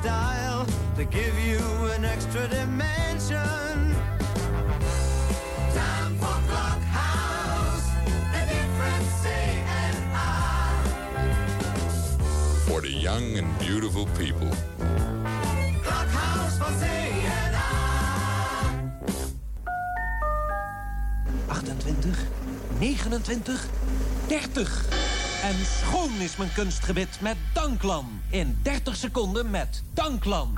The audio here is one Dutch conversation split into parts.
Style to give you an extra dimension. Time for Clockhouse, the different say and for the young and beautiful people. Clockhouse for say and 28, 29, 30. En schoon is mijn kunstgebit met Danklan. In 30 seconden met Danklan.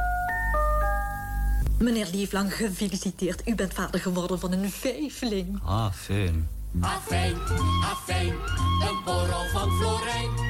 Meneer Lieflang, gefeliciteerd. U bent vader geworden van een vijfling. Ah, fijn. Afijn, afijn, een borrel van Florijn.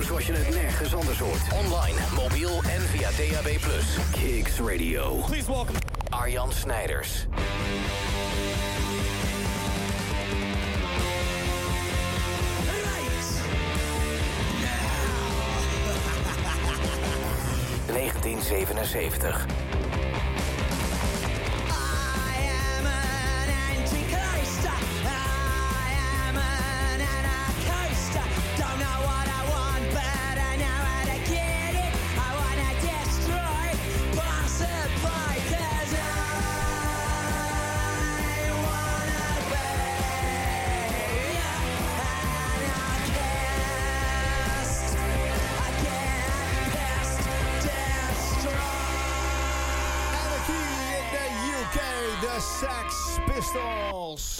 zoals je het nergens anders hoort. Online, mobiel en via DAB+. Kicks Radio. Please welcome Arjan Snijders. ...1977. Sex Pistols.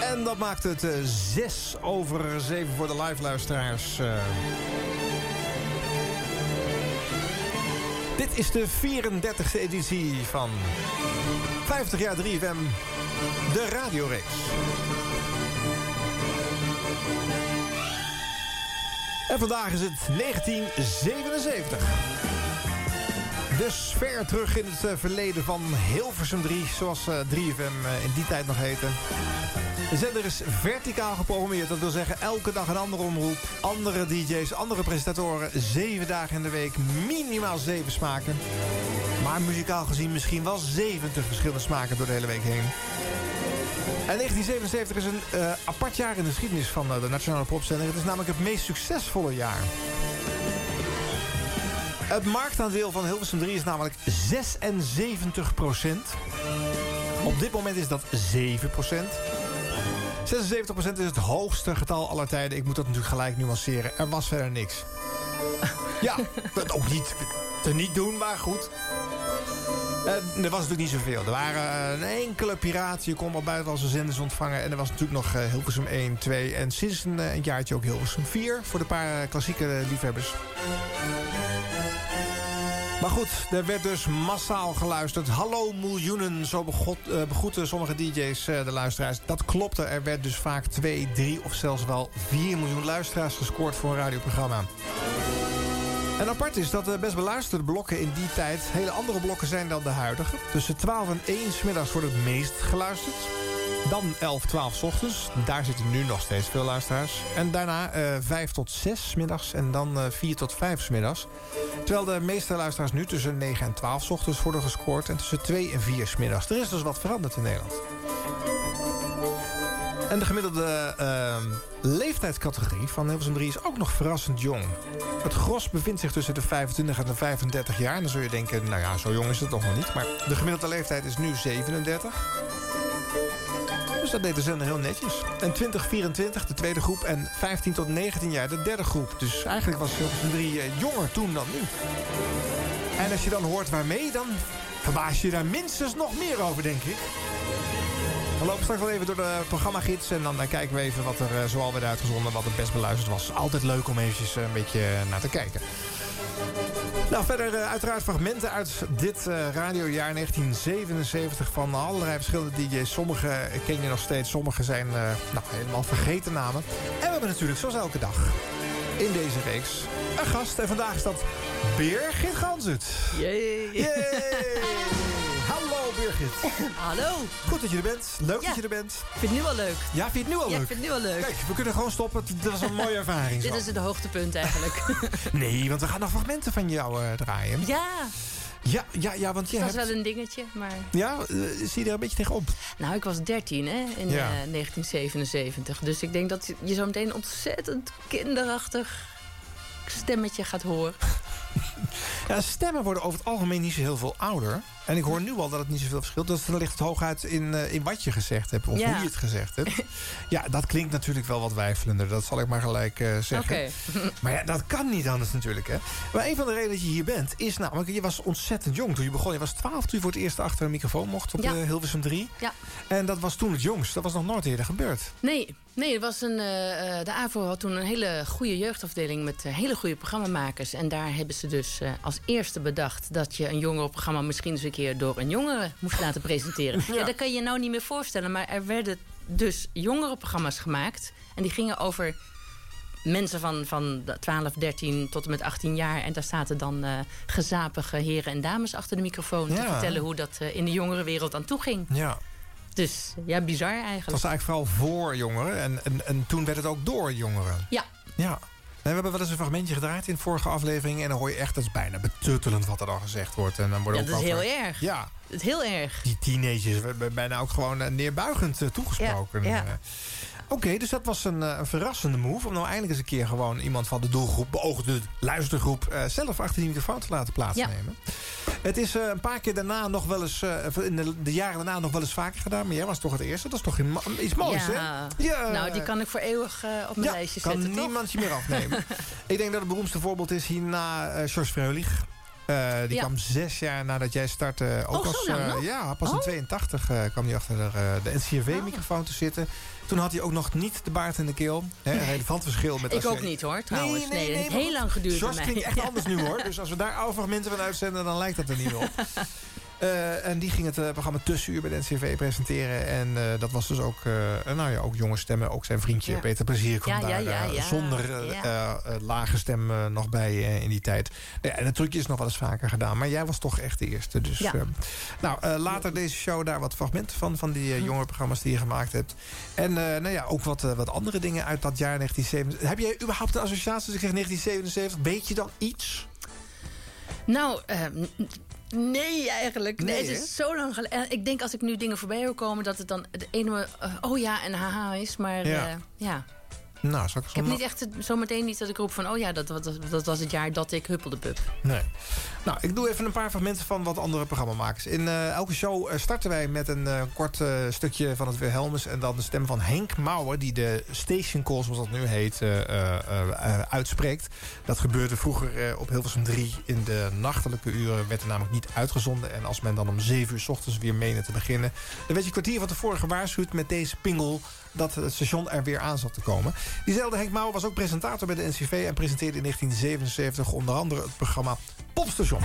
En dat maakt het eh, zes over zeven voor de live luisteraars. eh. Dit is de 34e editie van 50 jaar 3FM, de radioreeks. En vandaag is het 1977. Dus ver terug in het eh, verleden van Hilversum 3, zoals eh, 3FM eh, in die tijd nog heette. De zender is verticaal geprogrammeerd. Dat wil zeggen elke dag een andere omroep. Andere DJ's, andere presentatoren. Zeven dagen in de week. Minimaal zeven smaken. Maar muzikaal gezien misschien wel 70 verschillende smaken door de hele week heen. En 1977 is een eh, apart jaar in de geschiedenis van eh, de Nationale Popzender. Het is namelijk het meest succesvolle jaar. Het marktaandeel van Hilversum 3 is namelijk 76% Op dit moment is dat 7% 76% is het hoogste getal aller tijden. Ik moet dat natuurlijk gelijk nuanceren. Er was verder niks. Ja, dat ook niet te niet doen, maar goed. Eh, er was natuurlijk niet zoveel. Er waren een enkele piraten. Je kon wel buitenlandse zenders ontvangen. En er was natuurlijk nog eh, Hilversum 1, 2. En sinds een, eh, een jaartje ook Hilversum 4. Voor de paar eh, klassieke liefhebbers. Maar goed, er werd dus massaal geluisterd. Hallo miljoenen, zo eh, begroeten sommige DJ's eh, de luisteraars. Dat klopte, er werd dus vaak 2, 3 of zelfs wel 4 miljoen luisteraars gescoord voor een radioprogramma. En apart is dat de best beluisterde blokken in die tijd... hele andere blokken zijn dan de huidige. Tussen 12 en 1 's middags wordt het meest geluisterd. Dan 11, 12 's ochtends. Daar zitten nu nog steeds veel luisteraars. En daarna eh 5 tot 6 's middags. En dan eh 4 tot 5 's middags. Terwijl de meeste luisteraars nu tussen 9 en 12 's ochtends worden gescoord. En tussen 2 en 4 's middags. Er is dus wat veranderd in Nederland. En de gemiddelde eh, leeftijdscategorie van Hilversum 3 is ook nog verrassend jong. Het gros bevindt zich tussen de 25 en de 35 jaar. En dan zul je denken, nou ja, zo jong is het toch nog niet. Maar de gemiddelde leeftijd is nu 37. Dus dat deed de zender heel netjes. En 2024 de tweede groep en 15 tot 19 jaar de derde groep. Dus eigenlijk was Hilversum 3 eh, jonger toen dan nu. En als je dan hoort waarmee, dan verbaas je daar minstens nog meer over, denk ik. We lopen straks wel even door de programmagids en dan eh, kijken we even wat er eh, zoal werd uitgezonden, wat het best beluisterd was. Altijd leuk om eventjes eh, een beetje naar te kijken. Nou, verder uiteraard fragmenten uit dit radiojaar 1977 van allerlei verschillende DJ's. Sommige ken je nog steeds, sommige zijn nou, helemaal vergeten namen. En we hebben natuurlijk, zoals elke dag, in deze reeks een gast. En vandaag is dat Birgit Ganzut. Jee. Yay! Hallo Birgit. Hallo. Goed dat je er bent. Leuk Ja. dat je er bent. Ik vind het nu al leuk. Ja, vind je het nu al Ja, ik leuk? vind het nu al leuk. Kijk, we kunnen gewoon stoppen. Dat was een mooie ervaring. Dit zo. is het hoogtepunt eigenlijk. Nee, want we gaan nog fragmenten van jou eh, draaien. ja, Ja, ja, ja, want je dat was hebt... wel een dingetje. Maar... Ja, eh, zie je er een beetje tegenop? Nou, ik was 13 hè, in Ja. eh, 1977. Dus ik denk dat je zo meteen een ontzettend kinderachtig stemmetje gaat horen. Ja, stemmen worden over het algemeen niet zo heel veel ouder. En ik hoor nu al dat het niet zoveel verschilt. Dan ligt het hooguit in, eh, in wat je gezegd hebt. Of Ja. hoe je het gezegd hebt. ja, dat klinkt natuurlijk wel wat wijfelender. Dat zal ik maar gelijk eh, zeggen. Maar ja, dat kan niet anders natuurlijk. Hè. Maar een van de redenen dat je hier bent is namelijk... je was ontzettend jong toen je begon. Je was 12 toen je voor het eerst achter een microfoon mocht op Ja. Hilversum 3. Ja. En dat was toen het jongst. Dat was nog nooit eerder gebeurd. Nee, nee er was een, eh, de AVO had toen een hele goede jeugdafdeling... met hele goede programmamakers. En daar hebben ze dus eh, als eerste bedacht... dat je een jongerenprogramma misschien eens een keer... door een jongere moest laten presenteren. ja. dat kan je je nou niet meer voorstellen. Maar er werden dus jongerenprogramma's gemaakt. En die gingen over mensen van, van 12, 13 tot en met 18 jaar. En daar zaten dan eh, gezapige heren en dames achter de microfoon... te vertellen hoe dat eh, in de jongerenwereld aan toe ging. Ja. Dus ja, bizar Het eigenlijk. was eigenlijk vooral voor jongeren. En, en, en toen werd het ook door jongeren. Ja, Ja. We hebben wel eens een fragmentje gedraaid in de vorige aflevering. En dan hoor je echt, dat is bijna betuttelend wat er dan gezegd wordt. En dan ja worden dat ook is heel erg. Ja, Het is heel erg. die teenagers werden bijna ook gewoon eh, neerbuigend eh, toegesproken. Ja, ja. Oké, dus dat was een, eh, een verrassende move. Om nou eindelijk eens een keer gewoon iemand van de doelgroep, beoogde luistergroep, eh, zelf achter die microfoon te laten plaatsnemen. Het is eh, een paar keer daarna nog wel eens, in de, de jaren daarna nog wel eens vaker gedaan. Maar jij was toch het eerste? Dat is toch iets moois, hè? ja. Nou, die kan ik voor eeuwig op mijn ja, lijstje kan zetten, toch? niemand je meer afnemen. ik denk dat het beroemdste voorbeeld is hierna eh George Freulich. Die Ja. kwam zes jaar nadat jij startte. Ook Oh, als, ja, pas in Oh. 82 eh, kwam hij achter de, de NCRV-microfoon te zitten. Toen had hij ook nog niet de baard in de keel. Hè, een relevant verschil met Ik je- ook niet hoor, trouwens. Nee, het heeft heel lang geduurd George klinkt echt anders nu hoor. Dus als we daar oude fragmenten van uitzenden, dan lijkt dat er niet op. Eh, en die ging het eh, programma Tussenuur bij de NCV presenteren. En eh, dat was dus ook, nou ja, ook jonge stemmen. Ook zijn vriendje Ja. Peter Plezier kwam Ja, daar ja, ja. zonder lage stem nog bij in die tijd. En het trucje is nog wel eens vaker gedaan. Maar jij was toch echt de eerste. Dus, Ja. nou, later deze show daar wat fragmenten van. Van die uh, jonge programma's die je gemaakt hebt. En nou ja, ook wat, wat andere dingen uit dat jaar 1977. Heb jij überhaupt een associatie? Als ik zeg 1977, weet je dan iets? Nou, n- nee eigenlijk. Nee, Nee, het is zo lang geleden. Ik denk als ik nu dingen voorbij hoor komen... dat het dan het ene eh, oh ja en haha is. Maar Ja. ja. Nou, zal ik, ik heb niet echt zometeen niet dat ik roep van... oh ja, dat, dat, dat was het jaar dat ik huppelde pup. Nee. Nou, ik doe even een paar fragmenten van wat andere programmamakers. In eh, elke show eh, starten wij met een eh, kort stukje van het Wilhelmus... en dan de stem van Henk Mauer... die de station call, zoals dat nu heet, uitspreekt. Dat gebeurde vroeger op Hilversum 3. In de nachtelijke uren werd er namelijk niet uitgezonden. En als men dan om 7 uur s ochtends weer meende te beginnen... dan werd je kwartier van tevoren gewaarschuwd met deze pingel... dat het station er weer aan zat te komen. Diezelfde Henk Mauer was ook presentator bij de NCV... en presenteerde in 1977 onder andere het programma Popstation.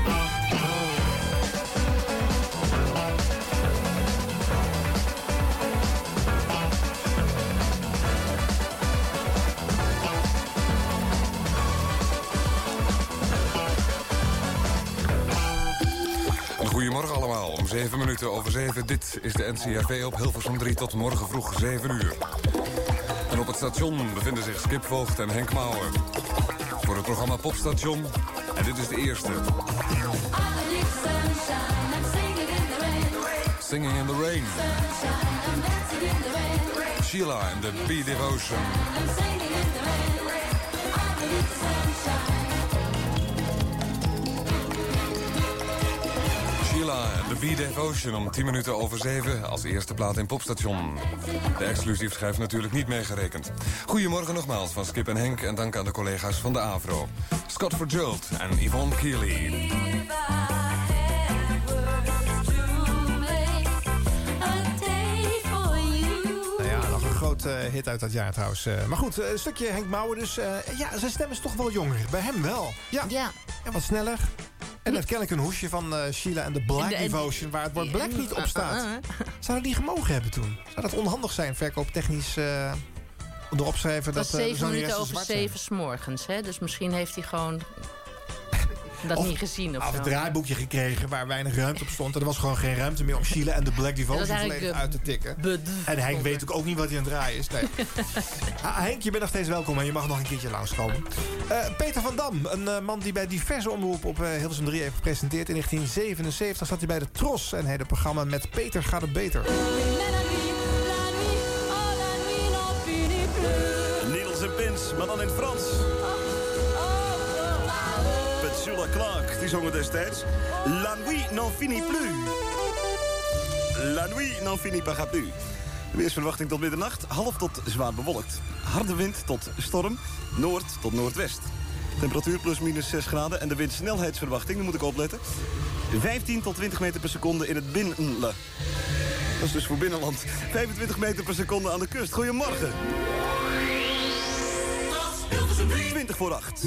Goedemorgen allemaal, om 7 minuten over 7. Dit is de NCRV op Hilversum 3 tot morgen vroeg 7 uur. En op het station bevinden zich Skip Voogd en Henk Mouwen. Voor het programma Popstation. En dit is de eerste. Singing in the Rain. Sheila en de Bee Devotion. Sheila en The Bee Devotion om 10 minuten over 7 als eerste plaat in Popstation. De exclusief schijf natuurlijk niet meegerekend. Goedemorgen nogmaals van Skip en Henk en dank aan de collega's van de AVRO. Scott Verjult en Yvonne Keely. Nou ja, nog een groot eh, hit uit dat jaar trouwens. Eh, maar goed, eh, een stukje Henk Mouwen dus. eh, ja, zijn stem is toch wel jonger. Bij hem wel. Ja, Ja. ja wat sneller. En het kennelijk een hoesje van eh, Sheila en de Black de- Devotion... waar het woord Black niet op staat. Uh, uh, uh. Zou dat niet gemogen hebben toen? Zou dat onhandig zijn, verkooptechnisch... eh erop schrijven dat eh, de zeven minuten over zeven s'morgens. hè? Dus misschien heeft hij gewoon dat Of niet gezien of Of zo. een draaiboekje gekregen waar weinig ruimte op stond. En er was gewoon geen ruimte meer om Sheila en de Black Devotion volledig eh, uit te tikken. En Henk weet ook, ook niet wat hij aan het draaien is. Nee. Ah, Henk, je bent nog steeds welkom en je mag nog een keertje langskomen. Eh Peter van Dam, een eh, man die bij diverse omroepen op eh, Hilversum 3 heeft gepresenteerd. In 1977 zat hij bij de Tros en hij het programma Met Peter gaat het beter. Needles en pins, maar dan in het Frans. Petula Clark, die zongen destijds. La nuit n'en finit plus. La nuit n'en finit pas plus. De weersverwachting tot middernacht, half tot zwaar bewolkt. Harde wind tot storm, noord tot noordwest. Temperatuur plus minus 6 graden en de windsnelheidsverwachting, daar moet ik opletten. 15 tot 20 meter per seconde in het binnenland. Dat is dus voor binnenland. 25 meter per seconde aan de kust. Goedemorgen. 20 voor 8.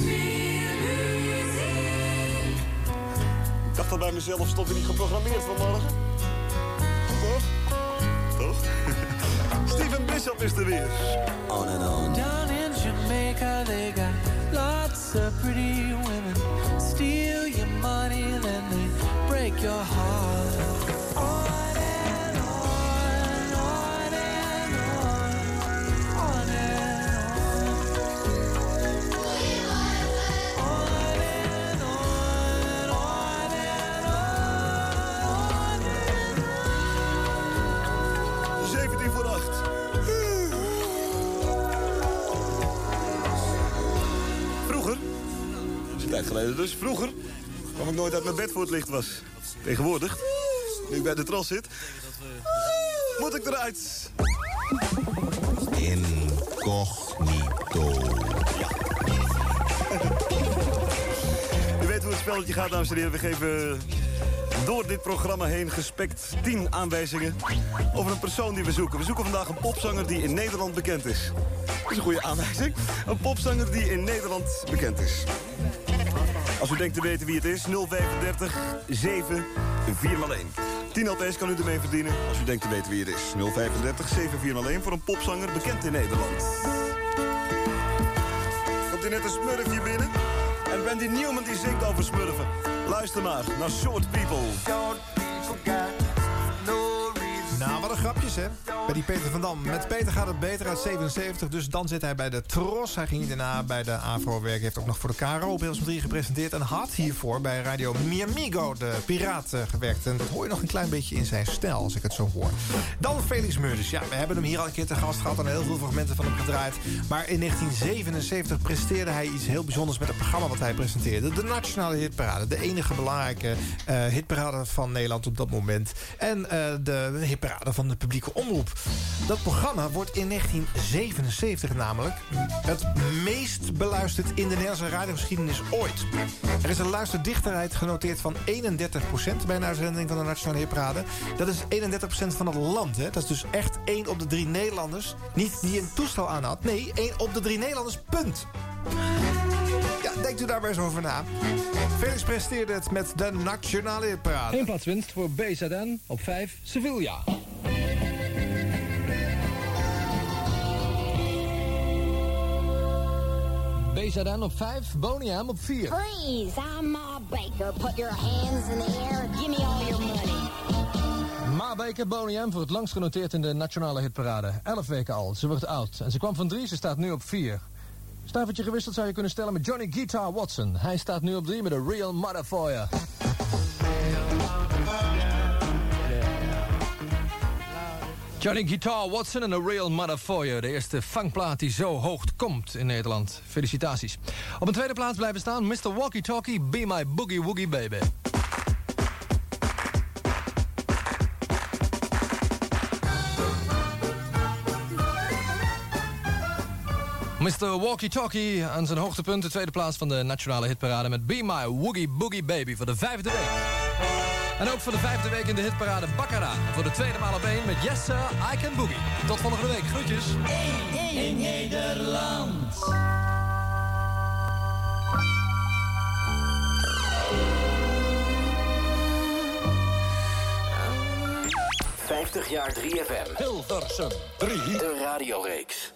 Ik dacht al bij mezelf, stond er niet geprogrammeerd vanmorgen? Toch? Toch? Steven Bishop is er weer. On and on. Down in Jamaica, they got lots of pretty women. Steal your money, then they break your heart. On geleden dus, vroeger kwam ik nooit uit mijn bed voor het licht was. Tegenwoordig, nu ik bij de tros zit, moet ik eruit. Incognito. U weet hoe het spelletje gaat, dames en heren. We geven door dit programma heen gespekt 10 aanwijzingen over een persoon die we zoeken. We zoeken vandaag een popzanger die in Nederland bekend is. Dat is een goede aanwijzing. Een popzanger die in Nederland bekend is. Als u denkt te weten wie het is, 035 7 4 x 1. 10 LP's kan u ermee verdienen als u denkt te weten wie het is. 035 7 4 x 1 voor een popzanger bekend in Nederland. Komt er net een smurfje binnen? En Wendy Newman die zingt over smurfen. Luister maar naar Short People. Nou, wat een grapjes, hè? Bij die Peter van Dam. Met Peter gaat het beter uit 77, dus dan zit hij bij de Tros. Hij ging daarna bij de AVRO werken. Heeft ook nog voor de KRO op Hilversum 3 gepresenteerd. En had hiervoor bij Radio Miamigo, de piraat, eh, gewerkt. En dat hoor je nog een klein beetje in zijn stijl, als ik het zo hoor. Dan Felix Meurders. Ja, we hebben hem hier al een keer te gast gehad... en heel veel fragmenten van hem gedraaid. Maar in 1977 presteerde hij iets heel bijzonders... met het programma wat hij presenteerde. De Nationale Hitparade. De enige belangrijke eh, hitparade van Nederland op dat moment. En eh, de hitparade van de publieke omroep. Dat programma wordt in 1977 namelijk... het meest beluisterd in de Nederlandse radiogeschiedenis ooit. Er is een luisterdichterheid genoteerd van 31% bij een uitzending van de Nationale Hitparade. Dat is 31% van het land. Hè? Dat is dus echt 1 op de 3 Nederlanders. Niet die een toestel aan had. Nee, 1 op de 3 Nederlanders, punt. Ja, denkt u daar maar eens over na. Felix presteerde het met de Nationale Hitparade. Eén plaatswinst voor BZN op 5 Sevilla. BZN op 5, Boniam op 4. Freeze! I'm Ma Baker. Put your hands in the air. Give me all your money. Ma Baker Boniam voor het langst genoteerd in de nationale hitparade. 11 weken al, ze wordt oud. En ze kwam van 3, ze staat nu op 4. Stuivertje gewisseld zou je kunnen stellen met Johnny Guitar Watson. Hij staat nu op 3 met een Real Motherfucker. Johnny Guitar Watson en A Real Mother For You. De eerste vangplaat die zo hoog komt in Nederland. Felicitaties. Op een tweede plaats blijven staan Mr. Walkie Talkie, Be My Boogie Woogie Baby. Mr. Walkie Talkie aan zijn hoogtepunt. De tweede plaats van de nationale hitparade met Be My Woogie Boogie Baby voor de vijfde week. En ook voor de vijfde week in de hitparade Baccara. Voor de tweede maal op één met Yes Sir, I Can Boogie. Tot volgende week. Groetjes. In Nederland. 50 jaar 3FM. Hilversum 3. De radioreeks.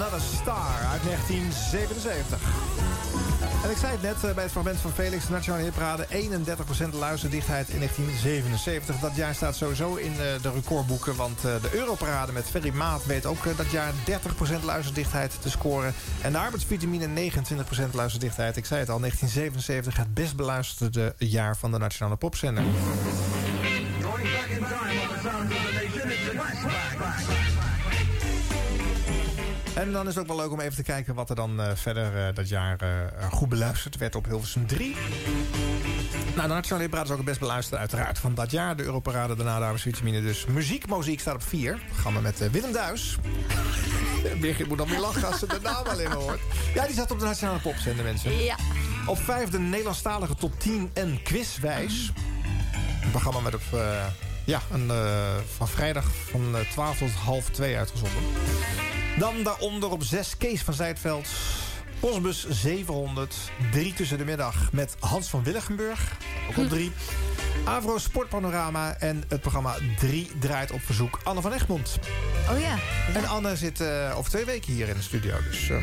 Another Star uit 1977. En ik zei het net eh, bij het fragment van Felix, de Nationale Hitparade... 31% luisterdichtheid in 1977. Dat jaar staat sowieso in eh, de recordboeken... want eh, de Europarade met Ferry Maat weet ook dat jaar 30% luisterdichtheid te scoren. En de arbeidsvitamine 29% luisterdichtheid. Ik zei het al, 1977 het best beluisterde jaar van de Nationale Popzender. En dan is het ook wel leuk om even te kijken wat er dan eh, verder eh, dat jaar eh, goed beluisterd werd op Hilversum 3. Nou, de Nationale Hitparade is ook het best beluisterd uiteraard van dat jaar. De Europarade, daarna de arbeidsvitamine. Dus muziek, muziek staat op 4. Gaan we met Willem Duis. Birgit moet dan weer lachen als ze de naam alleen maar hoort. Ja, die zat op de Nationale Popzender, mensen. Ja. Op 5 de Nederlandstalige top 10 en quizwijs. Een programma met op... ja, een, van vrijdag van eh, 12 tot half 2 uitgezonden. Dan daaronder op 6 Kees van Zijtveld. Postbus 700. 3 tussen de middag met Hans van Willigenburg. Ook op 3. Avro Sportpanorama. En het programma 3 draait op verzoek Anne van Egmond. Oh ja. En Anne zit eh, over twee weken hier in de studio. Dus, eh,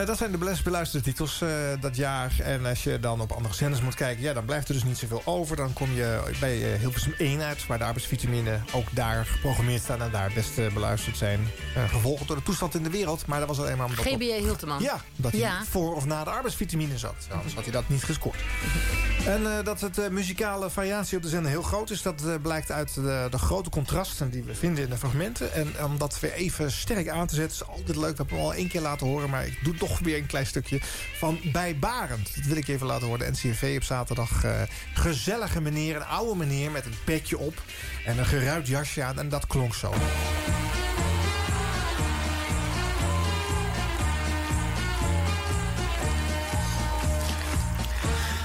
eh, dat zijn de best beluisterde titels eh, dat jaar. En als je dan op andere zenders moet kijken... ja, dan blijft er dus niet zoveel over. Dan kom je bij eh, Hilversum 1 uit... waar de arbeidsvitamine ook daar geprogrammeerd staan... en daar best eh, beluisterd zijn. Gevolgd door de toestand in de wereld. Maar dat was alleen maar omdat... op- GBA Hilteman. Ja, dat hij Ja. voor of na de arbeidsvitamine zat. Anders had hij dat niet gescoord. En dat het muzikale variatie op de zender heel groot is... dat blijkt uit de, de grote contrasten die we vinden in de fragmenten. En om dat weer even sterk aan te zetten... is altijd leuk. We hebben hem al één keer laten horen... maar ik doe toch weer een klein stukje van Bij Barend. Dat wil ik even laten horen. De NCRV op zaterdag. eh, gezellige meneer, een oude meneer met een petje op... en een geruit jasje aan. En dat klonk zo.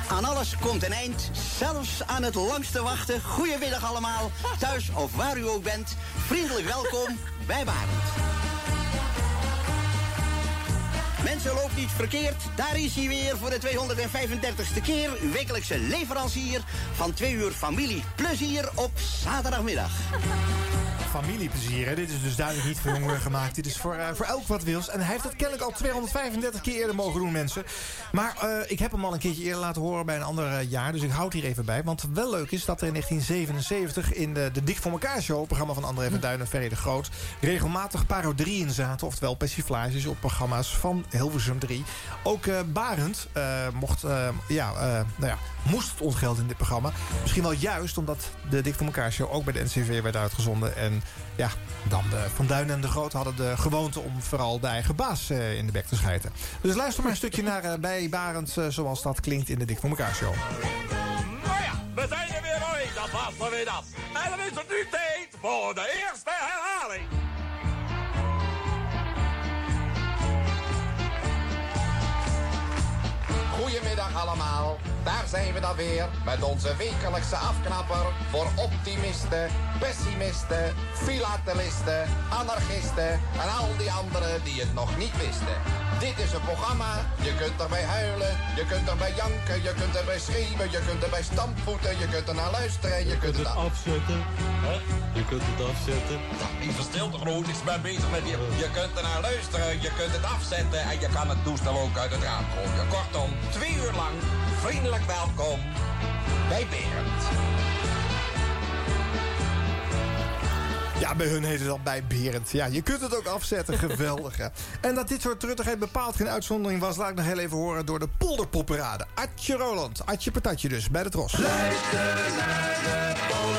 Aan alles komt een eind, zelfs aan het langste wachten. Goedemiddag allemaal, thuis of waar u ook bent. Vriendelijk welkom bij Barend. Mensen, loopt niet verkeerd. Daar is hij weer voor de 235ste keer. Uw wekelijkse leverancier van twee uur familieplezier op zaterdagmiddag. familieplezier. Dit is dus duidelijk niet voor jongeren gemaakt. Dit is voor, eh, voor elk wat wils. En hij heeft dat kennelijk al 235 keer eerder mogen doen, mensen. Maar eh, ik heb hem al een keertje eerder laten horen bij een ander eh, jaar. Dus ik houd hier even bij. Want wel leuk is dat er in 1977 in de, de Dik voor elkaar show... programma van André van Duin en Ferry de Groot... regelmatig parodieën zaten. Oftewel persiflages op programma's van Hilversum 3. Ook eh, Barend eh, mocht, eh, ja, nou ja, moest het ontgelden in dit programma. Misschien wel juist omdat de voor elkaar show ook bij de NCV werd uitgezonden. En ja, dan de Van Duin en de Groot hadden de gewoonte om vooral de eigen baas in de bek te schijten. Dus luister maar een stukje naar bij Barend zoals dat klinkt in de voor elkaar show. Nou ja, we zijn er weer ooit. Dat was er weer dat. En dan is het nu tijd voor de eerste herhaling. Goedemiddag allemaal, daar zijn we dan weer met onze wekelijkse afknapper voor optimisten, pessimisten, filatelisten, anarchisten en al die anderen die het nog niet wisten. Dit is een programma, je kunt erbij huilen, je kunt erbij janken, je kunt erbij schreeuwen, je kunt erbij stampvoeten, je kunt er naar luisteren, je kunt het afzetten. Je kunt het afzetten. Even stil toch nooit, ik ben bezig met je. Je kunt er naar luisteren, je kunt het afzetten en je kan het toestel ook uit het raam gooien. Kortom, twee uur lang vriendelijk welkom bij Berend. Ja, bij hun heet het al bij Berend. Ja, je kunt het ook afzetten. Geweldig, hè. En dat dit soort truttigheid bepaald geen uitzondering was... laat ik nog heel even horen door de polderpopperade. Atje Roland, Atje Patatje dus, bij de Tros. Luister naar de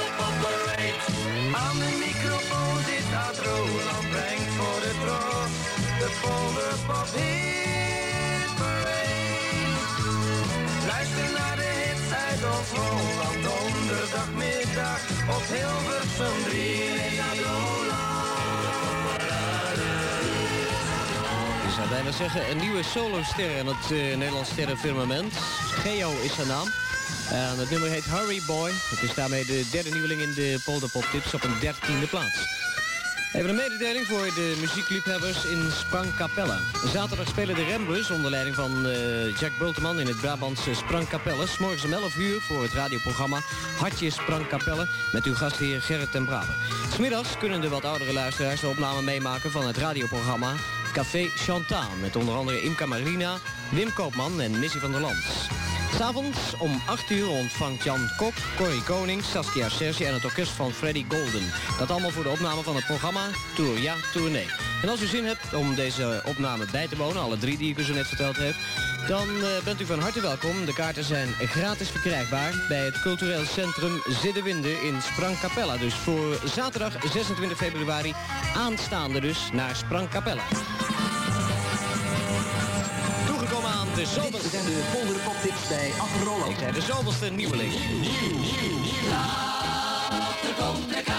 zeggen, een nieuwe soloster in het uh, Nederlands sterrenfirmament. Geo is zijn naam. En het nummer heet Hurry Boy. Het is daarmee de derde nieuweling in de Polderpop Tips op een dertiende plaats. Even een mededeling voor de muziekliefhebbers in Sprangkapelle. Zaterdag spelen de Rembus onder leiding van uh, Jack Bulteman in het Brabantse Sprangkapelle. Morgens om 11 uur voor het radioprogramma Hartje Sprangkapelle met uw gastheer Gerrit ten Braber. Smiddags kunnen de wat oudere luisteraars de opname meemaken van het radioprogramma Café Chantal. Met onder andere Imka Marina, Wim Koopman en Missy van der Land. S'avonds om 8 uur ontvangt Jan Kok, Corrie Koning, Saskia Sergi en het orkest van Freddy Golden. Dat allemaal voor de opname van het programma Tour Ja Tournee. En als u zin hebt om deze opname bij te wonen, alle drie die ik u zo net verteld heb... dan uh, bent u van harte welkom. De kaarten zijn gratis verkrijgbaar bij het cultureel centrum Ziddewinde in Sprangkapella. Dus voor zaterdag 26 februari aanstaande dus naar Sprangkapella. Toegekomen aan de zoveelste... Dit zijn de polderpoptips bij Ad Roland. Ik zei de zoveelste nieuweling. Nieuw, nieuw, nieuw. Later komt de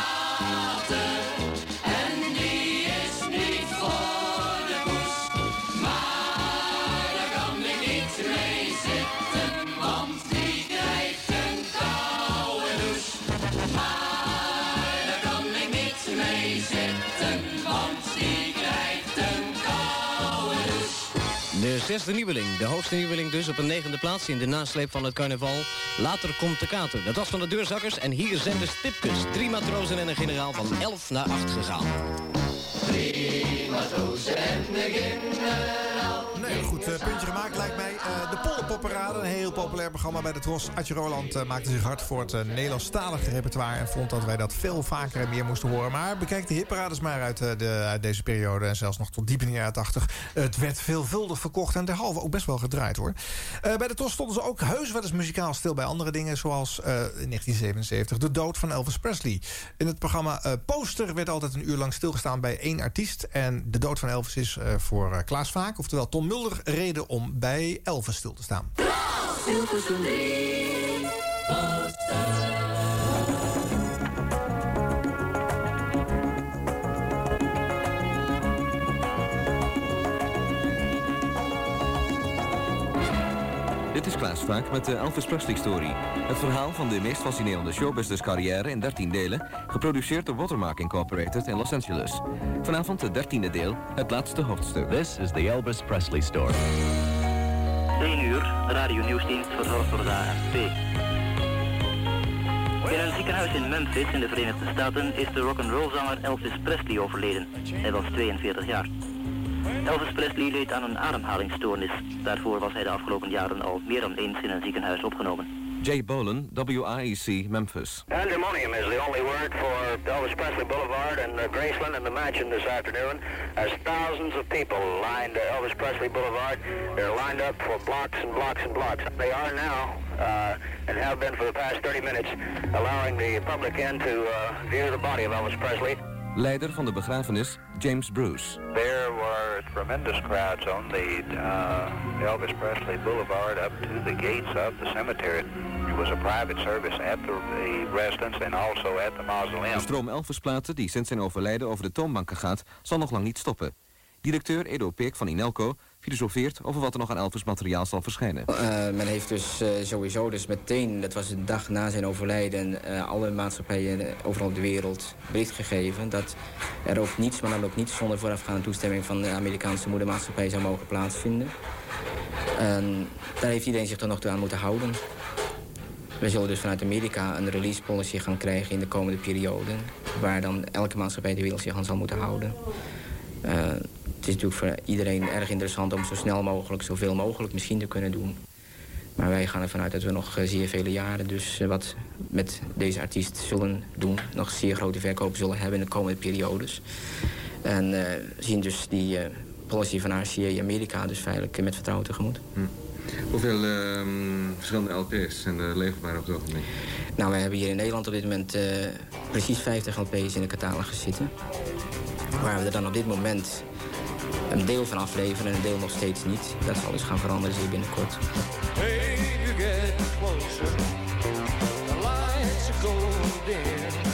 zesde nieuweling, de hoogste nieuweling dus op een negende plaats in de nasleep van het carnaval. Later komt de kater. Dat was van de deurzakkers en hier zijn de stipkes. Drie matrozen en een generaal van 11 naar 8 gegaan. Drie matrozen en een generaal. Goed uh, puntje gemaakt lijkt mij. Uh, de Polderpopperade, een heel populair programma bij de Tros. Adje Roland uh, maakte zich hard voor het Nederlandstalige repertoire... en vond dat wij dat veel vaker en meer moesten horen. Maar bekijk de hitparades maar uit, de, uit deze periode... en zelfs nog tot diep in de jaren 80. Het werd veelvuldig verkocht en derhalve ook best wel gedraaid, hoor. bij de Tros stonden ze ook heus wel eens muzikaal stil... bij andere dingen, zoals in 1977 de dood van Elvis Presley. In het programma Poster werd altijd een uur lang stilgestaan bij één artiest... en de dood van Elvis is voor Klaas Vaak, oftewel Tom Mulder... reden om bij Elvis stil te staan. Dit is Klaas Vaak met de Elvis Presley Story. Het verhaal van de meest fascinerende showbusiness carrière in 13 delen... geproduceerd door Watermark Incorporated in Los Angeles. Vanavond het dertiende deel, het laatste hoofdstuk. This is the Elvis Presley Story. 1 uur, radio nieuwsdienst verzorgd door de AFP. In een ziekenhuis in Memphis in de Verenigde Staten is de rock'n'roll-zanger Elvis Presley overleden. Hij was 42 jaar. Elvis Presley leed aan een ademhalingsstoornis. Daarvoor was hij de afgelopen jaren al meer dan eens in een ziekenhuis opgenomen. Jay Bolen, WIEC, Memphis. Pandemonium is the only word for Elvis Presley Boulevard and uh, Graceland and the Mansion this afternoon as thousands of people lined uh, Elvis Presley Boulevard. They're lined up for blocks and blocks and blocks. They are now uh, and have been for the past 30 minutes allowing the public in to uh, view the body of Elvis Presley. Leider van de begrafenis, James Bruce. There were tremendous crowds on the uh, Elvis Presley Boulevard up to the gates of the cemetery. It was a private service at the, residence and also at the mausoleum. De stroom Elvis-platen die sinds zijn overlijden over de toonbanken gaat, zal nog lang niet stoppen. Directeur Edo Peek van Inelco filosofeert over wat er nog aan Elvis materiaal zal verschijnen. Uh, men heeft dus uh, sowieso dus meteen, dat was de dag na zijn overlijden... Uh, alle maatschappijen overal op de wereld bericht gegeven... dat er ook niets, maar dan ook niets zonder voorafgaande toestemming... van de Amerikaanse moedermaatschappij zou mogen plaatsvinden. En daar heeft iedereen zich dan nog toe aan moeten houden. We zullen dus vanuit Amerika een release policy gaan krijgen in de komende periode... waar dan elke maatschappij de wereld zich aan zal moeten houden. Uh, het is natuurlijk voor iedereen erg interessant om zo snel mogelijk... zoveel mogelijk misschien te kunnen doen. Maar wij gaan ervan uit dat we nog zeer vele jaren... dus wat met deze artiest zullen doen... nog zeer grote verkopen zullen hebben in de komende periodes. En zien dus die policy van RCA Amerika dus feitelijk met vertrouwen tegemoet. Hm. Hoeveel uh, verschillende LP's zijn er leverbaar op het ogenblik? Nou, we hebben hier in Nederland op dit moment uh, precies 50 LP's in de catalogus zitten. Waar we er dan op dit moment een deel van afleveren en een deel nog steeds niet. Dat zal dus gaan veranderen zeer binnenkort. Hey, you get closer. The lights are going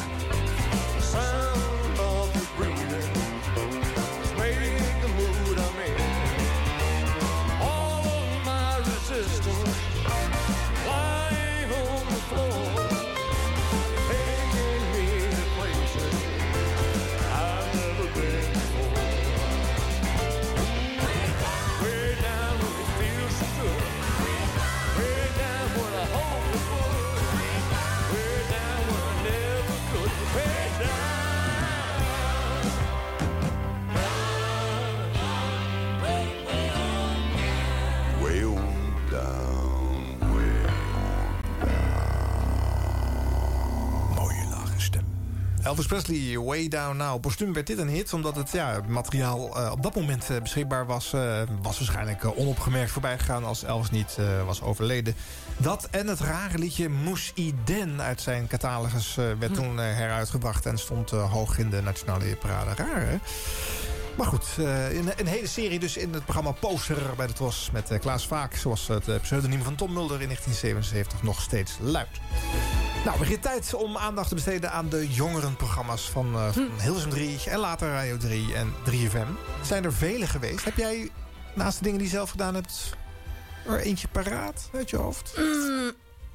Elvis Presley, Way Down Now. Postuum werd dit een hit, omdat het ja, materiaal uh, op dat moment uh, beschikbaar was. Uh, was waarschijnlijk onopgemerkt voorbij gegaan als Elvis niet was overleden. Dat en het rare liedje Moes Iden uit zijn catalogus werd toen heruitgebracht... en stond hoog in de nationale hitparade. Raar, hè? Maar goed, een, een, hele serie dus in het programma Poster bij de Tros... met Klaas Vaak, zoals het pseudoniem van Tom Mulder in 1977 nog steeds luidt. Nou, begint tijd om aandacht te besteden aan de jongerenprogramma's van, uh, van Hilversum 3... en later Radio 3 en 3FM. Zijn er vele geweest. Heb jij, naast de dingen die je zelf gedaan hebt... er eentje paraat uit je hoofd? Mm,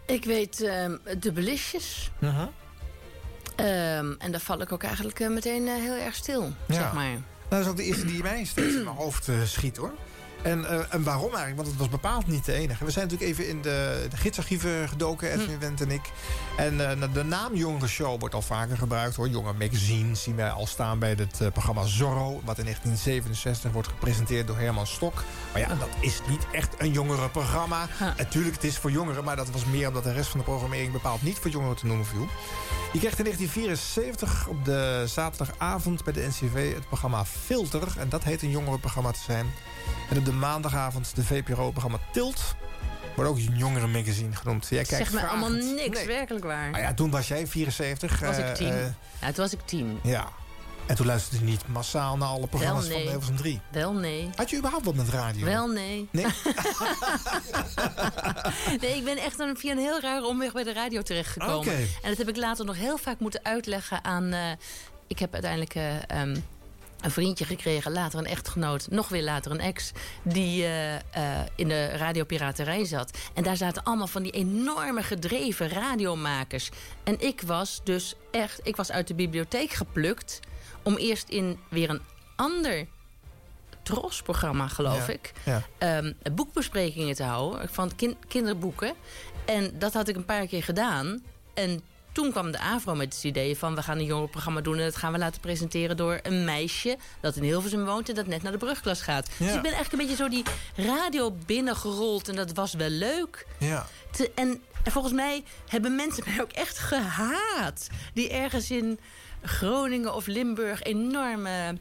ik weet uh, de belisjes. Uh -huh. um, en daar val ik ook eigenlijk uh, meteen uh, heel erg stil, ja. zeg maar. Nou, dat is ook de eerste die mij steeds in mijn hoofd schiet, hoor. En, uh, en waarom eigenlijk? Want het was bepaald niet de enige. We zijn natuurlijk even in de, de gidsarchieven gedoken, Edwin hm. Wendt en ik. En uh, de naam Jongere Show wordt al vaker gebruikt, hoor. Jonge Magazine zien wij al staan bij het uh, programma Zorro... wat in 1967 wordt gepresenteerd door Herman Stok. Maar ja, dat is niet echt een jongerenprogramma. Natuurlijk, het is voor jongeren, maar dat was meer... omdat de rest van de programmering bepaald niet voor jongeren te noemen viel. Je kreeg in 1974 op de zaterdagavond bij de NCV het programma Filter. En dat heet een jongerenprogramma te zijn. En op de maandagavond de VPRO-programma Tilt. Wordt ook een jongerenmagazine genoemd. Jij kijkt zeg me allemaal niks, nee. werkelijk waar. Ah ja, toen was jij 74. Was uh, ik tien. Uh, ja, toen was ik tien. Ja. En toen luisterde je niet massaal naar alle programma's nee. van Hilversum 3. Wel nee. Had je überhaupt wat met radio? Wel nee. Nee? nee, ik ben echt een, via een heel rare omweg bij de radio terechtgekomen. Okay. En dat heb ik later nog heel vaak moeten uitleggen aan... Uh, ik heb uiteindelijk... Um, een vriendje gekregen, later een echtgenoot, nog weer later een ex... die uh, uh, in de radiopiraterij zat. En daar zaten allemaal van die enorme gedreven radiomakers. En ik was dus echt, ik was uit de bibliotheek geplukt... om eerst in weer een ander trosprogramma, geloof ja, ik... Ja. Um, boekbesprekingen te houden van kin kinderboeken. En dat had ik een paar keer gedaan. En toen kwam de AVRO met het idee van... we gaan een jongerenprogramma doen en dat gaan we laten presenteren... door een meisje dat in Hilversum woont... en dat net naar de brugklas gaat. Ja. Dus ik ben eigenlijk een beetje zo die radio binnengerold... en dat was wel leuk. Ja. Te, en volgens mij hebben mensen mij ook echt gehaat... die ergens in Groningen of Limburg enorme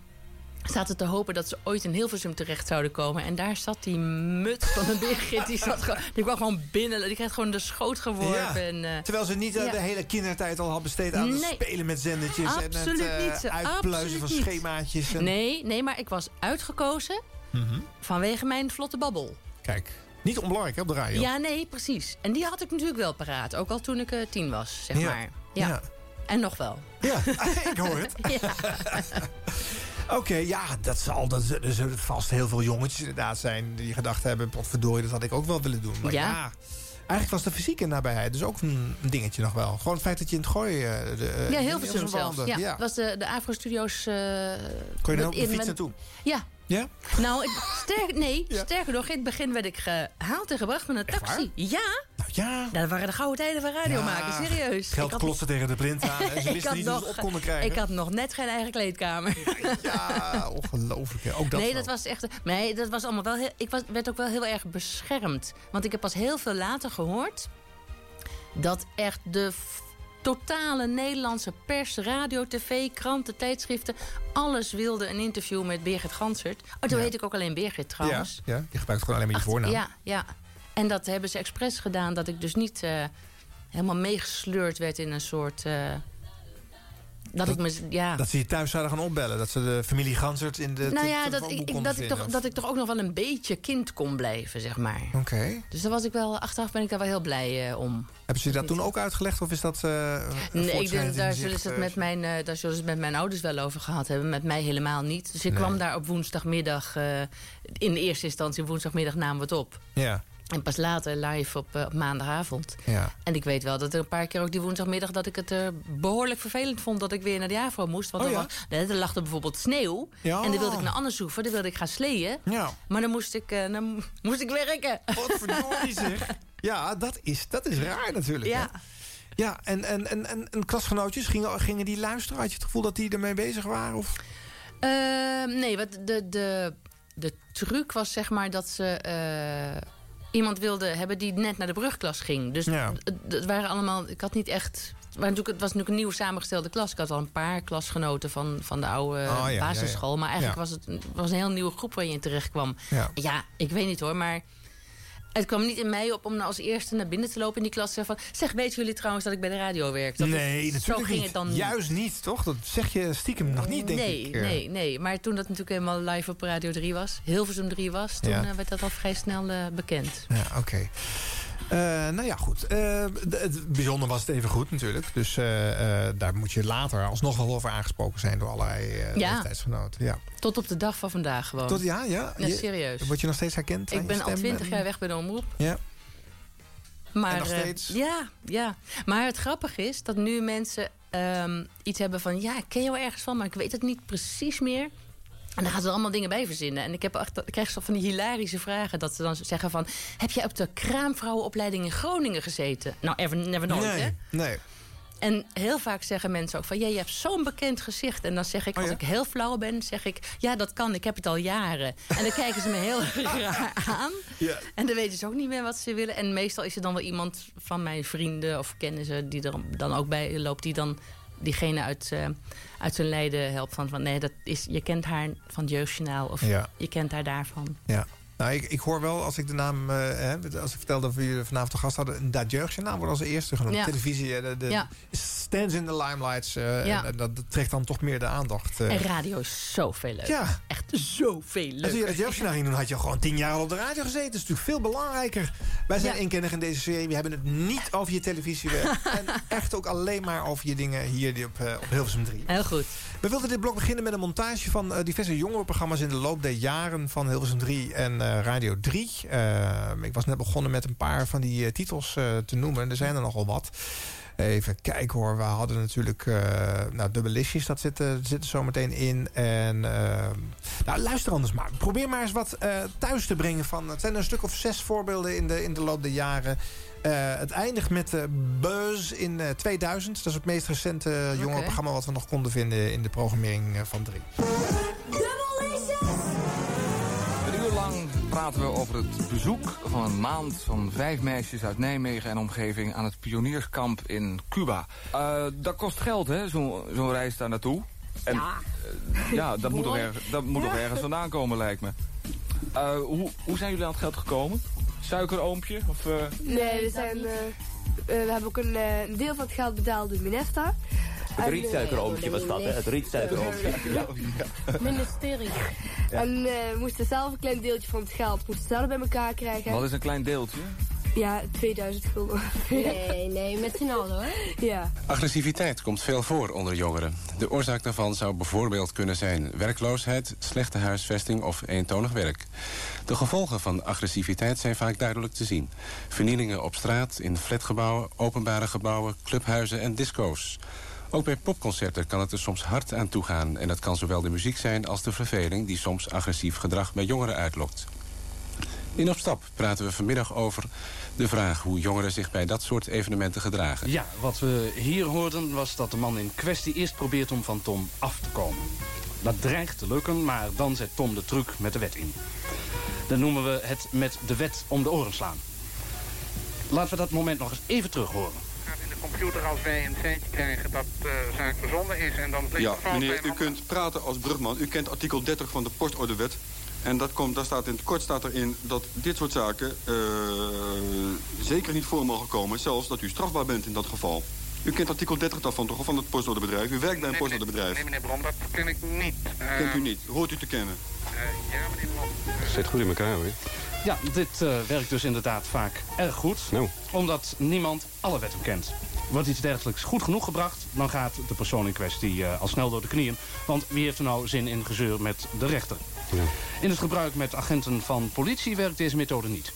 zaten te hopen dat ze ooit in Hilversum terecht zouden komen. En daar zat die muts van een Birgit. Die, zat gewoon, die kwam gewoon binnen. Die kreeg gewoon de schoot geworpen. Ja, en, uh, terwijl ze niet ja. de hele kindertijd al had besteed aan Nee. het spelen met zendertjes. Absoluut en het uh, niet. uitpluizen van niet. schemaatjes. En... Nee, nee, maar ik was uitgekozen Mhm. vanwege mijn vlotte babbel. Kijk, niet onbelangrijk hè, op de radio. Ja, nee, precies. En die had ik natuurlijk wel paraat. Ook al toen ik uh, tien was, zeg Ja. maar. Ja. Ja. En nog wel. Ja, ik hoor het. Ja. Oké, ja, dat zal, dat, er zullen vast heel veel jongetjes inderdaad zijn... die gedacht hebben, potverdorie, dat had ik ook wel willen doen. Maar Ja. ja, eigenlijk was de fysieke nabijheid dus ook een, dingetje nog wel. Gewoon het feit dat je in het gooien... eh, de, eh, ja, heel veel zelfs. Ja, ja. Was de, de Afro-studio's... eh, Kon je er ook de fiets naartoe? Ja. Ja? Nou, ik, sterk, nee, sterker nog, in het begin werd ik gehaald en gebracht met een taxi. Ja? Ja. Dat waren de gouden tijden van radio maken, serieus. Geld klotste tegen de blind aan. En ze Ik wisten had niet op konden krijgen. Ik had nog net geen eigen kleedkamer. Ja, ongelooflijk. hè. Ook dat nee, dat was echt. Nee, dat was allemaal wel heel. Ik was, werd ook wel heel erg beschermd. Want ik heb pas heel veel later gehoord. dat echt de totale Nederlandse pers, radio, tv, kranten, tijdschriften. alles wilde een interview met Birgit Gansert. Oh, toen Ja. heet ik ook alleen Birgit trouwens. Ja, ja, je gebruikt gewoon alleen maar je voornaam. Ja, ja. En dat hebben ze expres gedaan. Dat ik dus niet eh, helemaal meegesleurd werd in een soort. eh, dat, ik me. Ja. Dat ze je thuis zouden gaan opbellen. Dat ze de familie Gansert in de nou ja, dat ik, dat, ik toch, dat ik toch ook nog wel een beetje kind kon blijven, zeg maar. Oké. Dus daar was ik wel, achteraf ben ik daar wel heel blij eh, om. Hebben ze je dat toen ook uitgelegd? Of is dat... Nee, ik denk, daar, zullen ze het met mijn, eh, daar zullen ze het met mijn ouders wel over gehad hebben. Met mij helemaal niet. Dus ik Nee. kwam daar op woensdagmiddag... in eerste instantie woensdagmiddag namen we het op. Ja, En pas later live op, eh, op maandagavond. ja. En ik weet wel dat er een paar keer ook die woensdagmiddag... dat ik het er behoorlijk vervelend vond dat ik weer naar de AVRO moest. Want Oh er, ja? was, nee, er lag er bijvoorbeeld sneeuw. Ja. En dan wilde ik naar Annesoever, dan wilde ik gaan sleeën. Ja. Maar dan moest ik, eh, dan moest ik werken. Wat verdorie zeg. Ja, dat is, dat is raar natuurlijk. Ja. hè? Ja, en, en, en, en, en klasgenootjes, gingen, gingen die luisteren? Had je het gevoel dat die ermee bezig waren? Of? Ehm, nee, wat de, de, de truc was zeg maar dat ze eh, iemand wilde hebben die net naar de brugklas ging. Dus Ja. het, waren allemaal, ik had niet echt. Natuurlijk, het was natuurlijk een nieuw samengestelde klas. Ik had al een paar klasgenoten van, van de oude Oh, ja, basisschool. Maar eigenlijk was het was een heel nieuwe groep waar je in terecht kwam. Ja, ik weet niet hoor, maar. Het kwam niet in mij op om nou als eerste naar binnen te lopen in die klas. van, zeg, weten jullie trouwens dat ik bij de radio werk? Dat nee, is- natuurlijk zo ging niet. het dan Juist niet, toch? Dat zeg je stiekem nog niet, denk nee, ik. eh. Nee, nee. Maar toen dat natuurlijk helemaal live op Radio 3 was, Hilversum 3 was, toen Ja. eh, werd dat al vrij snel eh, bekend. Ja, oké. Nou ja, goed. Eh, het bijzonder was het even goed natuurlijk. Dus eh, eh, daar moet je later alsnog wel over aangesproken zijn... door allerlei eh Ja. leeftijdsgenoten. Ja. Tot op de dag van vandaag gewoon. Tot, ja, ja. Ja, serieus. Word je nog steeds herkend? Ik ben al twintig jaar weg bij de omroep. Ja. Maar, En nog eh, steeds? ja, ja. Maar het grappige is dat nu mensen ehm, iets hebben van... ja, ik ken jou ergens van, maar ik weet het niet precies meer. En dan gaan ze allemaal dingen bij verzinnen. En ik, heb echt, ik krijg zo van die hilarische vragen. Dat ze dan zeggen van... heb jij op de kraamvrouwenopleiding in Groningen gezeten? Nou, ever, never nooit, hè? Nee, nee. En heel vaak zeggen mensen ook van... ja, je hebt zo'n bekend gezicht. En dan zeg ik, als ik heel flauw ben, zeg ik... ja, dat kan, ik heb het al jaren. En dan kijken ze me heel raar aan. Ja. En dan weten ze ook niet meer wat ze willen. En meestal is er dan wel iemand van mijn vrienden of kennissen... die er dan ook bij loopt, die dan diegene uit, eh, uit zijn lijden helpt. Van, van nee, dat is, je kent haar van het jeugdjournaal. Of Ja. je kent haar daarvan. Ja. Nou, ik, ik hoor wel, als ik de naam... eh, hè, als ik vertelde dat we hier vanavond de gast hadden... dat jeugdjournaal wordt als eerste genoemd. Ja. Televisie, eh, de, de Ja. stands in the limelights. eh, Ja. en, en dat, dat trekt dan toch meer de aandacht. eh. En radio is zoveel leuk. Ja. Echt zoveel leuk. toen je dat jeugdjournaal ging doen, had je gewoon tien jaar al op de radio gezeten. Dat is natuurlijk veel belangrijker. Wij zijn Ja. eenkennig in deze serie. We hebben het niet over je televisiewerk. en echt ook alleen maar over je dingen hier die op, eh, op Hilversum 3. Heel goed. We wilden dit blok beginnen met een montage van eh, diverse jongerenprogramma's... in de loop der jaren van Hilversum 3 en eh, Radio 3. Eh, ik was net begonnen met een paar van die titels te noemen. Er zijn er nogal wat. Even kijken hoor. We hadden natuurlijk eh nou, dubbelistjes. Dat zit, er- zit er zo meteen in. En nou, luister anders maar. Probeer maar eens wat thuis te brengen. Van, het zijn een stuk of zes voorbeelden in de, in de loop der jaren. Eh, het eindigt met eh, Buzz in eh, 2000. Dat is het meest recente jongerenprogramma... wat we nog konden vinden in de programmering eh, van 3. Een uur lang praten we over het bezoek van een maand van vijf meisjes uit Nijmegen en omgeving aan het pionierskamp in Cuba. Eh, dat kost geld, hè, zo'n zo'n reis daar naartoe. En, ja, ja dat, moet toch ergens, dat moet toch ergens vandaan komen, lijkt me. Eh, hoe, hoe zijn jullie aan het geld gekomen? Suikeroompje? Of, eh, Nee, we, zijn, eh, eh, we hebben ook een, een deel van het geld betaald door Minesta. Het rietsuikeroompje was dat, hè? Het rietsuikeroompje. Ja. Ministerie. En eh, we moesten zelf een klein deeltje van het geld moesten zelf bij elkaar krijgen. wat is een klein deeltje? Ja, 2000 gulden. Nee, nee, met z'n allen hoor. Ja. Agressiviteit komt veel voor onder jongeren. De oorzaak daarvan zou bijvoorbeeld kunnen zijn werkloosheid, slechte huisvesting of eentonig werk. De gevolgen van agressiviteit zijn vaak duidelijk te zien. Vernielingen op straat, in flatgebouwen, openbare gebouwen, clubhuizen en disco's. Ook bij popconcerten kan het er soms hard aan toegaan. En dat kan zowel de muziek zijn als de verveling... die soms agressief gedrag bij jongeren uitlokt. In Op Stap praten we vanmiddag over de vraag... hoe jongeren zich bij dat soort evenementen gedragen. Ja, wat we hier hoorden was dat de man in kwestie eerst probeert om van Tom af te komen. Dat dreigt te lukken, maar dan zet Tom de truc met de wet in. Dat noemen we het met de wet om de oren slaan. Laten we dat moment nog eens even terug horen. in de computer als wij een feitje krijgen dat de zaak verzonden is en dan Ja, de fout bij meneer, u kunt praten als brugman. U kent artikel 30 van de postordewet. En dat komt, daar staat in het kort staat erin dat dit soort zaken eh, zeker niet voor mogen komen. Zelfs dat u strafbaar bent in dat geval. U kent artikel 30 daarvan toch, van het postordebedrijf. U werkt bij een postordebedrijf. Nee, meneer Brom, dat ken ik niet. Eh, Kent u niet, hoort u te kennen. eh, ja, meneer Brom. Zit goed in elkaar hoor. Ja, dit eh, werkt dus inderdaad vaak erg goed. Omdat niemand alle wetten kent. Wordt iets dergelijks goed genoeg gebracht... dan gaat de persoon in kwestie eh, al snel door de knieën. Want wie heeft er nou zin in gezeur met de rechter? In het gebruik met agenten van politie werkt deze methode niet.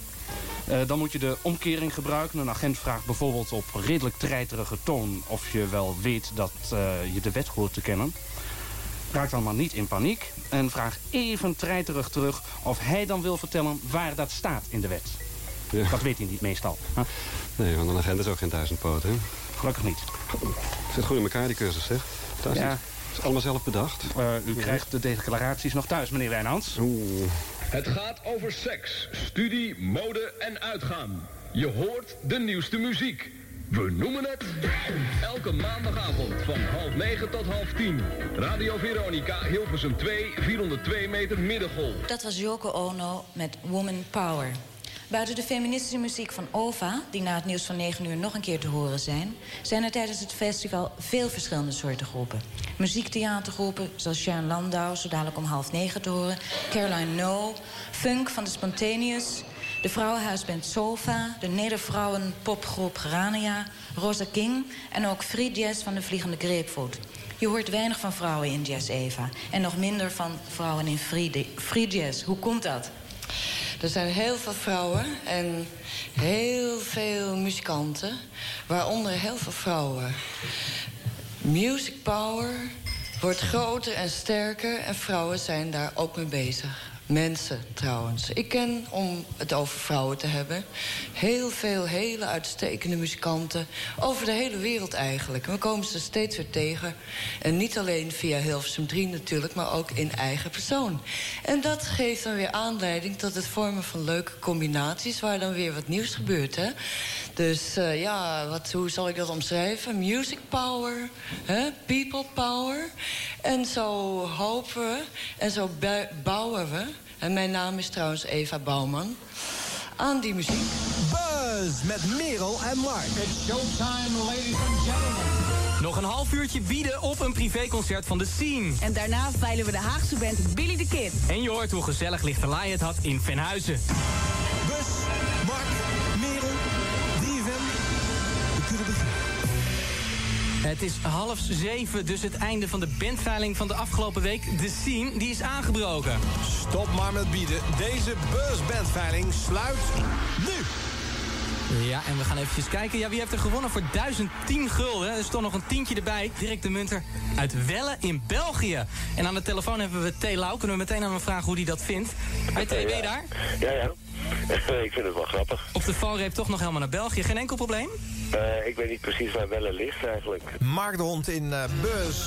Eh, dan moet je de omkering gebruiken. Een agent vraagt bijvoorbeeld op redelijk treiterige toon... of je wel weet dat eh, je de wet hoort te kennen. Raak dan maar niet in paniek. En vraag even treiterig terug of hij dan wil vertellen waar dat staat in de wet. Dat weet hij niet meestal. Nee, want een agent is ook geen duizendpoot, hè? Gelukkig niet. Zit goed in elkaar, die cursus, zeg. Fantastisch. Ja. Allemaal zelf bedacht. Eh, u krijgt de declaraties nog thuis, meneer Wijnands. Het gaat over seks, studie, mode en uitgaan. Je hoort de nieuwste muziek. We noemen het elke maandagavond van half negen tot half tien. Radio Veronica, Hilversum 2, 402 meter middengolf. Dat was Yoko Ono met Woman Power. Buiten de feministische muziek van OVA, die na het nieuws van 9 uur nog een keer te horen zijn, zijn er tijdens het festival veel verschillende soorten groepen. Muziektheatergroepen zoals Sharon Landau, zo dadelijk om half negen te horen, Caroline No, funk van de Spontaneous, de vrouwenhuisband Sofa, de nedervrouwen popgroep Gerania, Rosa King en ook free jazz van de Vliegende Grapefruit. Je hoort weinig van vrouwen in jazz, Eva. En nog minder van vrouwen in free, free jazz. Hoe komt dat? Er zijn heel veel vrouwen en heel veel muzikanten, waaronder heel veel vrouwen. Music power wordt groter en sterker en vrouwen zijn daar ook mee bezig. Mensen trouwens. Ik ken, om het over vrouwen te hebben... heel veel hele uitstekende muzikanten over de hele wereld eigenlijk. We komen ze steeds weer tegen. En niet alleen via Hilversum 3 natuurlijk, maar ook in eigen persoon. En dat geeft dan weer aanleiding tot het vormen van leuke combinaties... waar dan weer wat nieuws gebeurt, hè. Dus eh, ja, wat, hoe zal ik dat omschrijven? Music power, hè? people power. En zo hopen we en zo bouwen we... en mijn naam is trouwens Eva Bouwman... aan die muziek. Buzz met Merel en Mark. It's showtime, ladies and gentlemen. Nog een half uurtje bieden op een privéconcert van The Scene. En daarna veilen we de Haagse band Billy the Kid. En je hoort hoe gezellig Lichterlaai het had in Venhuizen. Bus, Mark, Het is half zeven, dus het einde van de bandveiling van de afgelopen week. The Scene, die is aangebroken. Stop maar met bieden. Deze beursbandveiling sluit nu. Ja, en we gaan eventjes kijken. Ja, wie heeft er gewonnen voor 1010 gulden? Er is toch nog een tientje erbij. Dirk de Munter uit Welle in België. En aan de telefoon hebben we T. Lau. Kunnen we meteen aan hem vragen hoe hij dat vindt. Bij TB Ja. daar? Ja, ja. ik vind het wel grappig. Op de valreep toch nog helemaal naar België. Geen enkel probleem? Eh, ik weet niet precies waar Welle ligt eigenlijk. Mark de Hond in eh Beurs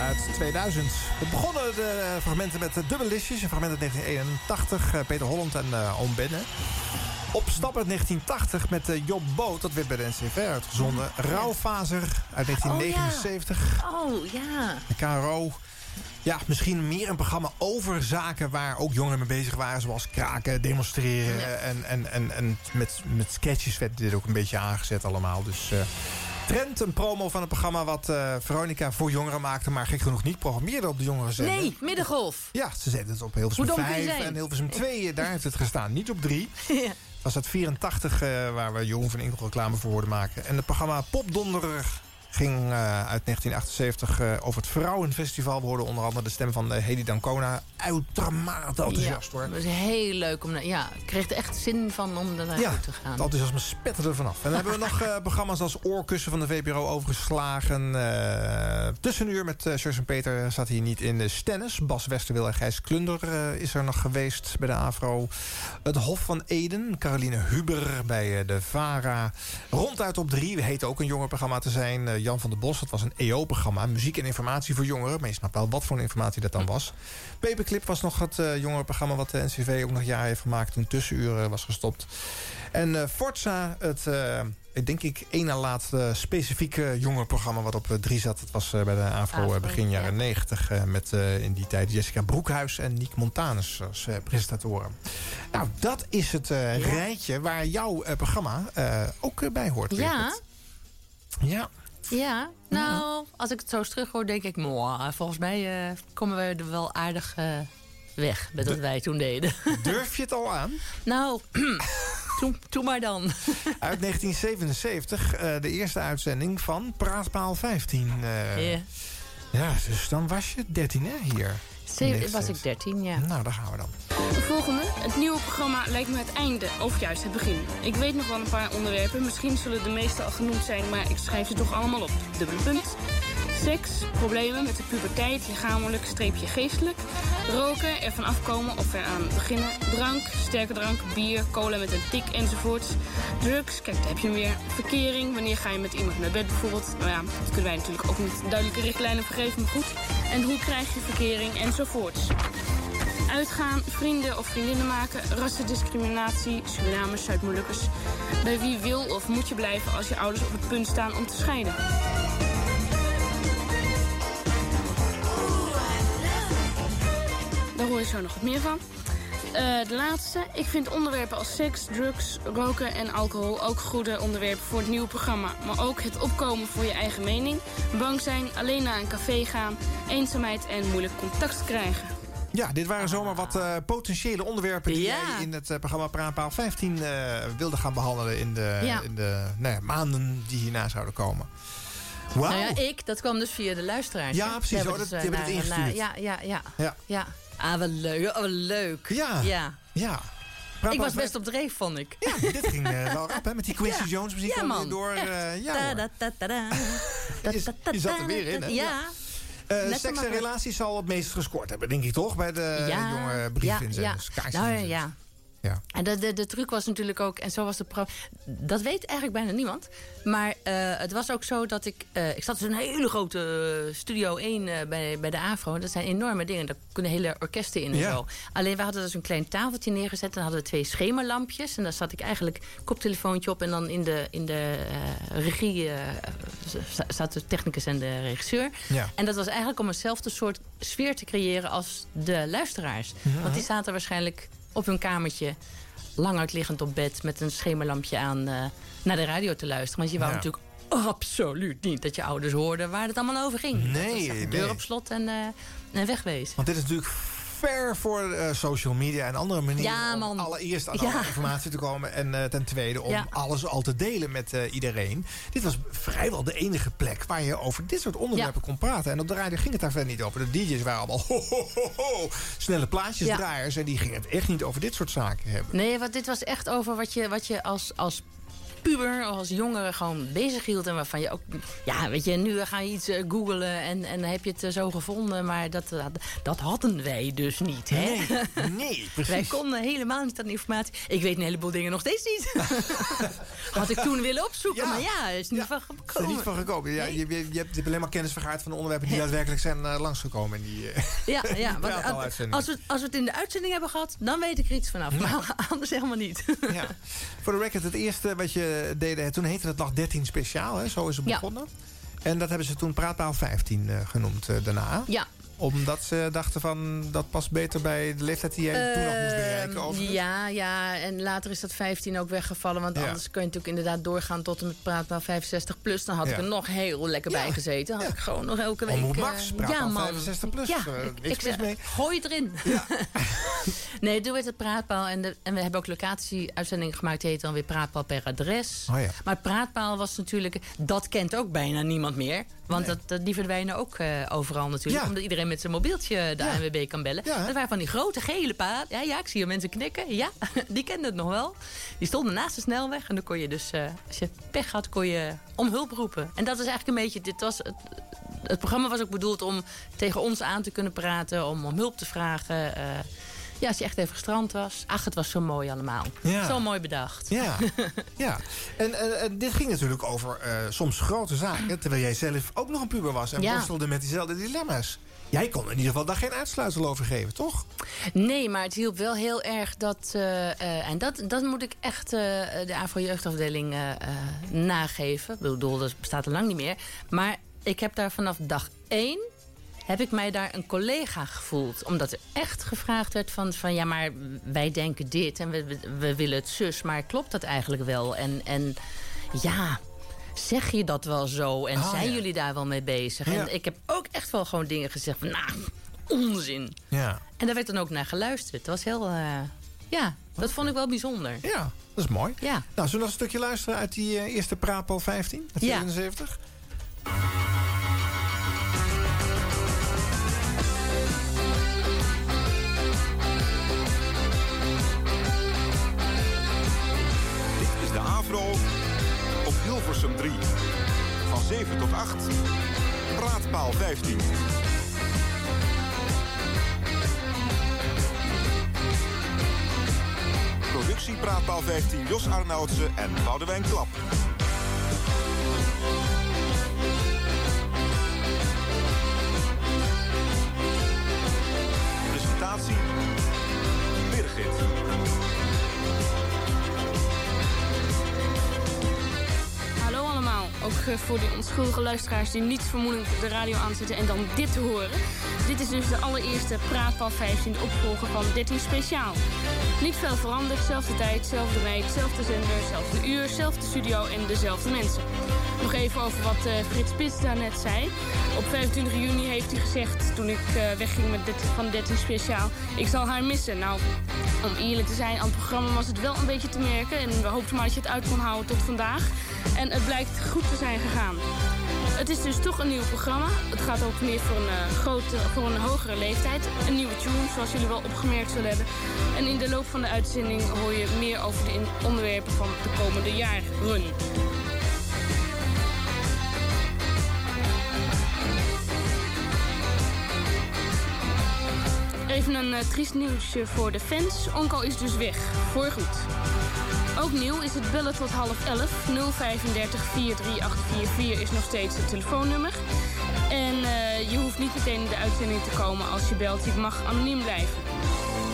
uit 2000. We begonnen de fragmenten met de dubbele listjes. Een fragment uit 1981, eh, Peter Holland en eh Oom Benne. Op stap uit 1980 met eh, Job Boot, dat werd bij de NCV uitgezonden. Rauwfazer uit 1979. Oh ja. De KRO. Ja, misschien meer een programma over zaken waar ook jongeren mee bezig waren. Zoals kraken, demonstreren. En, en, en, en met, met sketches werd dit ook een beetje aangezet allemaal. Dus eh, Trend, een promo van het programma wat eh, Veronica voor jongeren maakte. Maar gek genoeg niet programmeerde op de jongeren. Nee, middengolf. Ja, ze zetten het op Hilversum Hoe dom kun je 5 zijn? en Hilversum 2. Daar heeft het gestaan, niet op 3. Ja. was het 84 eh, waar we Jeroen van Inkel reclame voor hoorden maken. En het programma Popdonderer ging eh, uit 1978 eh, over het Vrouwenfestival. We hoorden onder andere de stem van eh, Hedy Dancona. Uitermate enthousiast hoor. Het was heel leuk om... Ja, ik kreeg er echt zin van om daar naartoe Ja, te gaan. het enthousiasme spetterde er vanaf. En dan hebben we nog programma's als Oorkussen van de VPRO overgeslagen. Tussenuur met uh, en Peter zat hier niet in de Stennis. Bas Westerwil en Gijs Klunder is er nog geweest bij de AVRO. Het Hof van Eden, Caroline Huber bij de VARA. Ronduit op drie, heette ook een jongerenprogramma te zijn. Jan van der Bos, dat was een EO-programma. Muziek en informatie voor jongeren. Maar je snapt wel wat voor informatie dat dan was. Paperclip was nog het eh, jongerenprogramma wat de NCV ook nog jaar heeft gemaakt... toen tussenuren was gestopt. En eh, Forza, het, eh, denk ik, één na laatste specifieke jongerenprogramma... wat op drie zat. Het was bij de AVRO begin jaren negentig... met in die tijd Jessica Broekhuis en Niek Montanus als presentatoren. Nou, dat is het rijtje waar jouw programma ook bij hoort. Ja. Ja. Ja. Nou, als ik het zo eens terug hoor, denk ik... "Mwah, volgens mij eh, komen we er wel aardig eh, weg met wat wij toen deden. Durf je het al aan? nou, doe maar dan. Uit 1977, eh, de eerste uitzending van Praatpaal 15. eh. Ja. Ja, dus dan was je 13 hè, hier. Zeven, was ik 13, ja. Nou, daar gaan we dan. De volgende. Het nieuwe programma lijkt me het einde, of juist het begin. Ik weet nog wel een paar onderwerpen. Misschien zullen de meeste al genoemd zijn, maar ik schrijf ze toch allemaal op. Dubbele punt. Seks, problemen met de puberteit, lichamelijk, streepje geestelijk. Roken, ervan afkomen of eraan beginnen. Drank, sterke drank, bier, cola met een tik enzovoorts. Drugs, kijk daar heb je weer. Verkering, wanneer ga je met iemand naar bed bijvoorbeeld. Nou ja, dat kunnen wij natuurlijk ook niet duidelijke richtlijnen voor geven, maar goed. En hoe krijg je verkering enzovoorts. Uitgaan, vrienden of vriendinnen maken, rassendiscriminatie, Surinamers, Zuid-Molukkers. Bij wie wil of moet je blijven als je ouders op het punt staan om te scheiden? Daar hoor je zo nog wat meer van. Eh, de laatste. Ik vind onderwerpen als seks, drugs, roken en alcohol ook goede onderwerpen voor het nieuwe programma. Maar ook het opkomen voor je eigen mening, bang zijn, alleen naar een café gaan, eenzaamheid en moeilijk contact krijgen. Ja, dit waren zomaar wat eh, potentiële onderwerpen... die Ja. jij in het eh, programma Praatpaal 15 eh, wilde gaan behandelen... in de, Ja. in de nou ja, maanden die hierna zouden komen. Nou ja, ik, dat kwam dus via de luisteraars. Ja, precies. Die hebben Oh, dat- dus, die hebben het ingestuurd. Ja, ja, ja. Ja. ja. Ah, wat leuk. Oh, wat leuk. Ja. ja. Ja. Ik was best op dreef, vond ik. Ja, dit ging wel rap, hè? Met die Quincy. Jones muziek Ja, man. door. ja, Je- zat er weer in, hè? Ja. Eh, seks en relaties zal het meest gescoord hebben, denk ik toch? Bij de jonge briefinzenders. Ja, ja. Nou ja. Ja. En de, de, de truc was natuurlijk ook, en zo was de pro. Dat weet eigenlijk bijna niemand. Maar eh, het was ook zo dat ik. eh, ik zat dus in een hele grote eh, studio 1 eh, bij, bij de Afro. Dat zijn enorme dingen. Daar kunnen hele orkesten in en Ja. zo. Alleen we hadden dus een klein tafeltje neergezet. En dan hadden we twee schemerlampjes. En daar zat ik eigenlijk koptelefoontje op. En dan in de, in de regie zat de technicus en de regisseur. Ja. En dat was eigenlijk om eenzelfde soort sfeer te creëren als de luisteraars. Ja. Want die zaten waarschijnlijk op hun kamertje, lang uitliggend op bed, met een schemerlampje aan eh, naar de radio te luisteren. Want je wou Ja. natuurlijk absoluut niet dat je ouders hoorden waar het allemaal over ging. Nee, Dat deur op slot en, eh en wegwezen. Want dit is natuurlijk ver voor eh, social media en andere manieren Ja, om man. allereerst aan Ja. alle informatie te komen. En eh, ten tweede om Ja. alles al te delen met eh, iedereen. Dit was vrijwel de enige plek waar je over dit soort onderwerpen kon praten. En op de radio ging het daar verder niet over. De DJ's waren allemaal ho, ho, ho, ho, snelle plaatjesdraaiers. En die gingen het echt niet over dit soort zaken hebben. Nee, want dit was echt over wat je, wat je als, als puber als jongere gewoon bezig hield. En waarvan je ook... Ja, weet je, nu ga je iets eh, googlen en, en dan heb je het eh, zo gevonden. Maar dat, dat, dat hadden wij dus niet, hè? Nee, nee, precies. Wij konden helemaal niet aan informatie. Ik weet een heleboel dingen nog steeds niet. Had ik toen willen opzoeken, maar ja, is niet van Er is gekomen. niet van gekomen. Ja, je, je, je hebt alleen maar kennis vergaard van de onderwerpen die daadwerkelijk zijn eh, langsgekomen. In die, eh, Ja, ja want als we, als we het in de uitzending hebben gehad, dan weet ik er iets vanaf. Maar anders helemaal niet. Ja. Voor de record, het eerste wat je deed, toen heette het nog 13 speciaal, hè? zo is het Ja. begonnen. En dat hebben ze toen Praatpaal 15 eh, genoemd eh, daarna. Ja, Omdat ze dachten van dat past beter bij de leeftijd die jij toen nog moest bereiken. Ehm, Overigens. ja, ja, en later is dat 15 ook weggevallen. Want Ja. anders kun je natuurlijk inderdaad doorgaan tot en met praatpaal 65 plus. Dan had ik er nog heel lekker bij gezeten. Had ik gewoon nog elke week... Omroep eh, Max, praatpaal ja, man. 65 plus. Ja, Eh, ik, zeg, mee. gooi het erin. nee, doe het het praatpaal. En, de, en we hebben ook locatie-uitzendingen gemaakt. Die heet dan weer praatpaal per adres. Oh. Maar praatpaal was natuurlijk... Dat kent ook bijna niemand meer. Want dat, dat- die verdwijnen ook eh, overal natuurlijk. Ja. Omdat iedereen met zijn mobieltje de Ja. ANWB kan bellen. Ja, dat waren van die grote gele paden. Ja, ja, ik zie je mensen knikken. Ja, die kenden het nog wel. Die stonden naast de snelweg. En dan kon je dus, eh, als je pech had, kon je om hulp roepen. En dat is eigenlijk een beetje... Dit was het, het programma was ook bedoeld om tegen ons aan te kunnen praten. Om om hulp te vragen. eh, ja, als je echt even gestrand was. Ach, het was zo mooi allemaal. Ja. Zo mooi bedacht. Ja, ja. En, dit ging natuurlijk over eh, soms grote zaken... terwijl jij zelf ook nog een puber was... en Ja. worstelde met diezelfde dilemma's. Jij kon in ieder geval daar geen uitsluitsel over geven, toch? Nee, maar het hielp wel heel erg dat... eh, eh, en dat, dat moet ik echt de AVO-jeugdafdeling eh, eh, nageven. Ik bedoel, dat bestaat al lang niet meer. Maar ik heb daar vanaf dag één... heb ik mij daar een collega gevoeld. Omdat er echt gevraagd werd van... van ja, maar wij denken dit en we, we, willen het zus. Maar klopt dat eigenlijk wel? En, en ja... Zeg je dat wel zo? En Ah, zijn ja. jullie daar wel mee bezig? Ja. En ik heb ook echt wel gewoon dingen gezegd van... Nou, onzin. Ja. En daar werd dan ook naar geluisterd. Dat was heel... eh, ja, dat vond ik wel bijzonder. Ja, dat is mooi. Ja. Nou, zullen we nog een stukje luisteren uit die eh, eerste Prapo 15? Uit Ja. Avro op Hilversum 3. Van 7 tot 8. Praatpaal 15. Productie Praatpaal 15 Jos Arnoudsen en Boudewijn Klap. Ook eh, voor die onschuldige luisteraars die niet vermoedend de radio aanzetten en dan dit te horen. Dit is dus de allereerste Praatpaal 15, de opvolger van 13 Speciaal. Niet veel veranderd, zelfde tijd, zelfde week, zelfde zender, zelfde uur, zelfde studio en dezelfde mensen. Nog even over wat eh, Frits Spits daarnet zei. Op 25 juni heeft hij gezegd, toen ik eh, wegging met 13 van 13 Speciaal... ik zal haar missen. Nou, om eerlijk te zijn, aan het programma was het wel een beetje te merken... en we hoopten maar dat je het uit kon houden tot vandaag. En het blijkt goed zijn gegaan. Het is dus toch een nieuw programma. Het gaat ook meer voor een, eh, grote, voor een hogere leeftijd. Een nieuwe tune, zoals jullie wel opgemerkt zullen hebben. En in de loop van de uitzending hoor je meer over de onderwerpen van de komende jaren. Even een eh, triest nieuwsje voor de fans. Onko is dus weg. Voorgoed. Ook nieuw is het bellen tot half 11. 035 43844 is nog steeds het telefoonnummer. En eh, je hoeft niet meteen in de uitzending te komen als je belt. Je mag anoniem blijven.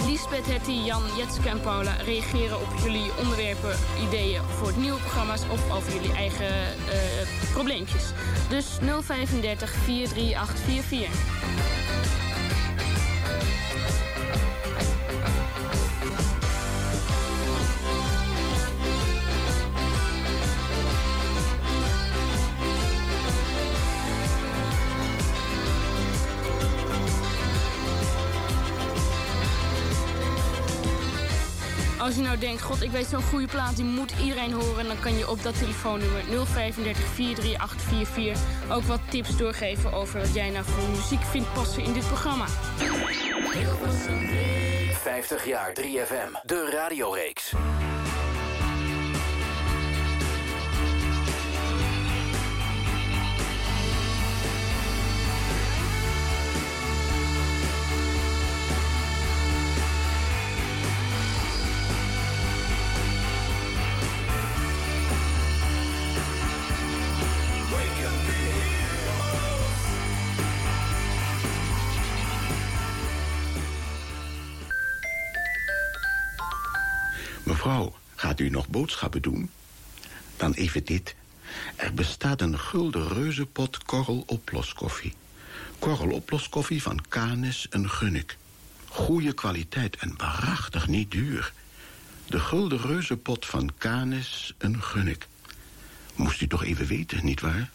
Lisbeth, Hetty, Jan, Jetske en Paula reageren op jullie onderwerpen, ideeën voor het nieuwe programma's of over jullie eigen eh, probleempjes. Dus 035 43844. Als je nou denkt, god, ik weet zo'n goede plaat, die moet iedereen horen... dan kan je op dat telefoonnummer 035 43844 ook wat tips doorgeven... over wat jij nou voor muziek vindt passen in dit programma. 50 jaar 3FM, de radioreeks. Doen? Dan even dit. Er bestaat een gulden reuzenpot korrel oploskoffie. Korrelopploskoffie van Canis en Gunnik. Goede kwaliteit en waarachtig niet duur. De gulden reuzenpot van Canis en Gunnik. Moest u toch even weten, nietwaar?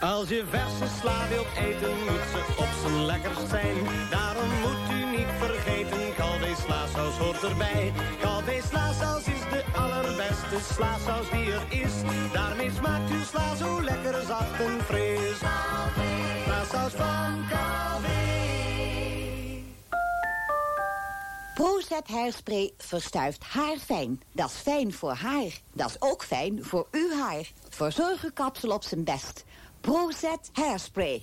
Als je verse sla wilt eten, moet ze op zijn lekkerst zijn. Daarom moet u niet vergeten, Calvé slaasaus hoort erbij. Calvé slaasaus is de allerbeste slaasaus die er is. Daarmee smaakt uw sla zo lekker zacht en fris. Slaasaus van Calvé. Prozet haarspray verstuift haar fijn. Dat is fijn voor haar. Dat is ook fijn voor uw haar. Verzorgerkapsel op zijn best. Prozet hairspray.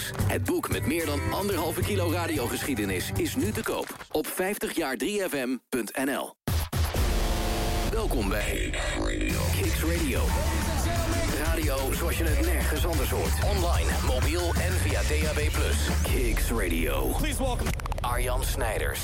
Het boek met meer dan anderhalve kilo radiogeschiedenis is nu te koop op 50jaar3fm.nl. Welkom bij Kicks Radio. Radio zoals je het nergens anders hoort. Online, mobiel en via DAB+. Kicks Radio. Please welcome Arjan Snijders.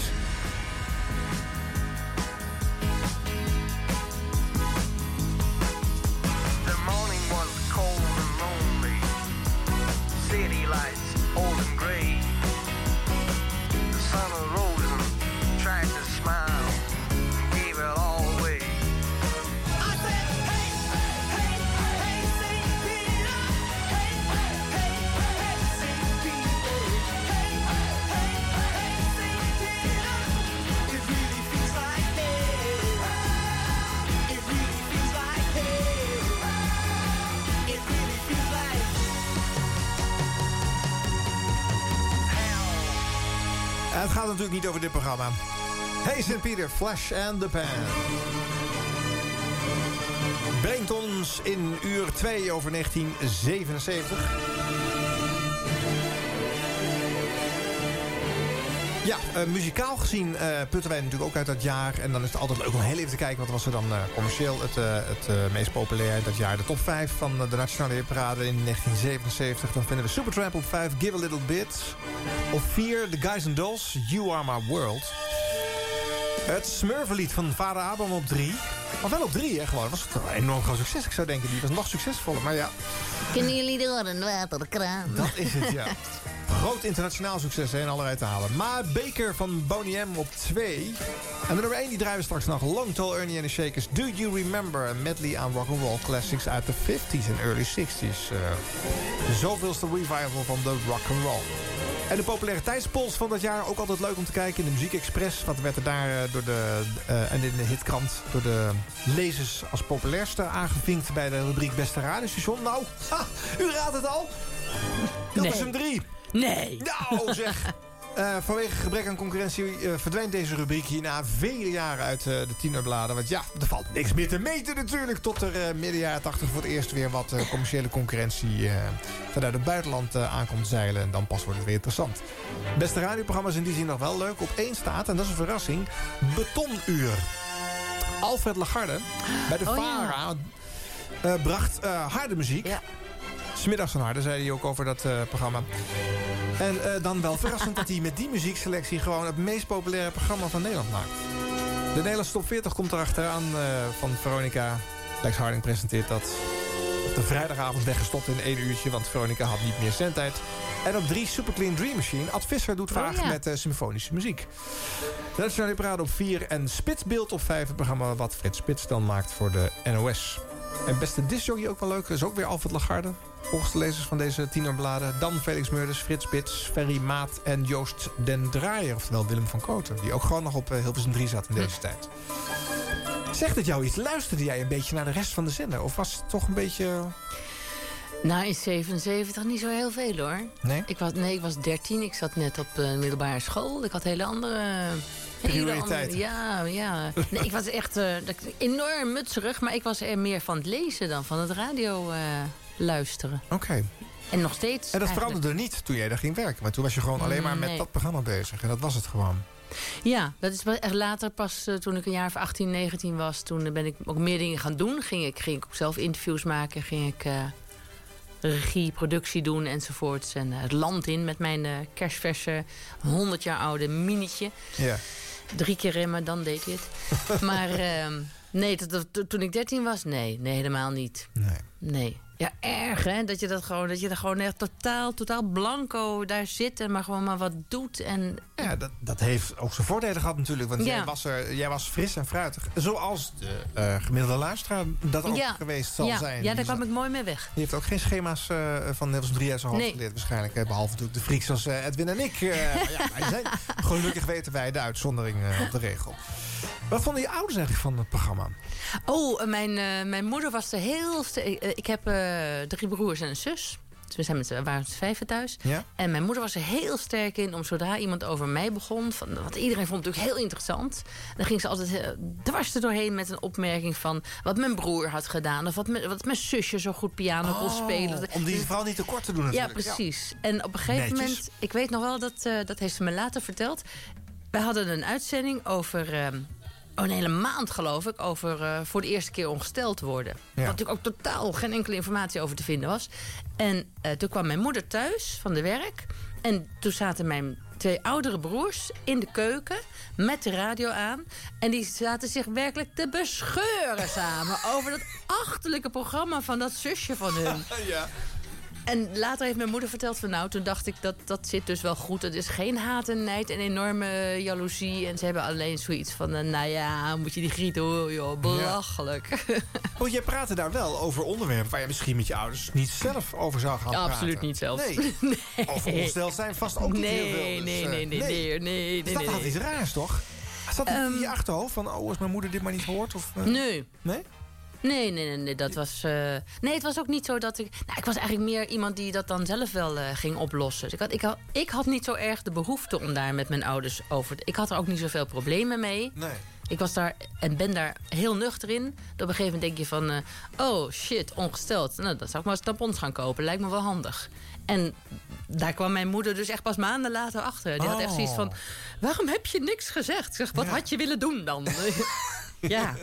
Natuurlijk niet over dit programma. Hey St. Peter, Flash and the Pan. Brengt ons in uur 2 over 1977. Ja, eh, muzikaal gezien eh, putten wij natuurlijk ook uit dat jaar. En dan is het altijd leuk om heel even te kijken... wat was er dan eh, commercieel het, het meest populair dat jaar. De top 5 van de Nationale Hitparade in 1977. Dan vinden we Supertramp op 5, Give a Little Bit. Op 4, The Guys and Dolls, You Are My World. Het Smurvenlied van Vader Abraham op 3. Maar wel op 3, hè, gewoon. Dat was een enorm groot succes. Ik zou denken, die was nog succesvoller. Maar ja, Kunnen jullie door een waterkraan? dat is het, ja. Groot internationaal succes hè, in allerlei talen. Maar Baker van Boney M op 2. En de nummer 1 die draaien we straks nog. Long Tall Ernie and the Shakers. Do You Remember? Een medley aan rock'n'roll classics uit de 50s en early 60s. Uh, de zoveelste revival van de rock'n'roll. En de populariteitspols van dat jaar ook altijd leuk om te kijken. In de Muziek Express. Wat werd er daar eh, door de, eh, en in de hitkrant door de lezers als populairste aangevinkt bij de rubriek Beste Radiostation. Nou, ha, u raadt het al. Hilversum 3. Nee. Nou zeg. Eh, vanwege gebrek aan concurrentie eh, verdwijnt deze rubriek hierna vele jaren uit eh, de tienerbladen. Want ja, er valt niks meer te meten natuurlijk. Tot er midden jaren 80 voor het eerst weer wat commerciële concurrentie vanuit het buitenland aankomt zeilen. En dan pas wordt het weer interessant. Beste radioprogramma's in die zin nog wel leuk. Op één staat, en dat is een verrassing, Betonuur. Alfred Lagarde bij de Oh, ja. VARA bracht harde muziek. Smiddags van harde, zei hij ook over dat eh, programma. En eh, dan wel verrassend dat hij met die muziekselectie... gewoon het meest populaire programma van Nederland maakt. De Nederlandse top 40 komt erachteraan uh, van Veronica. Lex Harding presenteert dat op de vrijdagavond weggestopt in één uurtje... want Veronica had niet meer zendtijd. En op drie Super Clean Dream Machine. Ad Visser doet vaak ja. met eh, symfonische muziek. Nationale Parade op 4 en Spitsbeeld op 5. Het programma wat Frits Spits dan maakt voor de NOS. En beste discjockey ook wel leuk. is ook weer Alfred Lagarde. Volgens de lezers van deze tienerbladen. Dan Felix Meurders, Frits Spits, Ferry Maat en Joost den Draaier. Oftewel Willem van Kooten. Die ook gewoon nog op eh, Hilversum 3 zat in deze tijd. Zegt het jou iets? Luisterde jij een beetje naar de rest van de zender? Of was het toch een beetje... Nou, in 77 niet zo heel veel hoor. Nee? Ik was, nee, ik was 13. Ik zat net op de middelbare school. Ik had hele andere Hele andere- Ja, ja. Nee, ik was echt eh, enorm mutserig, maar ik was er meer van het lezen dan van het radio eh, luisteren. Oké. En nog steeds. En dat eigenlijk. veranderde niet toen jij daar ging werken. Maar toen was je gewoon alleen maar met Nee. dat programma bezig. En dat was het gewoon. Ja, dat is echt later pas eh, toen ik een jaar of 18, 19 was. Toen ben ik ook meer dingen gaan doen. Ging ik, ging ik ook zelf interviews maken. Ging ik eh, regie, productie doen enzovoorts. En eh, het land in met mijn eh, kerstverse 100 jaar oude minietje. Ja. Drie keer remmen, dan deed hij het. maar ehm, nee, dat- dat- toen ik 13 was, nee, nee, helemaal niet. Nee. Nee. Ja, erg hè, dat je dat gewoon, dat je er gewoon echt totaal, totaal blanco daar zit en maar gewoon maar wat doet. En Ja, dat, dat heeft ook zijn voordelen gehad natuurlijk. Want Ja. jij, was er, jij was fris en fruitig. Zoals de eh, gemiddelde luisteraar dat ook ja, geweest zal ja, zijn. Ja, daar Die kwam ik mooi mee weg. Die heeft ook geen schema's eh, van Nederlands 3 uit zijn hoofd Nee. geleerd waarschijnlijk. hè, Behalve natuurlijk de freaks als eh, Edwin en ik. zijn, gelukkig weten wij de uitzondering op de regel. Wat vonden je ouders eigenlijk van het programma? Oh, mijn, mijn moeder was er heel... st- ik heb eh, drie broers en een zus. Dus we zijn met, we waren met vijven thuis. Ja? En mijn moeder was er heel sterk in om zodra iemand over mij begon... Van, want iedereen vond het natuurlijk heel interessant. Dan ging ze altijd eh, dwars er doorheen met een opmerking van... wat mijn broer had gedaan. Of wat, mijn- wat mijn zusje zo goed piano kon spelen. Oh, om die vrouw niet tekort te doen Ja, natuurlijk. precies. En op een gegeven Netjes. moment... Ik weet nog wel, dat, eh, dat heeft ze me later verteld. Wij hadden een uitzending over... ehm, een hele maand geloof ik... over eh, voor de eerste keer ongesteld worden. Waar natuurlijk ook totaal geen enkele informatie over te vinden was. En eh, toen kwam mijn moeder thuis van de werk. En toen zaten mijn twee oudere broers in de keuken met de radio aan. En die zaten zich werkelijk te bescheuren samen... over dat achterlijke programma van dat zusje van hun. ja. En later heeft mijn moeder verteld van nou, toen dacht ik dat dat zit dus wel goed. Het is geen haat en nijd en enorme jaloezie. En ze hebben alleen zoiets van, eh, nou ja, moet je die grieten hoor, joh, belachelijk. Oh, jij praatte daar wel over onderwerpen waar je misschien met je ouders niet zelf over zou gaan Ja, praten. absoluut niet zelfs. Nee. Over ongesteld zijn vast ook niet Nee, heel veel. dus, nee, eh, nee, nee, nee, nee, Is dat nee, had nee. iets raars, toch? Zat het in je achterhoofd van, oh, als mijn moeder dit maar niet hoort? Of, eh? Nee. Nee? Nee, nee, nee, nee, dat was... eh, Nee, het was ook niet zo dat ik... Nou, ik was eigenlijk meer iemand die dat dan zelf wel eh, ging oplossen. Dus ik, had, ik, had, ik had niet zo erg de behoefte om daar met mijn ouders over... te- Ik had er ook niet zoveel problemen mee. Nee. Ik was daar en ben daar heel nuchter in. Op een gegeven moment denk je van... eh, oh, shit, ongesteld. Nou, dan zou ik maar eens tampons gaan kopen. Lijkt me wel handig. En daar kwam mijn moeder dus echt pas maanden later achter. Die had echt Oh. zoiets van... waarom heb je niks gezegd? Ik zeg, wat had je willen doen dan? ja,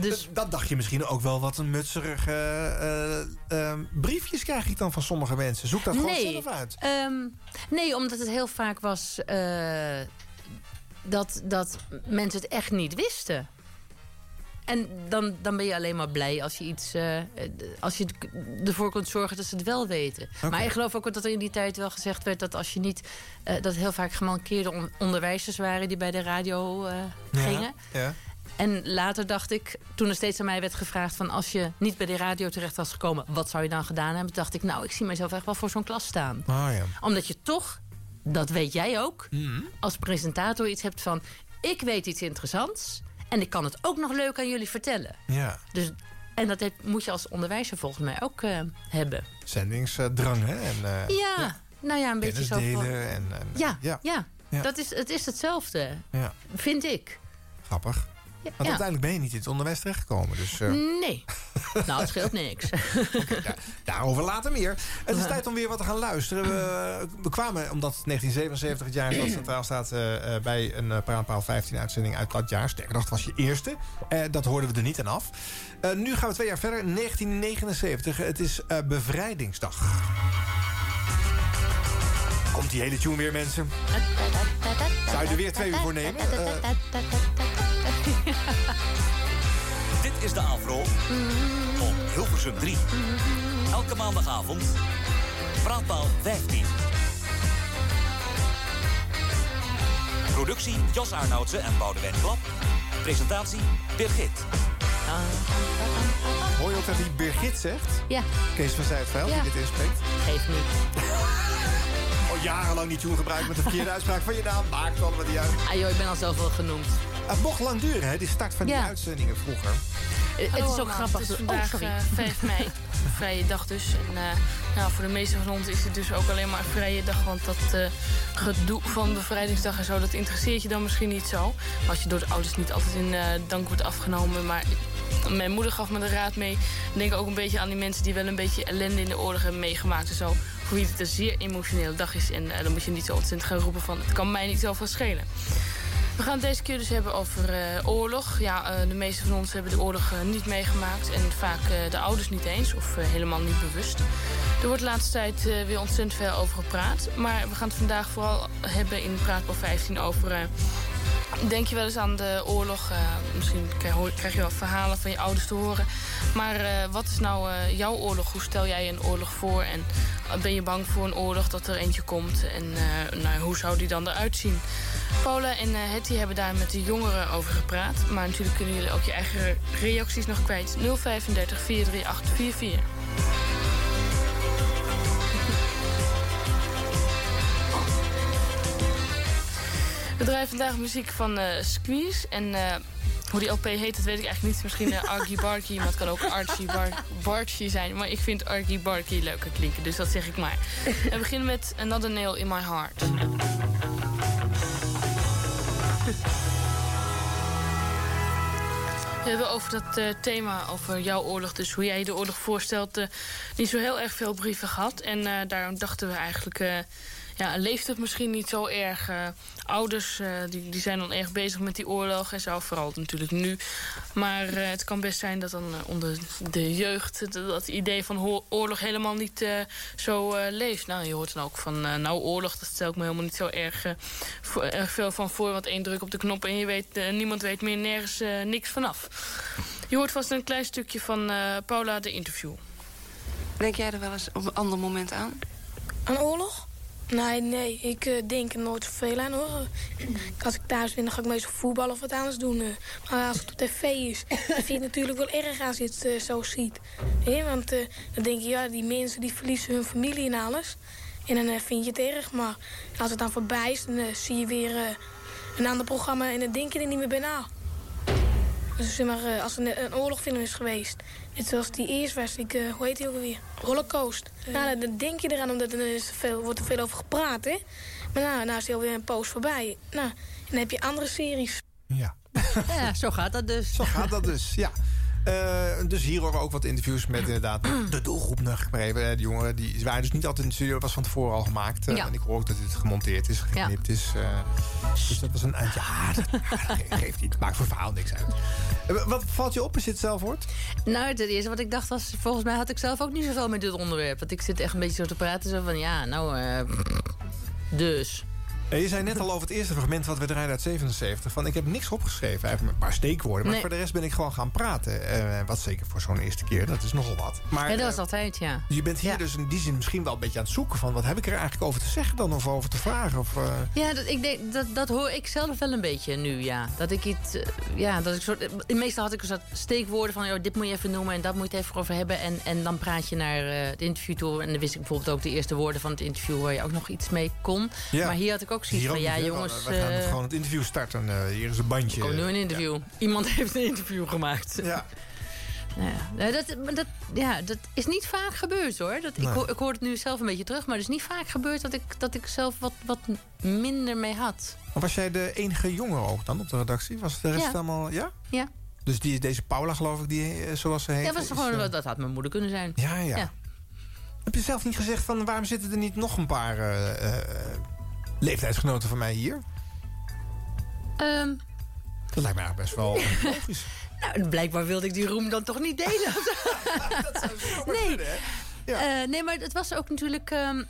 dus... Dat dacht je misschien ook wel wat een mutserige eh, eh, briefjes krijg ik dan van sommige mensen. Zoek dat gewoon nee, zelf uit. ehm, nee, omdat het heel vaak was eh, dat, dat mensen het echt niet wisten. En dan, dan ben je alleen maar blij als je iets. als je ervoor kunt zorgen dat ze het wel weten. Maar ik geloof ook dat er in die tijd wel gezegd werd dat als je niet. dat heel vaak gemankeerde on- onderwijzers waren die bij de radio gingen. Ja. En later dacht ik, toen er steeds aan mij werd gevraagd... van als je niet bij de radio terecht was gekomen... wat zou je dan gedaan hebben? dacht ik, nou, ik zie mezelf echt wel voor zo'n klas staan. Oh ja. Omdat je toch, dat weet jij ook... Mhm. als presentator iets hebt van... ik weet iets interessants... en ik kan het ook nog leuk aan jullie vertellen. Ja. Dus, en dat heb- moet je als onderwijzer volgens mij ook eh, hebben. Zendingsdrang, hè? En, eh, ja, nou ja, een beetje zo van... delen en, en, Ja, ja. ja. Ja. Dat is, het is hetzelfde, ja. vind ik. Grappig. Want uiteindelijk ben je niet in het onderwijs terechtgekomen. Dus, eh, Nee. nou, het scheelt niks. Daarover later meer. Het is tijd om weer wat te gaan luisteren. We, we kwamen, omdat 1977 het jaar is dat centraal staat... eh, eh, bij een Praatpaal 15 uitzending uit dat jaar. Sterker nog, het was je eerste. Dat hoorden we er niet aan af. Nu gaan we twee jaar verder. 1979. Het is Bevrijdingsdag. Komt die hele tune weer, mensen? Zou je er weer twee uur voor nemen? Dit is de Afro op Hilversum 3. Elke maandagavond. Praatpaal 15. Productie Jos Arnoudsen en Boudewijn Klap. Presentatie Birgit. Hoor je ook dat hij Birgit zegt? Ja. Kees van Ja. die dit inspreekt. Geeft niet. Jarenlang die tune gebruikt met de verkeerde uitspraak van je naam. Maakt allemaal niet uit. Ah joh, ik ben al zoveel genoemd. Het mocht lang duren, hè, die start van die Ja. uitzendingen vroeger. het is ook allemaal. grappig. Het is Oh, vandaag sorry. eh, 5 mei, vrije dag dus. En eh, nou, voor de meeste van ons is het dus ook alleen maar een vrije dag. Want dat eh, gedoe van bevrijdingsdag en zo, dat interesseert je dan misschien niet zo. Als je door de ouders niet altijd in eh, dank wordt afgenomen. Maar mijn moeder gaf me de raad mee. Denk ook een beetje aan die mensen die wel een beetje ellende in de oorlog hebben meegemaakt en zo. Wie het een zeer emotionele dag is. En eh, dan moet je niet zo ontzettend gaan roepen van het kan mij niet zoveel schelen. We gaan het deze keer dus hebben over eh, oorlog. Ja, eh, de meeste van ons hebben de oorlog niet meegemaakt. En vaak de ouders niet eens, of helemaal niet bewust. Er wordt de laatste tijd weer ontzettend veel over gepraat. Maar we gaan het vandaag vooral hebben in Praatbal 15 over... Denk je wel eens aan de oorlog? Eh, misschien krijg, je wel verhalen van je ouders te horen. Maar eh, wat is nou eh, jouw oorlog? Hoe stel jij een oorlog voor? En ben je bang voor een oorlog dat er eentje komt? En nou, hoe zou die dan eruit zien? Paula en Hetty hebben daar met de jongeren over gepraat. Maar natuurlijk kunnen jullie ook je eigen reacties nog kwijt. 035 438 44. We draaien vandaag muziek van eh, Squeeze. En eh, hoe die LP heet, dat weet ik eigenlijk niet. Misschien eh, Argy Barky, maar het kan ook Archie Bar zijn. Maar ik vind Argy Barky leuker klinken, dus dat zeg ik maar. We beginnen met Another Nail in My Heart. We hebben over dat thema, over jouw oorlog, dus hoe jij je de oorlog voorstelt, eh, niet zo heel erg veel brieven gehad. En daarom dachten we eigenlijk, ja, leeft het misschien niet zo erg? eh, ouders eh, die, die zijn dan erg bezig met die oorlog en zo, vooral natuurlijk nu. Maar eh, het kan best zijn dat dan onder de jeugd dat, dat idee van oorlog helemaal niet eh, zo eh, leeft. Nou, je hoort dan ook van, nou oorlog, dat stel ik me helemaal niet zo erg, voor, erg veel van voor. Want één druk op de knop en je weet, niemand weet meer nergens eh, niks vanaf. Je hoort vast een klein stukje van eh, Paula de interview. Denk jij er wel eens op een ander moment aan? Aan oorlog? Nee, nee, ik eh, denk er nooit zoveel aan hoor. Als ik thuis ben, dan ga ik meestal voetballen of wat anders doen. eh. Maar als het op tv is, dan vind je het natuurlijk wel erg als je het eh, zo ziet. Hè, Want dan denk je, ja, die mensen die verliezen hun familie en alles. En dan vind je het erg. Maar als het dan voorbij is, dan zie je weer een ander programma en dan denk je er niet meer bij na. Dus zeg maar, eh, als er een, een oorlogfilm is geweest. Net zoals die eerst was, ik, eh, hoe heet die ook alweer? Holocaust. Nou, dan- denk je eraan, omdat er is veel, wordt er veel over gepraat, hè. Maar nou, nou is er alweer een poos voorbij. Nou, en dan heb je andere series. Ja. Ja, zo gaat dat dus. Zo gaat dat dus, ja. Eh, dus hier horen we ook wat interviews met inderdaad de doelgroep nog maar even. De jongeren die waren dus niet altijd in de studio, was van tevoren al gemaakt. Eh, Ja. En ik hoor ook dat dit gemonteerd is, geknipt is. eh, dus dat was een. eh, ja, dat, geeft niet. Maakt voor verhaal niks uit. Eh, Wat valt je op als je het zelf hoort? Nou, het eerste wat ik dacht was... volgens mij had ik zelf ook niet zoveel met dit onderwerp. Want ik zit echt een beetje zo te praten. Zo van, ja, nou, eh, dus... Eh, Je zei net al over het eerste fragment wat we draaien uit 77. Van ik heb niks opgeschreven, even een paar steekwoorden. Maar Nee. voor de rest ben ik gewoon gaan praten. Eh, wat zeker voor zo'n eerste keer, dat is nogal wat. Maar, ja, dat was eh, altijd, ja. je bent hier dus in die zin misschien wel een beetje aan het zoeken van... wat heb ik er eigenlijk over te zeggen dan of over te vragen? Of, Ja, dat, ik denk, dat, dat hoor ik zelf wel een beetje nu, ja. Dat ik iets, ja, dat ik soort, meestal had ik een soort steekwoorden van, joh, dit moet je even noemen en dat moet je het even over hebben. En, en dan praat je naar het interview toe. En dan wist ik bijvoorbeeld ook de eerste woorden van het interview waar je ook nog iets mee kon. Ja. Maar hier had ik ook zoiets van, ja, jongens. We gaan eh, gewoon het interview starten. Eh, hier is een bandje. Oh, nu een interview. Iemand heeft een interview gemaakt. Ja. Nou ja, nou, dat, dat, ja, dat is niet vaak gebeurd hoor. Dat, Nee. ik, hoor, ik hoor het nu zelf een beetje terug, maar het is niet vaak gebeurd dat ik, dat ik zelf wat, wat minder mee had. Was jij de enige jongen ook dan op de redactie? Was de rest Ja. allemaal... Ja? Ja, Dus die, deze Paula, geloof ik, die, eh, zoals ze heet. ja was is, gewoon, dat had mijn moeder kunnen zijn. Ja, ja, Heb je zelf niet gezegd van waarom zitten er niet nog een paar leeftijdsgenoten van mij hier? Ehm, Dat lijkt me eigenlijk best wel logisch. nou, blijkbaar wilde ik die roem dan toch niet delen. nee. Eh, nee, maar het was ook natuurlijk... ehm,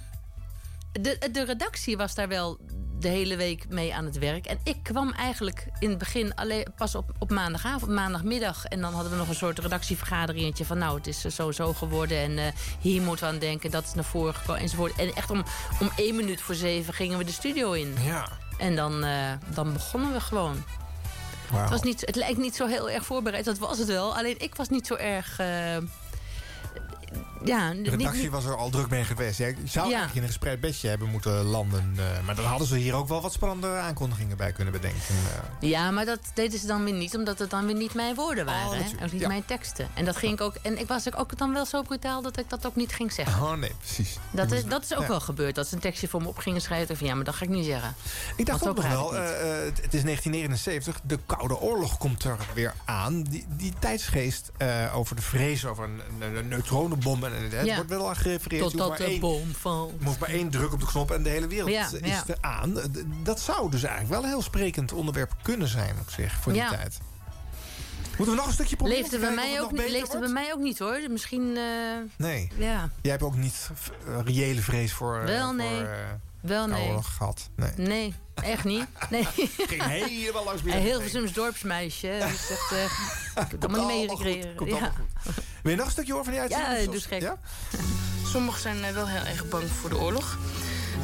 de, de redactie was daar wel de hele week mee aan het werk. En ik kwam eigenlijk in het begin alleen pas op, op maandagavond, maandagmiddag. En dan hadden we nog een soort redactievergaderingetje van... nou, het is eh, zo zo geworden en eh, hier moeten we aan denken. Dat is naar voren gekomen enzovoort. En echt om, om één minuut voor zeven gingen we de studio in. Ja. En dan, eh, dan begonnen we gewoon. Het, was niet, het lijkt niet zo heel erg voorbereid, dat was het wel. Alleen ik was niet zo erg... Ja, De redactie niet- was er al druk mee geweest. Ja, je zou Ja. eigenlijk in een gespreid bedje hebben moeten landen. eh, maar dan hadden ze hier ook wel wat spannende aankondigingen bij kunnen bedenken. eh. Ja, maar dat deden ze dan weer niet, omdat het dan weer niet mijn woorden waren. hè? Oh, Ook niet ja. mijn teksten. En dat ging ik ook. En ik was ook dan wel zo brutaal dat ik dat ook niet ging zeggen. Oh nee, precies. Dat is, dat is ook ja. wel gebeurd. Dat ze een tekstje voor me op gingen schrijven. Van ja, maar dat ga ik niet zeggen. Ik dacht ook nog wel, ik eh, het is 1979, de Koude Oorlog komt er weer aan. Die, die tijdsgeest over de vrees over een, een, een neutronenbom. En, en- het Ja. wordt wel aan gerefereerd. Totdat maar de één- bom valt. Je hoeft maar één druk op de knop en de hele wereld Ja, is er aan. Dat zou dus eigenlijk wel een heel sprekend onderwerp kunnen zijn op zich voor die Ja. tijd. Moeten we nog een stukje proberen? Leefde om bij, mij ook, het niet- leefde bij mij ook niet hoor. Misschien. eh, Nee. Ja. Jij hebt ook niet eh, reële vrees voor, eh, Wel, nee. Wel, nee. Gehad. Nee. Nee, echt niet. Nee. Ging helemaal langs Een binnen. Hilversums dorpsmeisje. Dat is echt, ik heb het allemaal niet meegekregen. Ja. allemaal Wil je nog een stukje horen van die uitzending? Ja, dus gek. Ja? Sommigen zijn eh, wel heel erg bang voor de oorlog.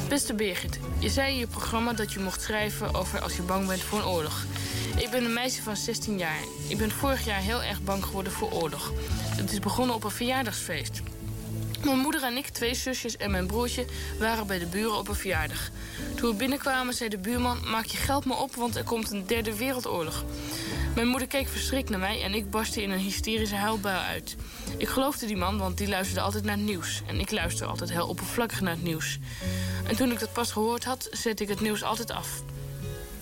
Beste Birgit, je zei in je programma dat je mocht schrijven over als je bang bent voor een oorlog. Ik ben een meisje van 16 jaar. Ik ben vorig jaar heel erg bang geworden voor oorlog. Het is begonnen op een verjaardagsfeest. Mijn moeder en ik, twee zusjes en mijn broertje waren bij de buren op een verjaardag. Toen we binnenkwamen zei de buurman, maak je geld maar op, want er komt een derde wereldoorlog. Mijn moeder keek verschrikt naar mij en ik barstte in een hysterische huilbui uit. Ik geloofde die man, want die luisterde altijd naar het nieuws. En ik luister altijd heel oppervlakkig naar het nieuws. En toen ik dat pas gehoord had, zette ik het nieuws altijd af.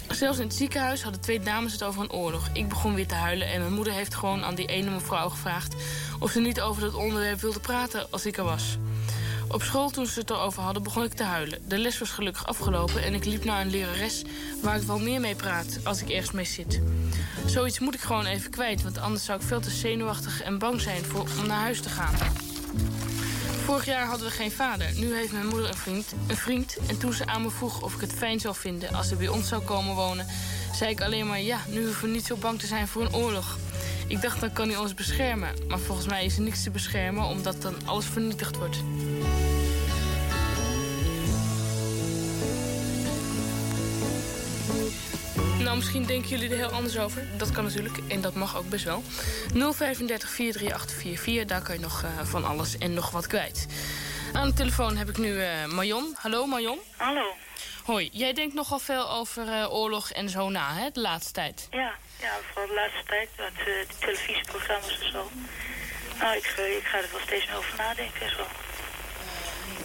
Zelfs in het ziekenhuis hadden twee dames het over een oorlog. Ik begon weer te huilen en mijn moeder heeft gewoon aan die ene mevrouw gevraagd... of ze niet over dat onderwerp wilde praten als ik er was. Op school, toen ze het erover hadden, begon ik te huilen. De les was gelukkig afgelopen en ik liep naar een lerares... waar ik wel meer mee praat als ik ergens mee zit. Zoiets moet ik gewoon even kwijt, want anders zou ik veel te zenuwachtig en bang zijn voor, om naar huis te gaan. Vorig jaar hadden we geen vader. Nu heeft mijn moeder een vriend, een vriend. En toen ze aan me vroeg of ik het fijn zou vinden als ze bij ons zou komen wonen... zei ik alleen maar ja, nu hoeven we niet zo bang te zijn voor een oorlog. Ik dacht, dan kan hij ons beschermen. Maar volgens mij is er niks te beschermen, omdat dan alles vernietigd wordt. Nou, misschien denken jullie er heel anders over. Dat kan natuurlijk en dat mag ook best wel. 035 43844, daar kan je nog eh, van alles en nog wat kwijt. Aan de telefoon heb ik nu Marion. Hallo Marion. Hallo. Hoi, jij denkt nogal veel over eh, oorlog en zo na, hè, de laatste tijd. Ja, ja, vooral de laatste tijd met eh, de televisieprogramma's en zo. Nou, ik, eh, ik ga er wel steeds meer over nadenken en zo.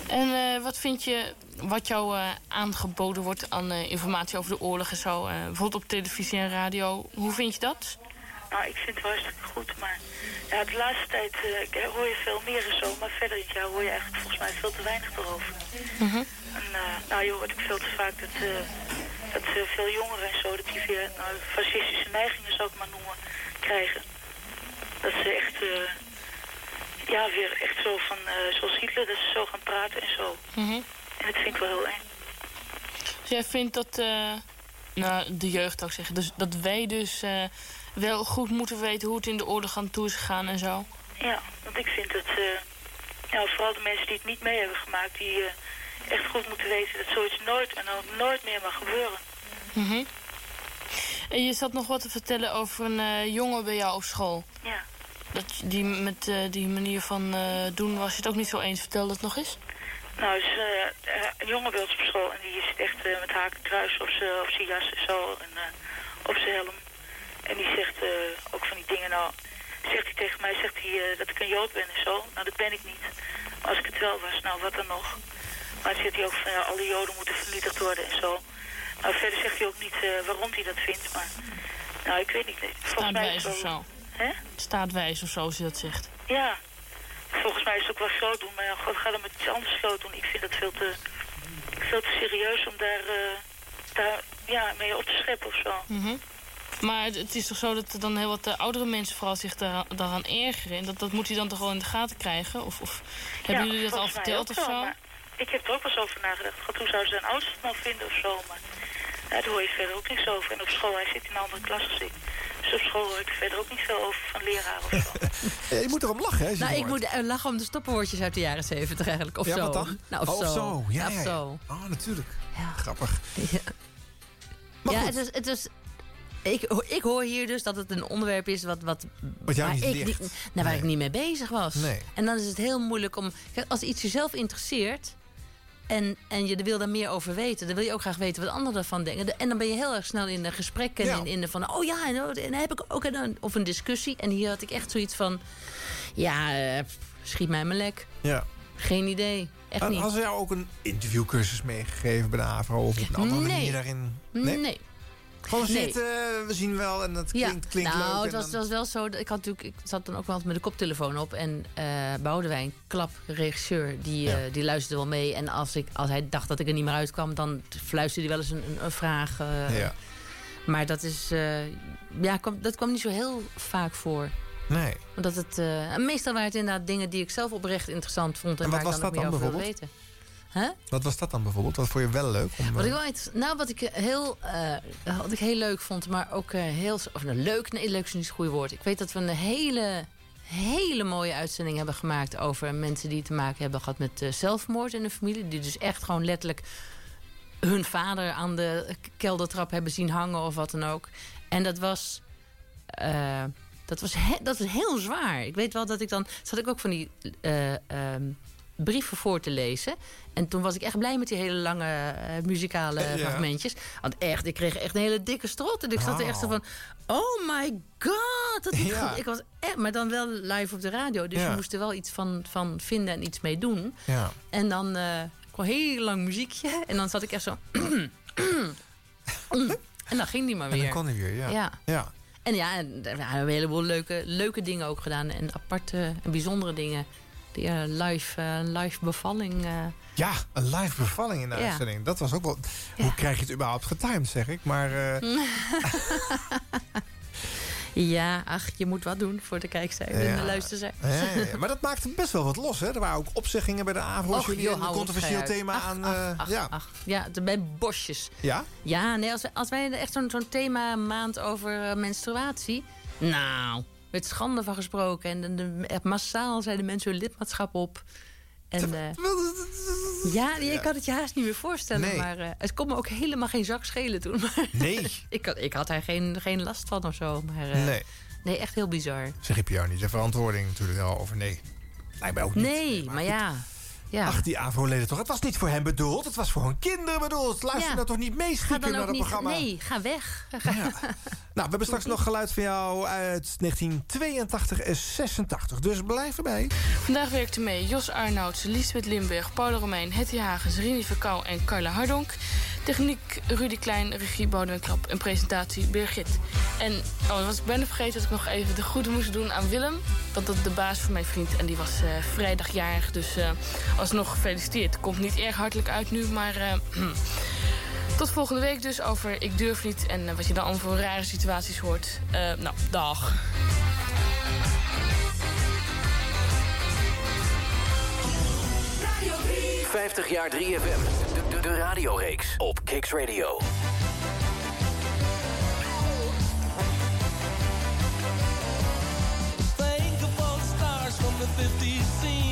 En wat vind je wat jou aangeboden wordt aan informatie over de oorlog en zo? bijvoorbeeld op televisie en radio. Hoe vind je dat? Nou, ik vind het hartstikke goed, maar ja, de laatste tijd eh, hoor je veel meer en zo. Maar verder dit jaar hoor je eigenlijk volgens mij veel te weinig erover. En eh, nou, je hoort ook veel te vaak dat, eh, dat veel jongeren en zo, dat die weer nou, fascistische neigingen, zou ik maar noemen, krijgen. Dat ze echt, ja, weer echt zo van, zoals Hitler, dat ze zo gaan praten en zo. Mhm. En dat vind ik wel heel eng. Dus jij vindt dat, nou, de jeugd ik zeggen, dus dat wij dus wel goed moeten weten hoe het in de oorlog aan toe is gegaan en zo? Ja, want ik vind dat, eh, ja, vooral de mensen die het niet mee hebben gemaakt, die eh, echt goed moeten weten dat zoiets nooit en ook nooit meer mag gebeuren. Mhm. En je zat nog wat te vertellen over een eh, jongen bij jou op school. Ja. Dat die met die manier van doen was je het ook niet zo eens. Vertel dat nog eens. Nou, dus, een jongen bij ons op school en die zit echt met haken kruis op zijn jas en zo en op zijn helm. En die zegt eh, ook van die dingen, nou, zegt hij tegen mij, zegt hij eh, dat ik een Jood ben en zo. Nou, dat ben ik niet. Maar als ik het wel was, nou, wat dan nog? Maar dan zegt hij ook van, ja, alle Joden moeten vernietigd worden en zo. Nou, verder zegt hij ook niet eh, waarom hij dat vindt, maar... Nou, ik weet niet. Volgens mij is het of zo. Hè? Staatwijs of zo, als je dat zegt. Ja. Volgens mij is het ook wel groot doen, maar ja, God, ga dan met iets anders groot doen. Ik vind dat veel te, veel te serieus om daar, daar ja, mee op te scheppen of zo. Mhm. Maar het, het is toch zo dat dan heel wat eh, oudere mensen vooral zich daaraan, daaraan ergeren. En dat, dat moet hij dan toch wel in de gaten krijgen? Of, of hebben jullie dat al verteld of zo? Ik heb er ook wel eens over nagedacht. God, hoe zou zijn ouders het nou vinden of zo? Maar ja, daar hoor je verder ook niks over. En op school, hij zit in een andere klas als ik. Dus op school hoor ik er verder ook niet veel over van leraren of zo. Eh, je moet erom lachen, hè? Nou, ik moet eh, lachen om de stoppenwoordjes uit de jaren zeventig eigenlijk. Of ja, zo. wat dan? Nou, of oh, of zo. zo. Ja, of ja, ja. zo. Oh, natuurlijk. Grappig. Ja, het is, het is... Ik, ik hoor hier dus dat het een onderwerp is wat, wat, Wat waar, niet ik, niet- nou, waar ik niet mee bezig was. Nee. En dan is het heel moeilijk om... Kijk, als iets jezelf interesseert... En, en je wil daar meer over weten. Dan wil je ook graag weten wat anderen ervan denken. En dan ben je heel erg snel in de gesprekken. En in, in de van, oh ja, en, oh, dan heb ik ook een, of een discussie. En hier had ik echt zoiets van... Ja, eh, schiet mij maar lek. Ja. Geen idee. Echt En niet. Hadden ze jou ook een interviewcursus meegegeven bij de AVRO? Of op een andere Nee. manier daarin? Nee. Gewoon Nee. zitten, we zien wel en dat klinkt, klinkt nou, leuk. het was, het was wel zo. Ik, had natuurlijk, ik zat dan ook wel met de koptelefoon op. En eh Boudewijn, klap, regisseur, die, eh, die luisterde wel mee. En als, ik, als hij dacht dat ik er niet meer uitkwam, dan fluisterde hij wel eens een, een, een vraag. eh. Ja. Maar dat is. eh, ja, kwam, dat kwam niet zo heel vaak voor. Nee. Omdat het, eh, meestal waren het inderdaad dingen die ik zelf oprecht interessant vond. En, En wat waar was ik dan ook dat meer dan over bijvoorbeeld? weten. Huh? Wat was dat dan bijvoorbeeld? Wat vond je wel leuk? Om, Wat eh, ik wel iets, nou, wat ik heel, eh, wat ik heel leuk vond, maar ook eh, heel, of nou, leuk, nee, leuk is niet het goede woord. Ik weet dat we een hele, hele mooie uitzending hebben gemaakt over mensen die te maken hebben gehad met eh, zelfmoord in de familie, die dus echt gewoon letterlijk hun vader aan de keldertrap hebben zien hangen of wat dan ook. En dat was, eh, dat was, he- dat was heel zwaar. Ik weet wel dat ik dan zat ik ook van die eh, ehm, brieven voor te lezen. En toen was ik echt blij met die hele lange eh, muzikale Ja. fragmentjes. Want echt, ik kreeg echt een hele dikke strot. En ik zat er echt zo van, oh my god. Dat ik, was echt, maar dan wel live op de radio. Dus Ja. we moesten wel iets van, van vinden en iets mee doen. Ja. En dan eh kwam een heel lang muziekje. En dan zat ik echt zo... en dan ging die maar En weer. dan kon hij weer, ja. Ja. En ja, en we hebben een heleboel leuke, leuke dingen ook gedaan. En aparte en bijzondere dingen. Die eh, live, eh, live bevalling. eh. Ja, een live bevalling in de Ja. uitzending. Dat was ook wel... Hoe krijg je het überhaupt getimed, zeg ik. Maar ja, ach, je moet wat doen voor de kijkcijfers en de Ja. luistercijfers. ja. Maar dat maakte best wel wat los, hè? Er waren ook opzeggingen bij de AVRO. Och, joh, een controversieel thema Ach, aan... ach, ach, ja. ach. ja, de- bij bosjes. ja? Ja, nee, als, wij- als wij echt zo'n zo'n thema maand over menstruatie... Nou, met schande van gesproken. En de, de- massaal zeiden mensen hun lidmaatschap op. En, eh, ja, ik kan het je haast niet meer voorstellen. Nee. Maar eh, het kon me ook helemaal geen zak schelen toen. Maar Nee. ik, had, ik had daar geen, geen last van of zo. Maar, eh, Nee. nee, echt heel bizar. Zeg ik jou niet. De verantwoording natuurlijk wel over nee. Lijkt mij ook niet. Nee, maar ja. Ja. Ach, die AVRO-leden toch. Het was niet voor hem bedoeld. Het was voor hun kinderen bedoeld. Luister Ja. nou toch niet mee, Ga stiekem, dan naar ook het niet... programma. Nee, ga weg. Nou, we hebben straks nog geluid van jou uit 1982 en 86. Dus blijf erbij. Vandaag werkten mee Jos Arnouds, Lisbeth Limburg, Paula Romein, Hetty Hagens, Rini Verkouw en Carla Hardonk. Techniek Rudy Klein, regie Klap en presentatie Birgit. En oh, was ik bijna vergeten dat ik nog even de groeten moest doen aan Willem. Want dat is de baas van mijn vriend en die was eh, vrijdag jarig. Dus eh, alsnog gefeliciteerd. Komt niet erg hartelijk uit nu, maar... eh, Tot volgende week dus over Ik Durf Niet en wat je dan voor rare situaties hoort. Nou, dag. 50 jaar 3FM. De, de, de radioreeks op Kicks Radio. Think of all the stars from the 50s scene.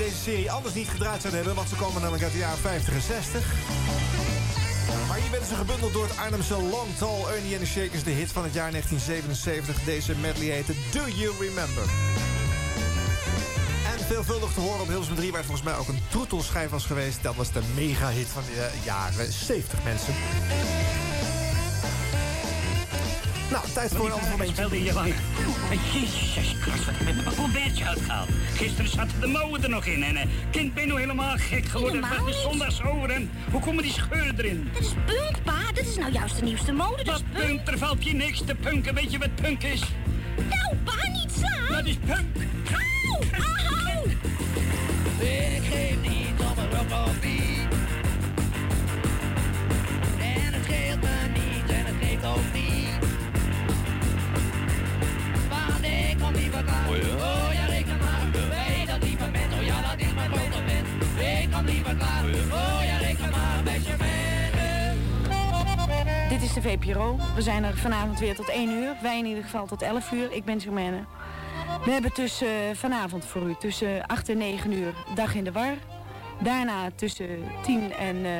Deze serie anders niet gedraaid zouden hebben... want ze komen namelijk uit de jaren 50 en 60. Maar hier werden ze gebundeld door het Arnhemse Long Tall Ernie and the Shakers... de hit van het jaar 1977. Deze medley heette Do You Remember? En veelvuldig te horen op Hilversum 3... waar het volgens mij ook een troetelschijf was geweest. Dat was de mega-hit van de eh, jaren 70, mensen. Nou, tijd voor een ander momentje. Jezus Christus, wat heb ik mijn colbertje uitgehaald. Gisteren zat de mouwen er nog in en eh, kind ben je nou helemaal gek geworden. Helemaal de niet. zondags over en hoe komen die scheuren erin? Dat is punk, pa. Dit is nou juist de nieuwste mode. Dat is punk, er valt je niks te punken. Weet je wat punk is? Nou, pa, niet slaan. Dat is punk. De VPRO. We zijn er vanavond weer tot 1 uur. Wij in ieder geval tot 11 uur. Ik ben Germaine. We hebben tussen eh, vanavond voor u tussen 8 en 9 uur Dag in de War. Daarna tussen 10 en... eh,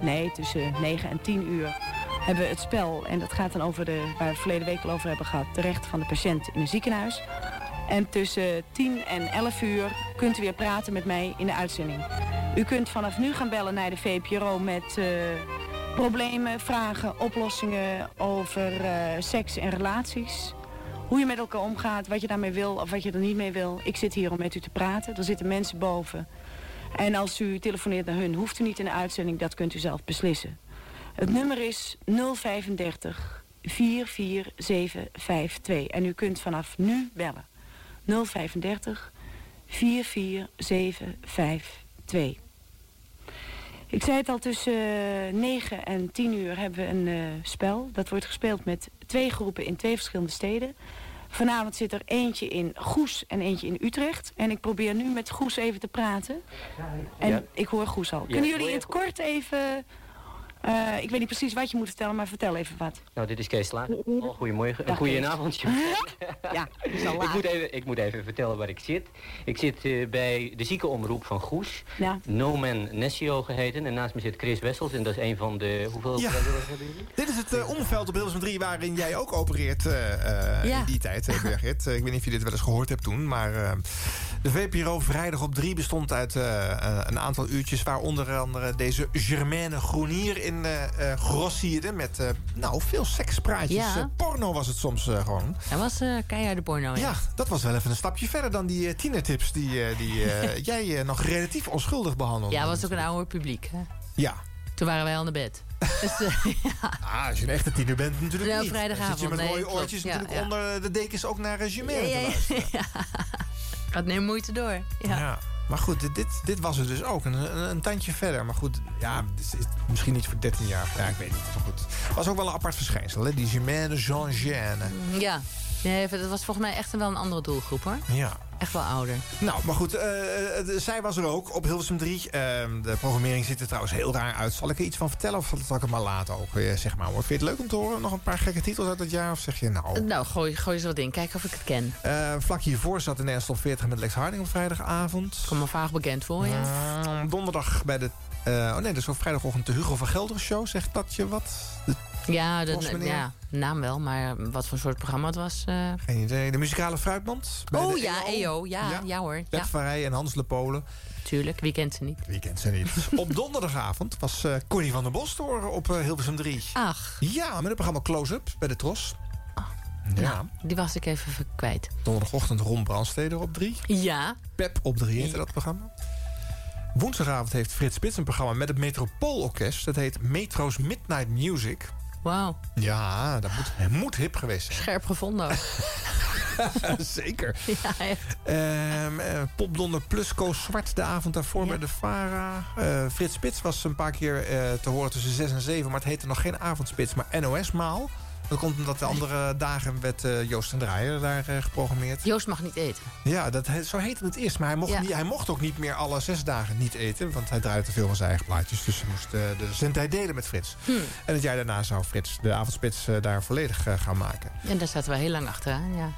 nee, tussen 9 en 10 uur hebben we het spel. En dat gaat dan over de... waar we verleden week al over hebben gehad. De rechten van de patiënt in een ziekenhuis. En tussen 10 en 11 uur kunt u weer praten met mij in de uitzending. U kunt vanaf nu gaan bellen naar de VPRO met... eh, problemen, vragen, oplossingen over eh, seks en relaties. Hoe je met elkaar omgaat, wat je daarmee wil of wat je er niet mee wil. Ik zit hier om met u te praten. Er zitten mensen boven. En als u telefoneert naar hun, hoeft u niet in de uitzending. Dat kunt u zelf beslissen. Het nummer is 035 44752. En u kunt vanaf nu bellen. 035 44752. Ik zei het al, tussen eh, 9 en 10 uur hebben we een eh, spel. Dat wordt gespeeld met twee groepen in twee verschillende steden. Vanavond zit er eentje in Goes en eentje in Utrecht. En ik probeer nu met Goes even te praten. En Ja. ik hoor Goes al. Ja. Kunnen jullie in het kort even... eh, ik weet niet precies wat je moet vertellen, maar vertel even wat. Nou, dit is Kees Sla. Oh, goedemorgen. Dag, Goedenavond. ja, het is al ik, moet even, ik moet even vertellen waar ik zit. Ik zit eh, bij de ziekenomroep van Goes. Ja. No Man Nessio geheten. En naast me zit Chris Wessels. En dat is een van de... Hoeveel Ja. hebben jullie? Dit is het eh, omveld op Hilversum 3 waarin jij ook opereert eh, eh, Ja. in die tijd, Birgit. Ik weet niet of je dit wel eens gehoord hebt toen, maar de VPRO vrijdag op 3 bestond uit eh, eh, een aantal uurtjes... waar onder andere deze Germaine Groenier in eh grossierde met nou, veel sekspraatjes. Ja. Porno was het soms gewoon. Dat was keiharde porno, ja. Ja, dat was wel even een stapje verder dan die tienertips die, die jij nog relatief onschuldig behandelde. Ja, was ook een ouder publiek. Hè? Ja. Toen waren wij al naar bed. Dus, ja. Ah, als je een echte tiener bent natuurlijk Ja, niet. vrijdagavond, Dan zit je met nee, rode oortjes. Ja, natuurlijk ja. onder de dekens ook naar uh, Jumeirah Ja, te ja, luisteren. Gaat neem moeite door. Ja. Ja. Maar goed, dit, dit, dit was het dus ook. Een, een, een tandje verder. Maar goed, ja, is, misschien niet voor 13 jaar. Ja, ik weet niet. Maar goed. was ook wel een apart verschijnsel, hè? Die Germaine Jean-Jeanne. Ja. Nee, dat was volgens mij echt wel een andere doelgroep hoor. Ja. Echt wel ouder. Nou, maar goed, eh, eh, zij was er ook op Hilversum 3. Ehm, de programmering ziet er trouwens heel raar uit. Zal ik er iets van vertellen of zal ik het maar laten ook? eh, zeg maar, hoor. Vind je het leuk om te horen? Nog een paar gekke titels uit het jaar? Of zeg je nou... Nou, gooi, gooi eens wat in. Kijk of ik het ken. Vlak hiervoor zat in Nederland top 40 met Lex Harding op vrijdagavond. Kom me vaag bekend voor, ja. Mm, donderdag bij de... oh nee, dus op vrijdagochtend de Hugo van Gelder show. Zegt dat je wat? De- Ja, de, ja, naam wel, maar wat voor soort programma het was... eh, Geen idee. De muzikale fruitmand. bij Oh de ja, EO. Ja, ja. hoor. Bert Ja, van Rij en Hans Le Polen. tuurlijk. Wie kent ze niet? Wie kent ze niet? op donderdagavond was eh Connie van der Bos te horen op eh, Hilversum 3. Ach. Ja, met het programma Close-Up bij de Tros. Ja. Nou, die was ik even kwijt. Donderdagochtend Ron Brandsteder op 3. Ja. Pep op 3 heette dat programma. Woensdagavond heeft Frits Spits een programma met het Metropoolorkest. Dat heet Metro's Midnight Music. Wauw. Ja, dat moet, moet hip geweest zijn. Scherp gevonden ook. Zeker. Ja, echt. Ehm eh, Popdonder plus Koos Zwart de avond daarvoor bij de Vara. Eh, Frits Spits was een paar keer eh, te horen tussen 6 en 7. Maar het heette nog geen avondspits, maar NOS-maal. Dat komt omdat de andere dagen werd eh, Joost en Draaier daar eh, geprogrammeerd. Joost mag niet eten. Ja, dat, zo heette het eerst. Maar hij mocht, Ja. niet, hij mocht ook niet meer alle zes dagen niet eten. Want hij draaide te veel van zijn eigen plaatjes. Dus hij moest eh, de zendtijd delen met Frits. Hm. En het jaar daarna zou Frits de avondspits daar volledig gaan maken. En daar zaten we heel lang achteraan, ja.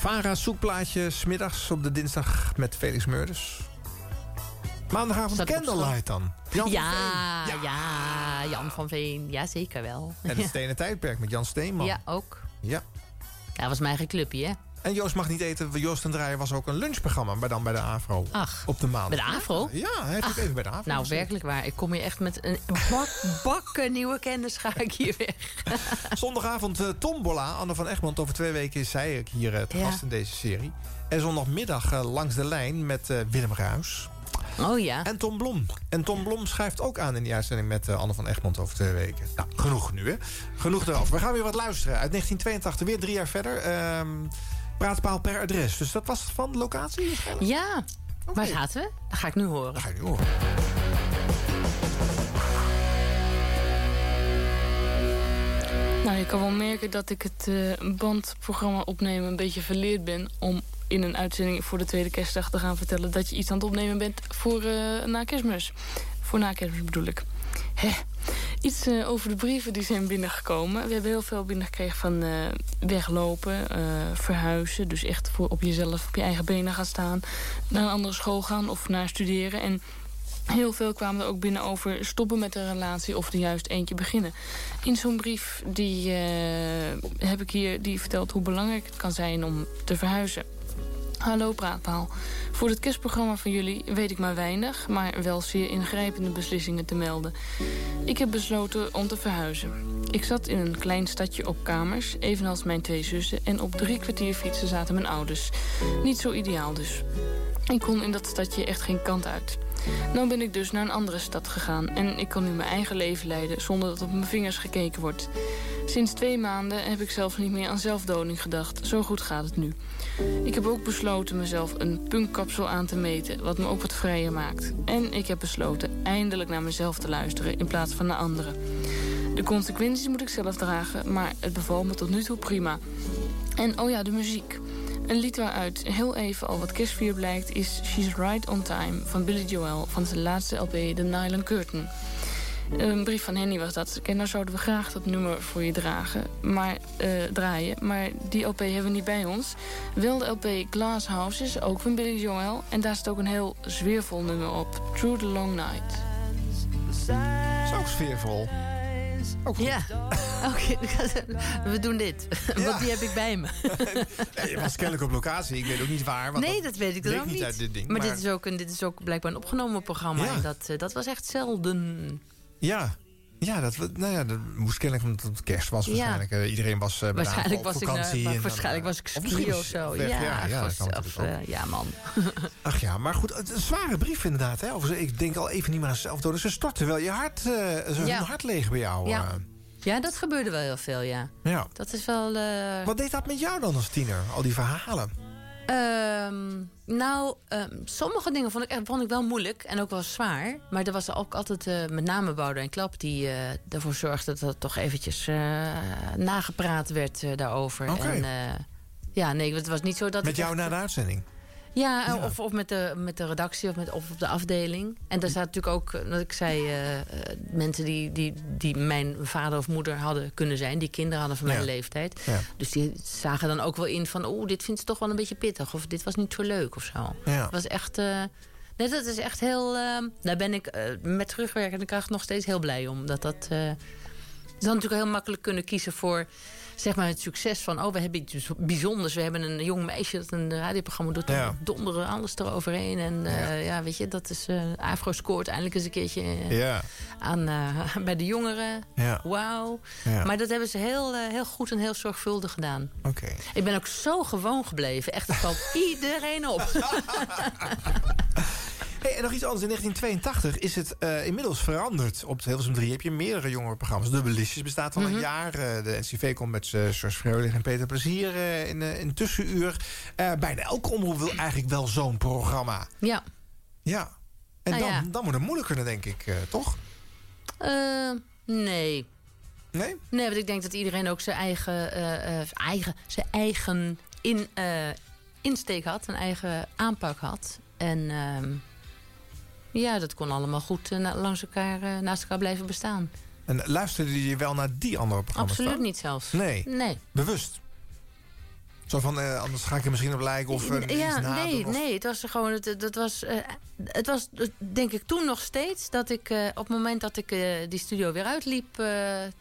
Vara zoekplaatje smiddags op de dinsdag met Felix Meurders. Maandagavond Candlelight dan. Jan van ja, ja, Jan van Veen. Ja, zeker wel. En het Stenen Tijdperk met Jan Steenman. Ja, ook. Ja. Ja, dat was mijn eigen clubje, hè? En Joost mag niet eten. Joost en Draaien was ook een lunchprogramma. Maar dan bij de AVRO. Ach. Op de maand. Bij de AVRO? Ja, hij heeft even bij de AVRO Nou, werkelijk waar. Ik kom hier echt met een bak, bakken nieuwe kennis ga ik hier weg. Zondagavond eh, Tombola. Anne van Egmond. Over twee weken is zij hier eh, te Ja. gast in deze serie. En zondagmiddag eh, langs de lijn met Willem Ruis. Oh ja. En Tom Blom. En Tom Blom schrijft ook aan in die uitzending met eh, Anne van Egmond over twee weken. Nou, genoeg nu, hè? Genoeg erover. We gaan weer wat luisteren. Uit 1982, weer drie jaar verder. Ehm praatpaal per adres. Dus dat was van de locatie? waarschijnlijk? Ja. Waar zaten we? Dat ga ik nu horen. Dat ga je nu horen. Nou, je kan wel merken dat ik het eh, bandprogramma opnemen een beetje verleerd ben... om in een uitzending voor de tweede kerstdag te gaan vertellen... dat je iets aan het opnemen bent voor eh, na kerstmis. Voor na kerstmis bedoel ik. Hè. Iets eh, over de brieven die zijn binnengekomen. We hebben heel veel binnengekregen van eh, weglopen, verhuizen. Dus echt voor op jezelf, op je eigen benen gaan staan. Naar een andere school gaan of naar studeren. En Heel veel kwamen er ook binnen over stoppen met een relatie of er juist eentje beginnen. In zo'n brief die, heb ik hier die vertelt hoe belangrijk het kan zijn om te verhuizen. Hallo Praatpaal. Voor het kerstprogramma van jullie weet ik maar weinig... maar wel zeer ingrijpende beslissingen te melden. Ik heb besloten om te verhuizen. Ik zat in een klein stadje op kamers, evenals mijn twee zussen... en op drie kwartier fietsen zaten mijn ouders. Niet zo ideaal dus. Ik kon in dat stadje echt geen kant uit. Nou ben ik dus naar een andere stad gegaan... en ik kan nu mijn eigen leven leiden zonder dat op mijn vingers gekeken wordt. Sinds twee maanden heb ik zelfs niet meer aan zelfdoding gedacht. Zo goed gaat het nu. Ik heb ook besloten mezelf een punkkapsel aan te meten... wat me ook wat vrijer maakt. En ik heb besloten eindelijk naar mezelf te luisteren... in plaats van naar anderen. De consequenties moet ik zelf dragen... maar het bevalt me tot nu toe prima. En oh ja, de muziek. Een lied waaruit heel even al wat kerstvier blijkt... is She's Right On Time van Billy Joel... van zijn laatste LP The Nylon Curtain... Een brief van Henny was dat. En nou zouden we graag dat nummer voor je dragen, maar, eh, draaien. Maar die LP hebben we niet bij ons. Wel de LP Glass Houses, ook van Billy Joel. En daar staat ook een heel zweervol nummer op. Through the Long Night. is ook sfeervol. Ook goed. Ja. Oké, we doen dit. Want die heb ik bij me. Nee, je was kennelijk op locatie. Ik weet ook niet waar. want Nee, dat weet ik dan ook niet. uit dit ding. maar, dit, is ook een, dit is ook blijkbaar een opgenomen programma. Ja. En dat, eh, dat was echt zelden. Ja. Ja, dat, nou ja, dat moest kennelijk omdat het kerst was waarschijnlijk. Eh, iedereen was eh, met Waarschijnlijk was, ik, vakantie. en waarschijnlijk eh, was ik of of zo. weg, ja, ja, ja, of- of, ja, man. Ach ja, maar goed, het een zware brief inderdaad. Hè? Ze- ik denk al even niet meer aan zelfdoden. Ze storten wel je hart, eh ze Ja. hun hart leeg bij jou. Ja. ja, dat gebeurde wel heel veel, ja. ja. Dat is wel... Wat deed dat met jou dan als tiener? Al die verhalen. Ehm, nou, ehm, sommige dingen vond ik, echt- vond ik wel moeilijk en ook wel zwaar. Maar er was ook altijd eh, met name Boudewijn Klap... die eh, ervoor zorgde dat het toch eventjes eh, nagepraat werd daarover. Oké. En, ja, nee, het was niet zo dat Met jou echt- na de uitzending? Ja, Of, of, met de, met de redactie of, met, of op de afdeling. En daar staat natuurlijk ook, eh, wat ik zei, eh, eh, mensen die, die, die mijn vader of moeder hadden kunnen zijn. Die kinderen hadden van mijn Ja. leeftijd. Ja. Dus die zagen dan ook wel in van, oeh, dit vindt ze toch wel een beetje pittig. Of dit was niet zo leuk of zo. Het was echt, eh, nee, dat is echt heel, eh, daar ben ik eh, met terugwerkende kracht nog steeds heel blij om. Dat dat, eh, zou natuurlijk heel makkelijk kunnen kiezen voor zeg maar het succes van... oh, we hebben iets bijzonders. We hebben een jong meisje dat een radioprogramma doet. Ja. En donderen alles eroverheen. En eh, ja. weet je, dat is... eh Afro scoort eindelijk eens een keertje eh, Ja. aan, eh, bij de jongeren. Ja. Wauw. Ja. Maar dat hebben ze heel, eh, heel goed en heel zorgvuldig gedaan. Oké. Ik ben ook zo gewoon gebleven. Echt, het valt iedereen op. Hey, en nog iets anders. In 1982 is het eh, inmiddels veranderd. Op Hilversum 3 heb je meerdere jongerenprogramma's. Dubbelistjes bestaat al Mhm. een jaar. Eh, de NCV komt met uh, George Freulich en Peter Plezier eh, in, eh, in tussenuur. Eh, bijna elke omroep wil eigenlijk wel zo'n programma. Ja. Ja. En Nou dan, ja. dan wordt het moeilijker, denk ik, eh, toch? Eh, nee. Nee? Nee, want ik denk dat iedereen ook zijn eigen, eh, eh, eigen, zijn eigen in, eh, insteek had. Een eigen aanpak had. En ehm, ja, dat kon allemaal goed eh, langs elkaar, eh, naast elkaar blijven bestaan. En luisterde je wel naar die andere programma's? Absoluut niet zelfs. Nee. Nee. Bewust? Zo van, eh, anders ga ik er misschien op lijken of eh, iets ja, nadoen, nee, of- nee, het was gewoon, het, dat was, het was, denk ik toen nog steeds, dat ik op het moment dat ik die studio weer uitliep,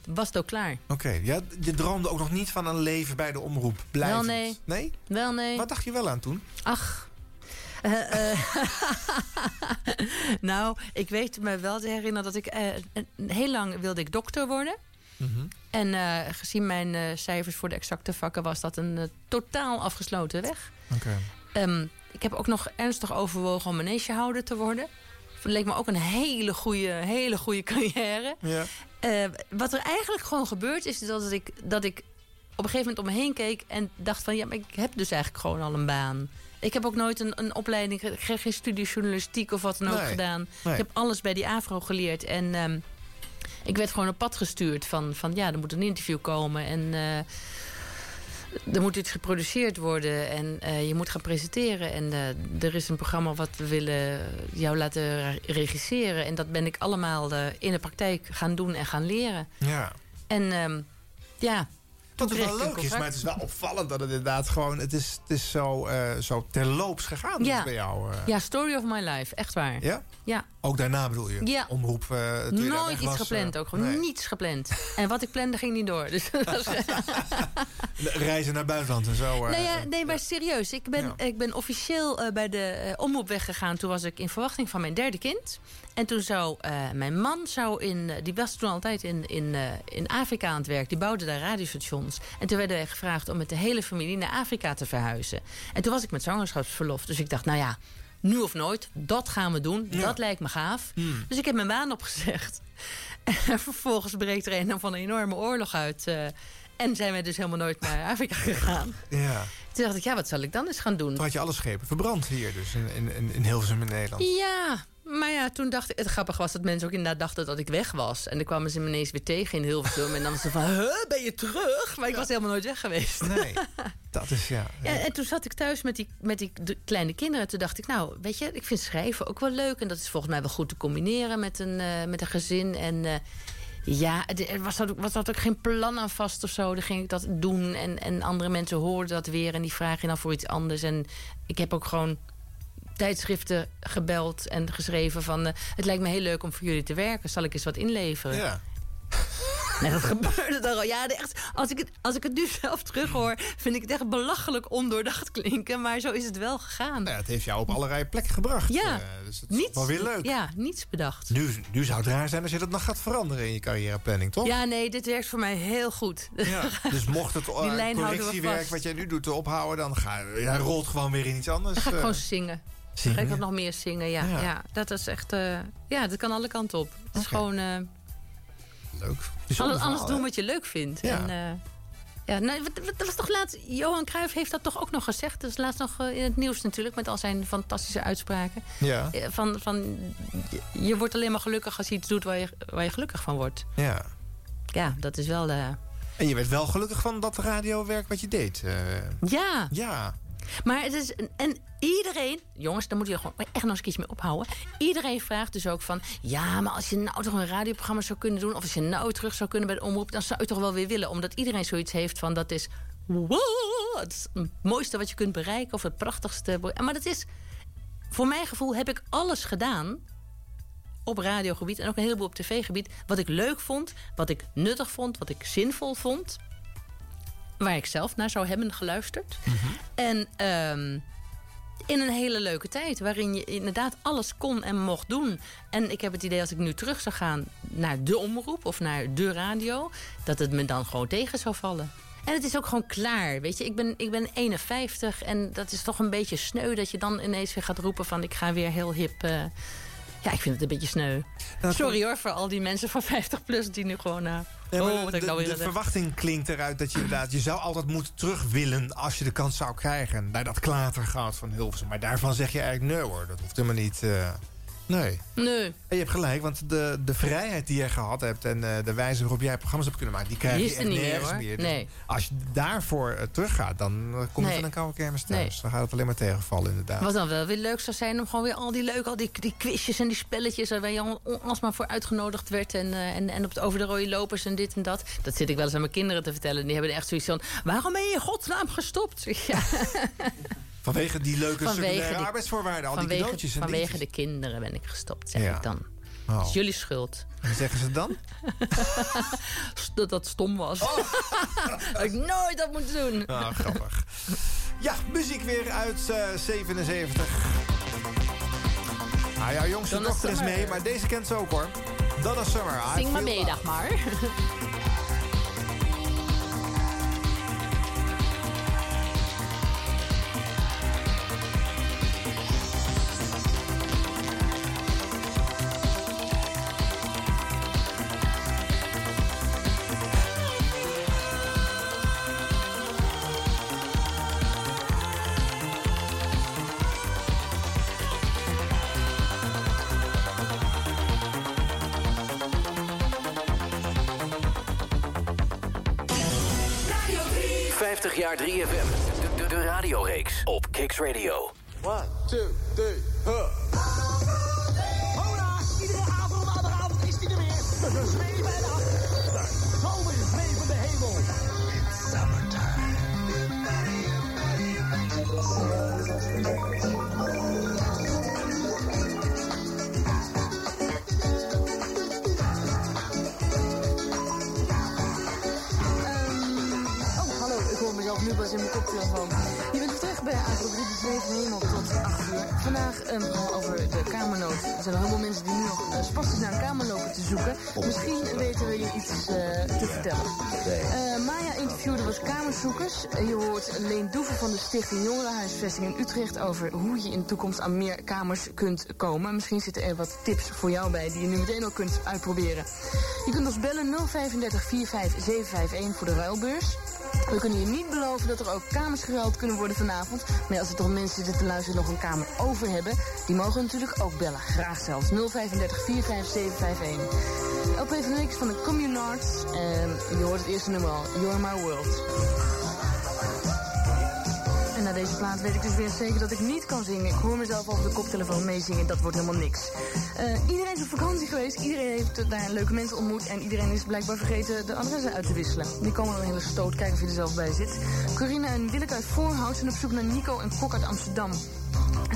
was het ook klaar. Oké, ja, je droomde ook nog niet van een leven bij de omroep. Blijvend. Wel nee. Nee? Wel nee. Wat dacht je wel aan toen? Ach. Eh, eh, nou, ik weet me wel te herinneren dat ik... eh, heel lang wilde ik dokter worden. En eh, gezien mijn cijfers voor de exacte vakken... was dat een totaal afgesloten weg. Ehm, ik heb ook nog ernstig overwogen om manegehouder te worden. Dat leek me ook een hele goede, hele goede carrière. Ja. Wat er eigenlijk gewoon gebeurt is dat ik, dat ik op een gegeven moment om me heen keek en dacht van ja, maar ik heb dus eigenlijk gewoon al een baan. Ik heb ook nooit een, een opleiding, geen, geen studie journalistiek of wat dan ook Nee, gedaan. nee. Ik heb alles bij die AVRO geleerd en ehm, ik werd gewoon op pad gestuurd van, van ja, er moet een interview komen en eh, er moet iets geproduceerd worden en eh, je moet gaan presenteren. En eh, er is een programma wat we willen jou laten re- regisseren. En dat ben ik allemaal in de praktijk gaan doen en gaan leren. Ja. En ehm, ja, ook kreeg wel leuk is, maar het is wel opvallend dat het inderdaad gewoon... Het is, het is zo, eh, zo terloops gegaan dus bij jou. eh. Ja, story of my life, echt waar. Ja? Ja. Ook daarna bedoel je? Ja. Omroep eh, Nooit iets was, gepland ook. Gewoon nee. niets gepland. En wat ik plande ging niet door. Dus dat Reizen naar buitenland en zo. nee, ja, nee, maar serieus. Ik ben, ik ben officieel bij de omroep weggegaan. Toen was ik in verwachting van mijn derde kind. En toen zou eh, mijn man, zou in, eh, die was toen altijd in, in, eh, in Afrika aan het werk. Die bouwde daar radiostations. En toen werden wij gevraagd om met de hele familie naar Afrika te verhuizen. En toen was ik met zwangerschapsverlof. Dus ik dacht, nou ja, nu of nooit, dat gaan we doen. Dat lijkt me gaaf. Dus ik heb mijn baan opgezegd. En vervolgens breekt er een van een enorme oorlog uit. en zijn we dus helemaal nooit naar Afrika gegaan. Ja. Toen dacht ik, ja, wat zal ik dan eens gaan doen? Toen had je alle schepen verbrand hier dus, in, in, in- in Hilversum in Nederland. Ja, maar ja, toen dacht ik... Het grappige was dat mensen ook inderdaad dachten dat ik weg was. En dan kwamen ze me ineens weer tegen in Hilversum. En dan was ze van, huh, ben je terug? Maar ik was helemaal nooit weg geweest. Nee, dat is ja. Ja, en toen zat ik thuis met die, met die kleine kinderen. Toen dacht ik, nou, weet je, ik vind schrijven ook wel leuk. En dat is volgens mij wel goed te combineren met een, eh, met een gezin. En eh, ja, er was, ook, was dat ook geen plan aan vast of zo. Dan ging ik dat doen. En, en andere mensen hoorden dat weer. En die vragen dan voor iets anders. En ik heb ook gewoon tijdschriften gebeld en geschreven van... eh, het lijkt me heel leuk om voor jullie te werken. Zal ik eens wat inleveren? Ja. Nee, dat gebeurde er al. Ja, echt, als, ik het, als ik het nu zelf terug hoor, vind ik het echt belachelijk ondoordacht klinken. Maar zo is het wel gegaan. Nou ja, het heeft jou op allerlei plekken gebracht. Ja, Eh, dus het is niets, wel weer leuk. Ja, niets bedacht. Nu, nu zou het raar zijn als je dat nog gaat veranderen in je carrièreplanning, toch? Ja, nee, dit werkt voor mij heel goed. Ja, dus mocht het eh, we correctiewerk wat jij nu doet ophouden, dan ga jij rolt gewoon weer in iets anders. Dan ga ik gewoon zingen. Zingen? ga ik nog meer zingen, ja. Ja. ja. dat is echt... eh, ja, dat kan alle kanten op. Het is gewoon... eh, Leuk. alles, alles doen wat je leuk vindt. Ja. En, eh, ja, nou, dat was toch laatst... Johan Cruijff heeft dat toch ook nog gezegd. Dat is laatst nog in het nieuws natuurlijk... met al zijn fantastische uitspraken. Ja. Van, van, je, wordt alleen maar gelukkig als je iets doet waar je, waar je gelukkig van wordt. Ja. Ja, dat is wel... eh, En je werd wel gelukkig van dat radiowerk wat je deed. ja. Ja. Maar het is. En iedereen. Jongens, daar moet je gewoon echt nog eens een keertje mee ophouden. Iedereen vraagt dus ook van. Ja, maar als je nou toch een radioprogramma zou kunnen doen. of als je nou terug zou kunnen bij de omroep. dan zou je toch wel weer willen. Omdat iedereen zoiets heeft van. dat is. Het is het mooiste wat je kunt bereiken. of het prachtigste. Maar dat is. Voor mijn gevoel heb ik alles gedaan. op radiogebied en ook een heleboel op tv-gebied. wat ik leuk vond, wat ik nuttig vond, wat ik zinvol vond waar ik zelf naar zou hebben geluisterd. En ehm, in een hele leuke tijd, waarin je inderdaad alles kon en mocht doen. En ik heb het idee als ik nu terug zou gaan naar de omroep of naar de radio, dat het me dan gewoon tegen zou vallen. En het is ook gewoon klaar. Weet je, ik ben, ik ben 51 en dat is toch een beetje sneu dat je dan ineens weer gaat roepen van ik ga weer heel hip. eh, ja, ik vind het een beetje sneu. Sorry hoor voor al die mensen van 50 plus die nu gewoon. Nee, maar oh, de, wat ik nou weer de verwachting klinkt eruit dat je inderdaad... je zou altijd moeten terug willen als je de kans zou krijgen... naar dat klatergoud van Hilversum. Maar daarvan zeg je eigenlijk nee hoor, dat hoeft helemaal niet... eh, nee. Nee. En je hebt gelijk, want de, de vrijheid die je gehad hebt... en eh, de wijze waarop jij programma's hebt kunnen maken... die krijg Die je echt er meer, nergens meer. Dus Nee. Als je daarvoor eh, teruggaat, dan eh, kom je Nee. van een koude kermis thuis. Nee. Dan gaat het alleen maar tegenvallen inderdaad. Wat dan wel weer leuk zou zijn om gewoon weer al die leuke, al die, die quizjes en die spelletjes waar je al alsmaar voor uitgenodigd werd. En, en, en op het, over de rode lopers en dit en dat. Dat zit ik wel eens aan mijn kinderen te vertellen. Die hebben echt zoiets van: waarom ben je in godsnaam gestopt? Ja, Vanwege die leuke secundaire die- arbeidsvoorwaarden, al die vanwege, cadeautjes en vanwege dingetjes. de kinderen ben ik gestopt, zeg Ja. ik dan. Oh. Is jullie schuld. En zeggen ze dan? Dat dat stom was. dat ik nooit dat moet doen. Ah, grappig. Ja, muziek weer uit eh 77. Nou, jouw jongste Donna dochter is mee, maar deze kent ze ook hoor. Donna Summer. I Zing maar mee, dag maar. jaar 3FM. De, de, de radioreeks op Kicks Radio. 1, 2, 3. Agro 3 Zweven Hemel tot 8 uur. Vandaag een verhaal over de kamernood. Er zijn een heleboel mensen die nu nog uh, spastisch naar een kamer lopen te zoeken. Misschien weten we je iets eh, te vertellen. Eh, Maya interviewde was kamerzoekers. Eh, je hoort Leen Doeven van de Stichting Jongerenhuisvesting in Utrecht over hoe je in de toekomst aan meer kamers kunt komen. Misschien zitten er wat tips voor jou bij die je nu meteen al kunt uitproberen. Je kunt ons bellen 035 45 751 voor de ruilbeurs. We kunnen je niet beloven dat er ook kamers geruild kunnen worden vanavond. Maar als er toch mensen zitten te luisteren nog een kamer over hebben, die mogen natuurlijk ook bellen. Graag zelfs 035 45 751. LP van niks van de Communards. En je hoort het eerste nummer al, You're My World. Na deze plaat weet ik dus weer zeker dat ik niet kan zingen. Ik hoor mezelf over de koptelefoon meezingen, dat wordt helemaal niks. Eh, iedereen is op vakantie geweest, iedereen heeft daar leuke mensen ontmoet... en iedereen is blijkbaar vergeten de adressen uit te wisselen. Die komen dan een hele stoot, kijken of je er zelf bij zit. Corine en Willeke uit Voorhout zijn op zoek naar Nico en Kok uit Amsterdam.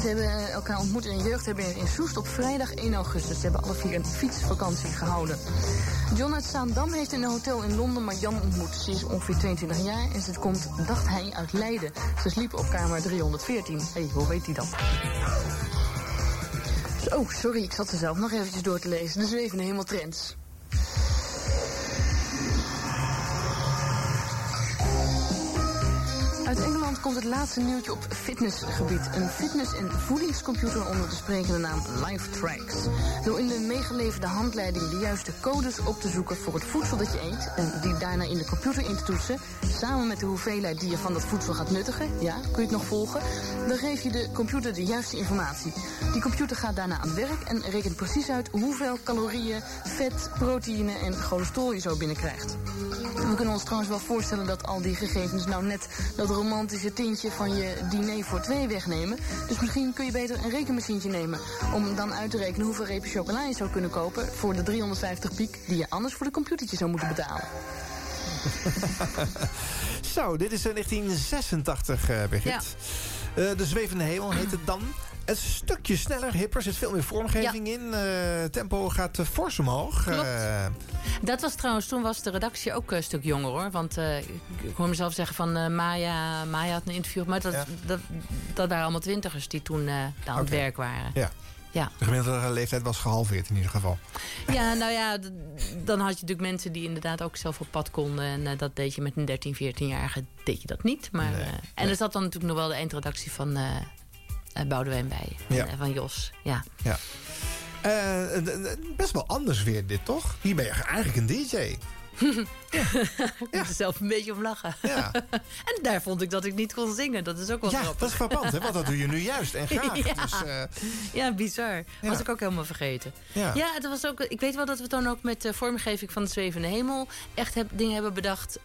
Ze hebben eh, elkaar ontmoet in een jeugdherberg in Soest op vrijdag 1 augustus. Ze hebben alle vier een fietsvakantie gehouden. John uit heeft in een hotel in Londen Marjan ontmoet. Ze is ongeveer 22 jaar en ze komt, dacht hij, uit Leiden. Ze sliepen op kamer 314. Hé, hey, hoe weet hij dat? Oh, sorry, ik zat er zelf nog eventjes door te lezen. De zwevende hemeltrends. Uit Engeland komt het laatste nieuwtje op fitnessgebied. Een fitness- en voedingscomputer onder de sprekende naam LifeTracks. Door in de meegeleverde handleiding de juiste codes op te zoeken voor het voedsel dat je eet... en die daarna in de computer in te toetsen... samen met de hoeveelheid die je van dat voedsel gaat nuttigen... ja, kun je het nog volgen... dan geef je de computer de juiste informatie. Die computer gaat daarna aan het werk en rekent precies uit... hoeveel calorieën, vet, proteïne en cholesterol je zo binnenkrijgt. We kunnen ons trouwens wel voorstellen dat al die gegevens nou net dat romantische tintje van je diner voor twee wegnemen. Dus misschien kun je beter een rekenmachientje nemen om dan uit te rekenen hoeveel repen chocola je zou kunnen kopen voor de 350 piek die je anders voor de computertje zou moeten betalen. Zo, dit is in 1986, eh Birgit. Ja. Eh, de Zwevende Hemel heet het dan. Het is een stukje sneller, hipper, zit veel meer vormgeving in. Eh, tempo gaat eh, fors omhoog. Klopt. Eh, Dat was trouwens, toen was de redactie ook een stuk jonger hoor. Want ik, hoor mezelf zeggen van Maya, Maya had een interview. Maar dat, Ja. dat, dat waren allemaal twintigers die toen aan het werk waren. ja. Ja. De gemiddelde leeftijd was gehalveerd in ieder geval. Ja, nou ja, dan had je natuurlijk mensen die inderdaad ook zelf op pad konden. En dat deed je met een 13, 14-jarige, deed je dat niet. Maar, Nee, en er zat dan natuurlijk nog wel de eindredactie van eh, Boudewijn bij. En, Ja. eh, van Jos, ja. Ja. Eh, best wel anders weer dit, toch? Hier ben je eigenlijk een DJ. Ik moet er zelf een beetje om lachen. Ja. en daar vond ik dat ik niet kon zingen. Dat is ook wel Ja, grappig. dat is frappant, hè? Want dat doe je nu juist en graag. Ja. Dus, Ja, bizar. Ja. Was ik ook helemaal vergeten. Ja. het was ook, ik weet wel dat we dan ook met de vormgeving van de Zwevende Hemel... echt heb, dingen hebben bedacht...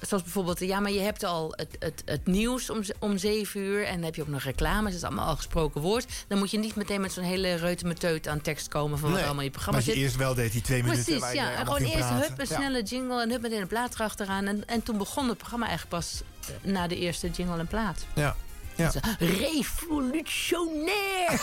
zoals bijvoorbeeld, ja, maar je hebt al het, het, het nieuws om, om zeven uur... en dan heb je ook nog reclames, dat is allemaal al gesproken woord. Dan moet je niet meteen met zo'n hele reutemeteut aan tekst komen... van wat allemaal in je programma wat je zit. eerst wel deed, die twee minuten Precies, ja. En gewoon eerst praten. hup, een Ja. snelle jingle en hup meteen een plaat erachteraan. En, en toen begon het programma eigenlijk pas eh, na de eerste jingle en plaat. Ja. Ja. Revolutionair!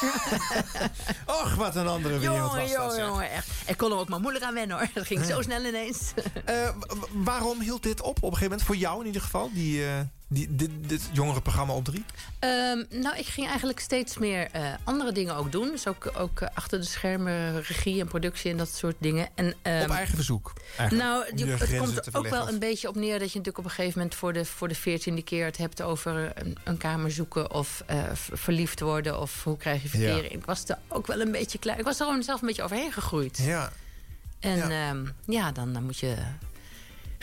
Och, wat een andere wereld jongen, was dat, jongen, jongen, echt. Ik kon er ook maar moeilijk aan wennen hoor. Dat ging zo snel ineens. Eh, waarom hield dit op op een gegeven moment? Voor jou in ieder geval, die, eh, die, dit, dit jongere programma op drie? Ehm, nou, ik ging eigenlijk steeds meer eh, andere dingen ook doen. Dus ook, ook eh, achter de schermen, regie en productie en dat soort dingen. En, ehm, op eigen verzoek? eigenlijk, Nou, je het komt er ook wel een beetje op neer dat je natuurlijk op een gegeven moment voor de, voor de veertiende keer het hebt over een, een kamer zoeken of eh, verliefd worden of hoe krijg je verkering. Ik was er ook wel een beetje klaar. Ik was er gewoon zelf een beetje overheen gegroeid. Ja. En ja, ja dan, dan moet je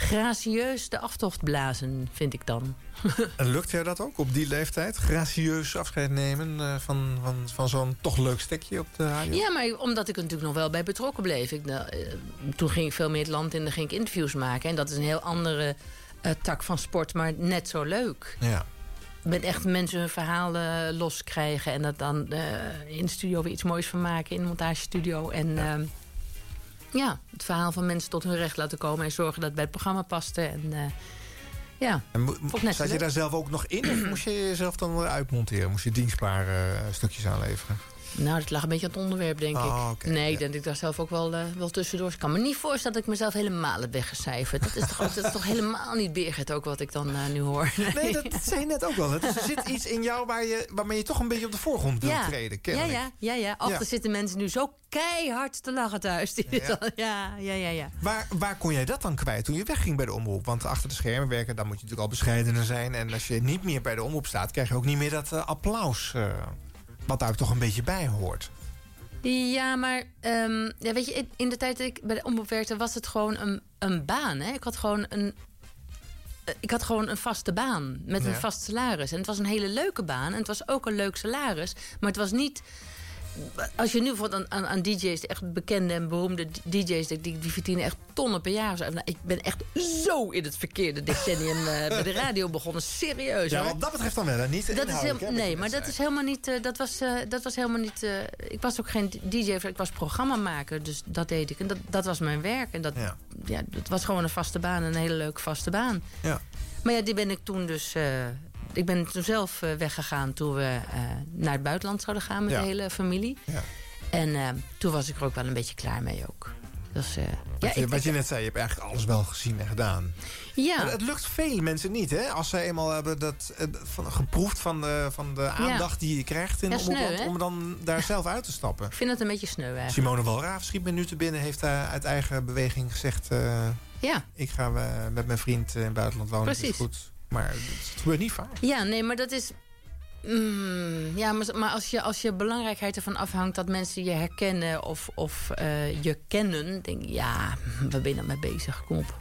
gracieus de aftocht blazen, vind ik dan. En lukt jij dat ook op die leeftijd? Gracieus afscheid nemen eh, van, van, van zo'n toch leuk stekje op de radio? Ja, maar omdat ik er natuurlijk nog wel bij betrokken bleef. Ik, nou, eh, toen ging ik veel meer het land in dan ging ik interviews maken. En dat is een heel andere eh, tak van sport, maar net zo leuk. Ja. Met echt mensen hun verhalen loskrijgen. En dat dan in de studio weer iets moois van maken. In de montagestudio. En ja. Ja, het verhaal van mensen tot hun recht laten komen. En zorgen dat het bij het programma paste. En eh, ja, En zat je daar zelf ook nog in? Of moest je jezelf dan weer uitmonteren? Moest je dienstbaar eh, stukjes aanleveren? Nou, dat lag een beetje aan het onderwerp, denk Oh, ik. nee, ik denk ik daar zelf ook wel, eh, wel tussendoor... Ik kan me niet voorstellen dat ik mezelf helemaal heb weggecijferd. Dat is toch, ook, dat is toch helemaal niet Birgit ook wat ik dan eh, nu hoor. Nee, dat, dat zei je net ook wel. Dus er zit iets in jou waar je, waarmee je toch een beetje op de voorgrond wil treden. ja, kennelijk. ja, ja, ja. Achter zitten mensen nu zo keihard te lachen thuis. Die Ja. dan- ja, ja, ja, ja. Waar, waar kon jij dat dan kwijt toen je wegging bij de omroep? Want achter de schermen werken, dan moet je natuurlijk al bescheidener zijn. En als je niet meer bij de omroep staat, krijg je ook niet meer dat eh, applaus. Wat daar toch een beetje bij hoort. Ja, maar ehm, ja, weet je, in- de tijd dat ik bij de omroep werkte, was het gewoon een, een baan. Hè? Ik had gewoon een. eh, Ik had gewoon een vaste baan met een vast salaris. En het was een hele leuke baan. En het was ook een leuk salaris. Maar het was niet. Als je nu bijvoorbeeld aan, aan, aan DJ's, echt bekende en beroemde DJ's, die, die verdienen echt tonnen per jaar. Nou, ik ben echt zo in het verkeerde decennium eh, bij de radio begonnen. Serieus. Ja, hoor. wat dat betreft dan wel. hè? Niet Dat is heel, hè, nee, maar dat is helemaal niet. eh, dat, was, eh, dat was helemaal niet. ik was ook geen DJ, ik was programmamaker. Dus dat deed ik. En dat, dat was mijn werk. En dat, ja. dat was gewoon een vaste baan. Een hele leuke vaste baan. Ja. Maar ja, die ben ik toen dus. Ik ben toen zelf eh, weggegaan toen we eh, naar het buitenland zouden gaan met Ja. de hele familie. Ja. En eh, toen was ik er ook wel een beetje klaar mee ook. Dus, eh, ja, Wat, je, wat je net zei, je hebt eigenlijk alles wel gezien en gedaan. Ja. Maar het lukt vele mensen niet, hè? Als zij eenmaal hebben dat, van, geproefd van de, van de aandacht die je krijgt... In, Ja, sneu, om, hè? om dan daar zelf uit te stappen. ik vind het een beetje sneu eigenlijk. Simone Walraaf schiet me nu te binnen. Heeft uh, uit eigen beweging gezegd... Ja. ik ga met mijn vriend in het buitenland wonen. Is Precies. goed. Maar het gebeurt niet vaak. Ja, nee, maar dat is. Mm, ja, maar, maar als, je, als je belangrijkheid ervan afhangt dat mensen je herkennen of, of eh, je kennen, denk ik, ja, waar ben je mee bezig? Kom op.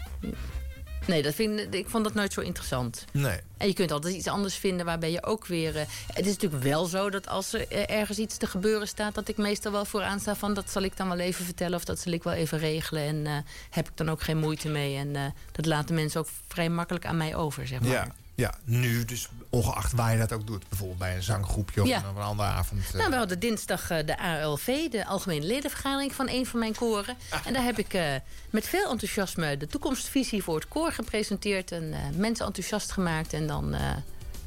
Nee, dat vind, ik- ik vond dat nooit zo interessant. Nee. En je kunt altijd iets anders vinden waarbij je ook weer... eh, het is natuurlijk wel zo dat als er eh, ergens iets te gebeuren staat... dat ik meestal wel vooraan sta van dat zal ik dan wel even vertellen... of dat zal ik wel even regelen. En eh, heb ik dan ook geen moeite mee. En dat laten mensen ook vrij makkelijk aan mij over, zeg maar. Ja, ja, nu dus ongeacht waar je dat ook doet. Bijvoorbeeld bij een zanggroepje of Ja. een andere avond. eh. Nou, we hadden dinsdag eh, de ALV, de Algemene Ledenvergadering van een van mijn koren. En daar heb ik eh, met veel enthousiasme de toekomstvisie voor het koor gepresenteerd. En mensen enthousiast gemaakt. En dan,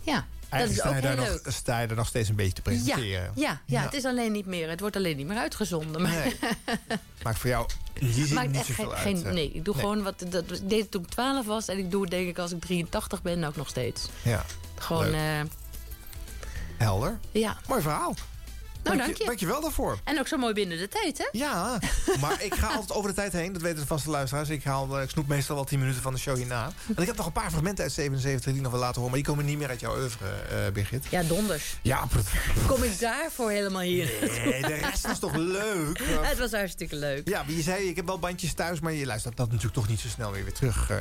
ja, dat is Eigenlijk sta ook je, daar heel nog, leuk. sta je er nog steeds een beetje te presenteren. ja, ja, het is alleen niet meer. Het wordt alleen niet meer uitgezonden. Maar Maakt voor jou maakt niet echt geen, uit. geen nee, ik doe gewoon wat. Dat, ik deed het toen ik 12 was en ik doe het denk ik als ik 83 ben ook nog steeds. Ja, Gewoon, eh, helder. ja. Mooi verhaal. Nou, dank je. Dank je wel daarvoor. En ook zo mooi binnen de tijd, hè? Ja, maar ik ga altijd over de tijd heen. Dat weten de vaste luisteraars. Ik, haal, eh, ik snoep meestal wel 10 minuten van de show hierna. En ik heb nog een paar fragmenten uit 77 die nog wil laten horen. Maar die komen niet meer uit jouw oeuvre, eh Birgit. Ja, donders. Ja, Kom ik daarvoor helemaal hier? Nee, de rest was toch leuk? Het was hartstikke leuk. Ja, maar je zei, ik heb wel bandjes thuis, maar je luistert dat natuurlijk toch niet zo snel weer, weer terug. eh.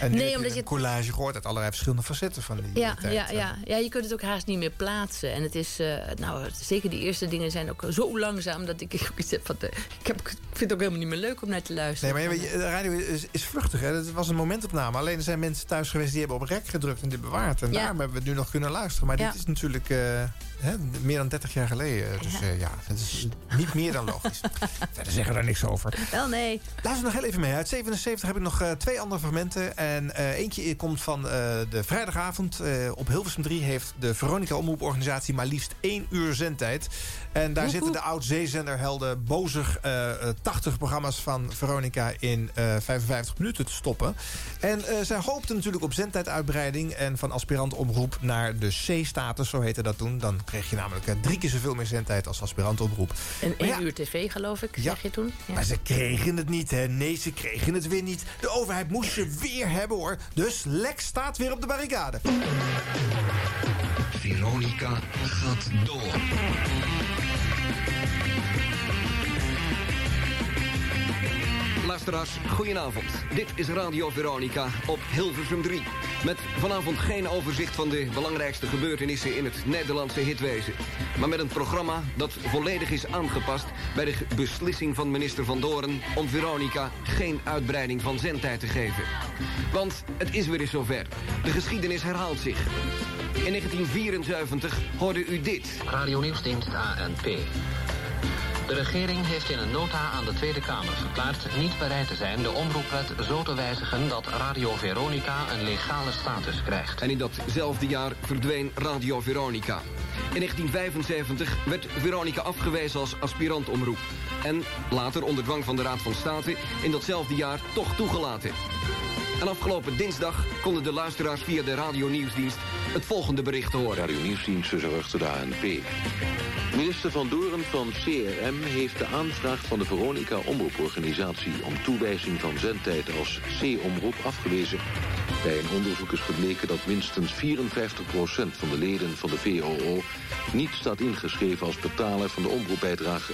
En Nee, heb omdat je een collage gehoord uit allerlei verschillende facetten van die Ja, tijd. ja, ja. ja, je kunt het ook haast niet meer plaatsen. En het is, eh, nou, zeker die eerste dingen zijn ook zo langzaam dat ik ook iets heb van. de- ik, heb, ik vind het ook helemaal niet meer leuk om naar te Nee, luisteren. maar je je, de radio is, is vluchtig. Hè? Het was een momentopname. Alleen er zijn mensen thuis geweest die hebben op rek gedrukt en dit bewaard. En Ja. daarom hebben we het nu nog kunnen luisteren. Maar Ja. dit is natuurlijk eh, hè, meer dan 30 jaar geleden. Dus ja, ja het is niet meer dan logisch. Verder zeggen we daar niks over. Wel, nee. Luister nog heel even mee. Uit 77 heb ik nog eh, twee andere fragmenten. En eh, eentje komt van eh, de vrijdagavond. Eh, op Hilversum 3 heeft de Veronica Omroeporganisatie maar liefst één uur zendtijd. En daar zitten de oud-zeezenderhelden bozig eh, eh, 80 programma's van Veronica in eh 55 minuten te stoppen. En eh, zij hoopten natuurlijk op zendtijduitbreiding en van aspirant omroep naar de C-status, zo heette dat toen. Dan kreeg je namelijk eh, drie keer zoveel meer zendtijd als aspirant omroep. En één ja, uur tv, geloof ik, Ja. zeg je toen? Ja. maar ze kregen het niet, hè? Nee, ze kregen het weer niet. De overheid moest ze weer hebben, hoor. Dus Lex staat weer op de barricade. Veronica gaat door. Goedenavond. Dit is Radio Veronica op Hilversum 3. Met vanavond geen overzicht van de belangrijkste gebeurtenissen in het Nederlandse hitwezen. Maar met een programma dat volledig is aangepast bij de beslissing van minister Van Doren om Veronica geen uitbreiding van zendtijd te geven. Want het is weer eens zover. De geschiedenis herhaalt zich. In 1974 hoorde u dit. Radio Nieuwsdienst ANP. De regering heeft in een nota aan de Tweede Kamer verklaard niet bereid te zijn de omroepwet zo te wijzigen dat Radio Veronica een legale status krijgt. En in datzelfde jaar verdween Radio Veronica. In 1975 werd Veronica afgewezen als aspirantomroep. En later onder dwang van de Raad van State in datzelfde jaar toch toegelaten. En afgelopen dinsdag konden de luisteraars via de Radio Nieuwsdienst het volgende bericht horen. Radio Nieuwsdienst verzorgde de ANP. Minister Van Doren van CRM heeft de aanvraag van de Veronica Omroeporganisatie om toewijzing van zendtijd als C-omroep afgewezen. Bij een onderzoek is gebleken dat minstens 54% van de leden van de VOO niet staat ingeschreven als betaler van de omroepbijdrage.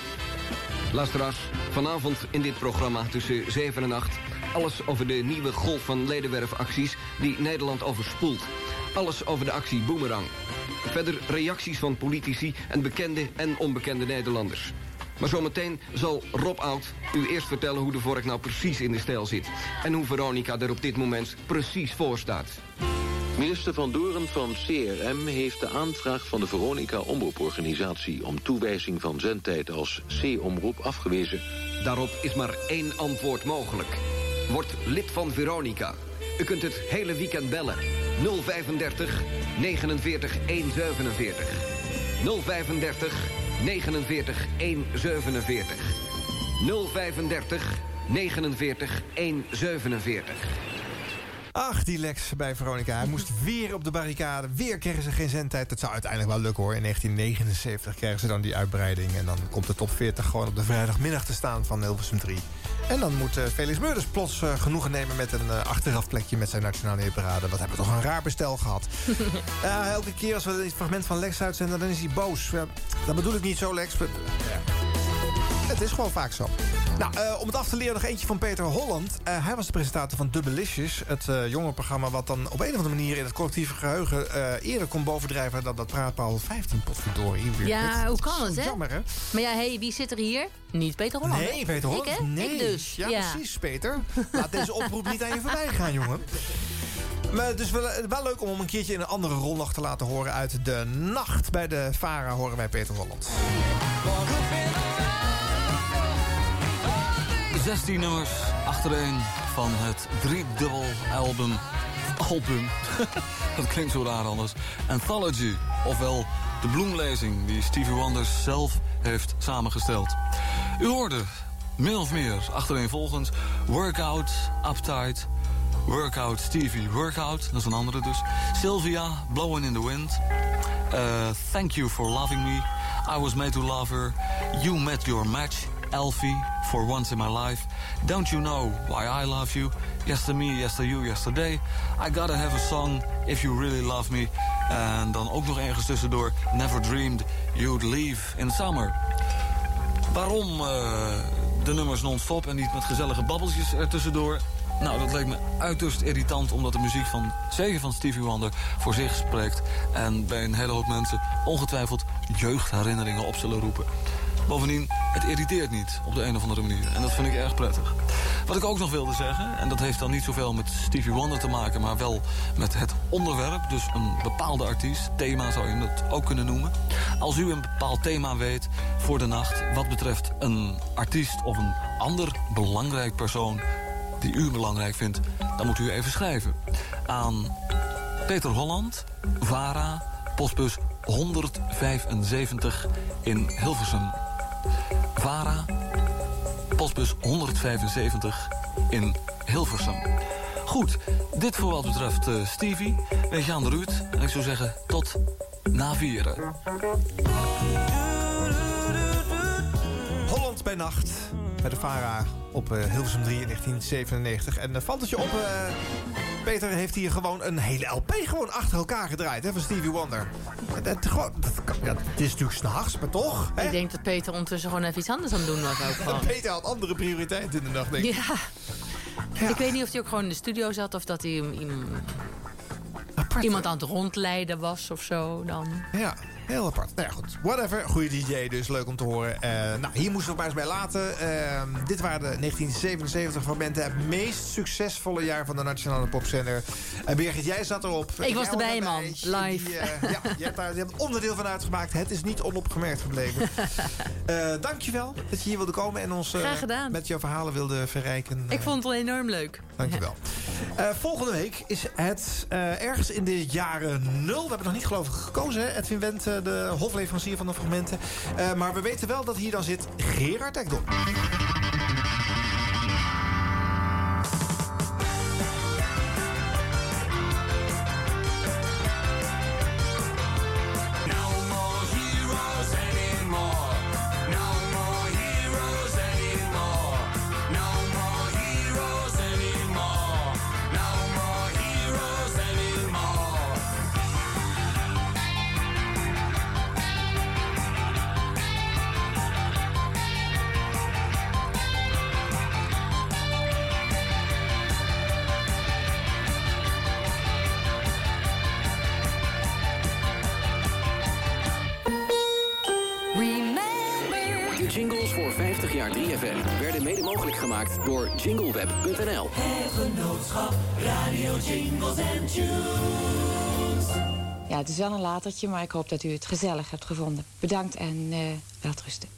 Luisteraars, vanavond in dit programma tussen 7 en 8... alles over de nieuwe golf van ledenwerfacties die Nederland overspoelt. Alles over de actie Boomerang. Verder reacties van politici en bekende en onbekende Nederlanders. Maar zometeen zal Rob Oud u eerst vertellen hoe de vork nou precies in de stijl zit. En hoe Veronica er op dit moment precies voor staat. Minister Van Doren van CRM heeft de aanvraag van de Veronica Omroeporganisatie om toewijzing van zendtijd als C-omroep afgewezen. Daarop is maar één antwoord mogelijk. Word lid van Veronica. U kunt het hele weekend bellen. 035 49 147. 035 49 147. 035 49 147. Ach, die Lex bij Veronica. Hij moest weer op de barricade. Weer kregen ze geen zendtijd. Dat zou uiteindelijk wel lukken hoor. In 1979 krijgen ze dan die uitbreiding. En dan komt de top 40 gewoon op de vrijdagmiddag te staan van Hilversum 3. En dan moet uh, Felix Meurders plots uh, genoegen nemen met een uh, achterafplekje met zijn nationale hitparade. Wat hebben we toch een raar bestel gehad. elke keer als we dit fragment van Lex uitzenden, dan is hij boos. dat bedoel ik niet zo, Lex. Maar, het is gewoon vaak zo. Nou, uh, om het af te leren nog eentje van Peter Holland. Uh, hij was de presentator van Dubbelicious. Het uh, jongerenprogramma wat dan op een of andere manier... in het collectieve geheugen eerder kon bovendrijven... dan dat Praatpaal 15 potverdorie. Ja, hoe kan het, hè? Jammer, hè? Maar ja, hey, wie zit er hier? Niet Peter Holland. Nee, Peter Holland. Ik, hè? Nee. Ik dus. Ja, ja, precies, Peter. Laat deze oproep niet aan je voorbij gaan, jongen. Maar dus wel, wel leuk om hem een keertje in een andere rol nog te laten horen... uit de nacht bij de VARA horen wij Peter Holland. 16 nummers achtereen van het driedubbel album. Album. dat klinkt zo raar anders. Anthology, ofwel de bloemlezing die Stevie Wonder zelf heeft samengesteld. U hoorde min of meer achtereenvolgens Workout, Uptight, Workout Stevie, Workout, dat is een andere dus. Sylvia, Blowing in the Wind. Uh, thank you for loving me. I was made to love her. You met your match. Elfie, For Once in My Life. Don't You Know Why I Love You. Yes to Me, Yes to You, Yesterday. I Gotta Have a Song, If You Really Love Me. En dan ook nog ergens tussendoor Never Dreamed You'd Leave in Summer. Waarom uh, de nummers non-stop en niet met gezellige babbeltjes er tussendoor? Nou, dat leek me uiterst irritant... omdat de muziek van, zeker van Stevie Wonder voor zich spreekt... en bij een hele hoop mensen ongetwijfeld jeugdherinneringen op zullen roepen. Bovendien, het irriteert niet op de een of andere manier. En dat vind ik erg prettig. Wat ik ook nog wilde zeggen, en dat heeft dan niet zoveel met Stevie Wonder te maken... maar wel met het onderwerp, dus een bepaalde artiest. Thema zou je het ook kunnen noemen. Als u een bepaald thema weet voor de nacht... wat betreft een artiest of een ander belangrijk persoon... die u belangrijk vindt, dan moet u even schrijven. Aan Peter Holland, VARA, postbus 175 in Hilversum. VARA, postbus 175 in Hilversum. Goed, dit voor wat betreft uh, Stevie. Wij gaan eruit en ik zou zeggen tot na vieren. Holland bij nacht bij de VARA op uh, Hilversum 3 in 1997. En uh, valt het je op... Peter heeft hier gewoon een hele LP gewoon achter elkaar gedraaid hè, van Stevie Wonder. Het, gewoon, dat, ja, het is natuurlijk s'nachts, maar toch. Hè? Ik denk dat Peter ondertussen gewoon even iets anders aan het doen was ook gewoon. Peter had andere prioriteiten in de nacht, denk ik. Ja. ja. Ik weet niet of hij ook gewoon in de studio zat of dat hij iemand, iemand aan het rondleiden was of zo dan. Ja, heel apart. Nou ja, goed. Whatever. Goede DJ dus. Leuk om te horen. Uh, nou, hier moesten we maar eens bij laten. Uh, dit waren de 1977 fragmenten. Het meest succesvolle jaar van de Nationale Popzender. En uh, Birgit, jij zat erop. Ik was erbij, man. Live. Die, ja, je hebt daar je hebt onderdeel van uitgemaakt. Het is niet onopgemerkt gebleven. dankjewel dat je hier wilde komen en ons met jouw verhalen wilde verrijken. Ik vond het wel enorm leuk. Dankjewel. volgende week is het ergens in de jaren nul. We hebben nog niet geloof ik gekozen, hè? Edwin Wendt de hofleverancier van de fragmenten. Uh, maar we weten wel dat hier dan zit Gerard Ekdom. jingleweb.nl. Het genootschap Radio Jingles and Tunes. Ja, het is wel een latertje, maar ik hoop dat u het gezellig hebt gevonden. Bedankt en uh, welterusten.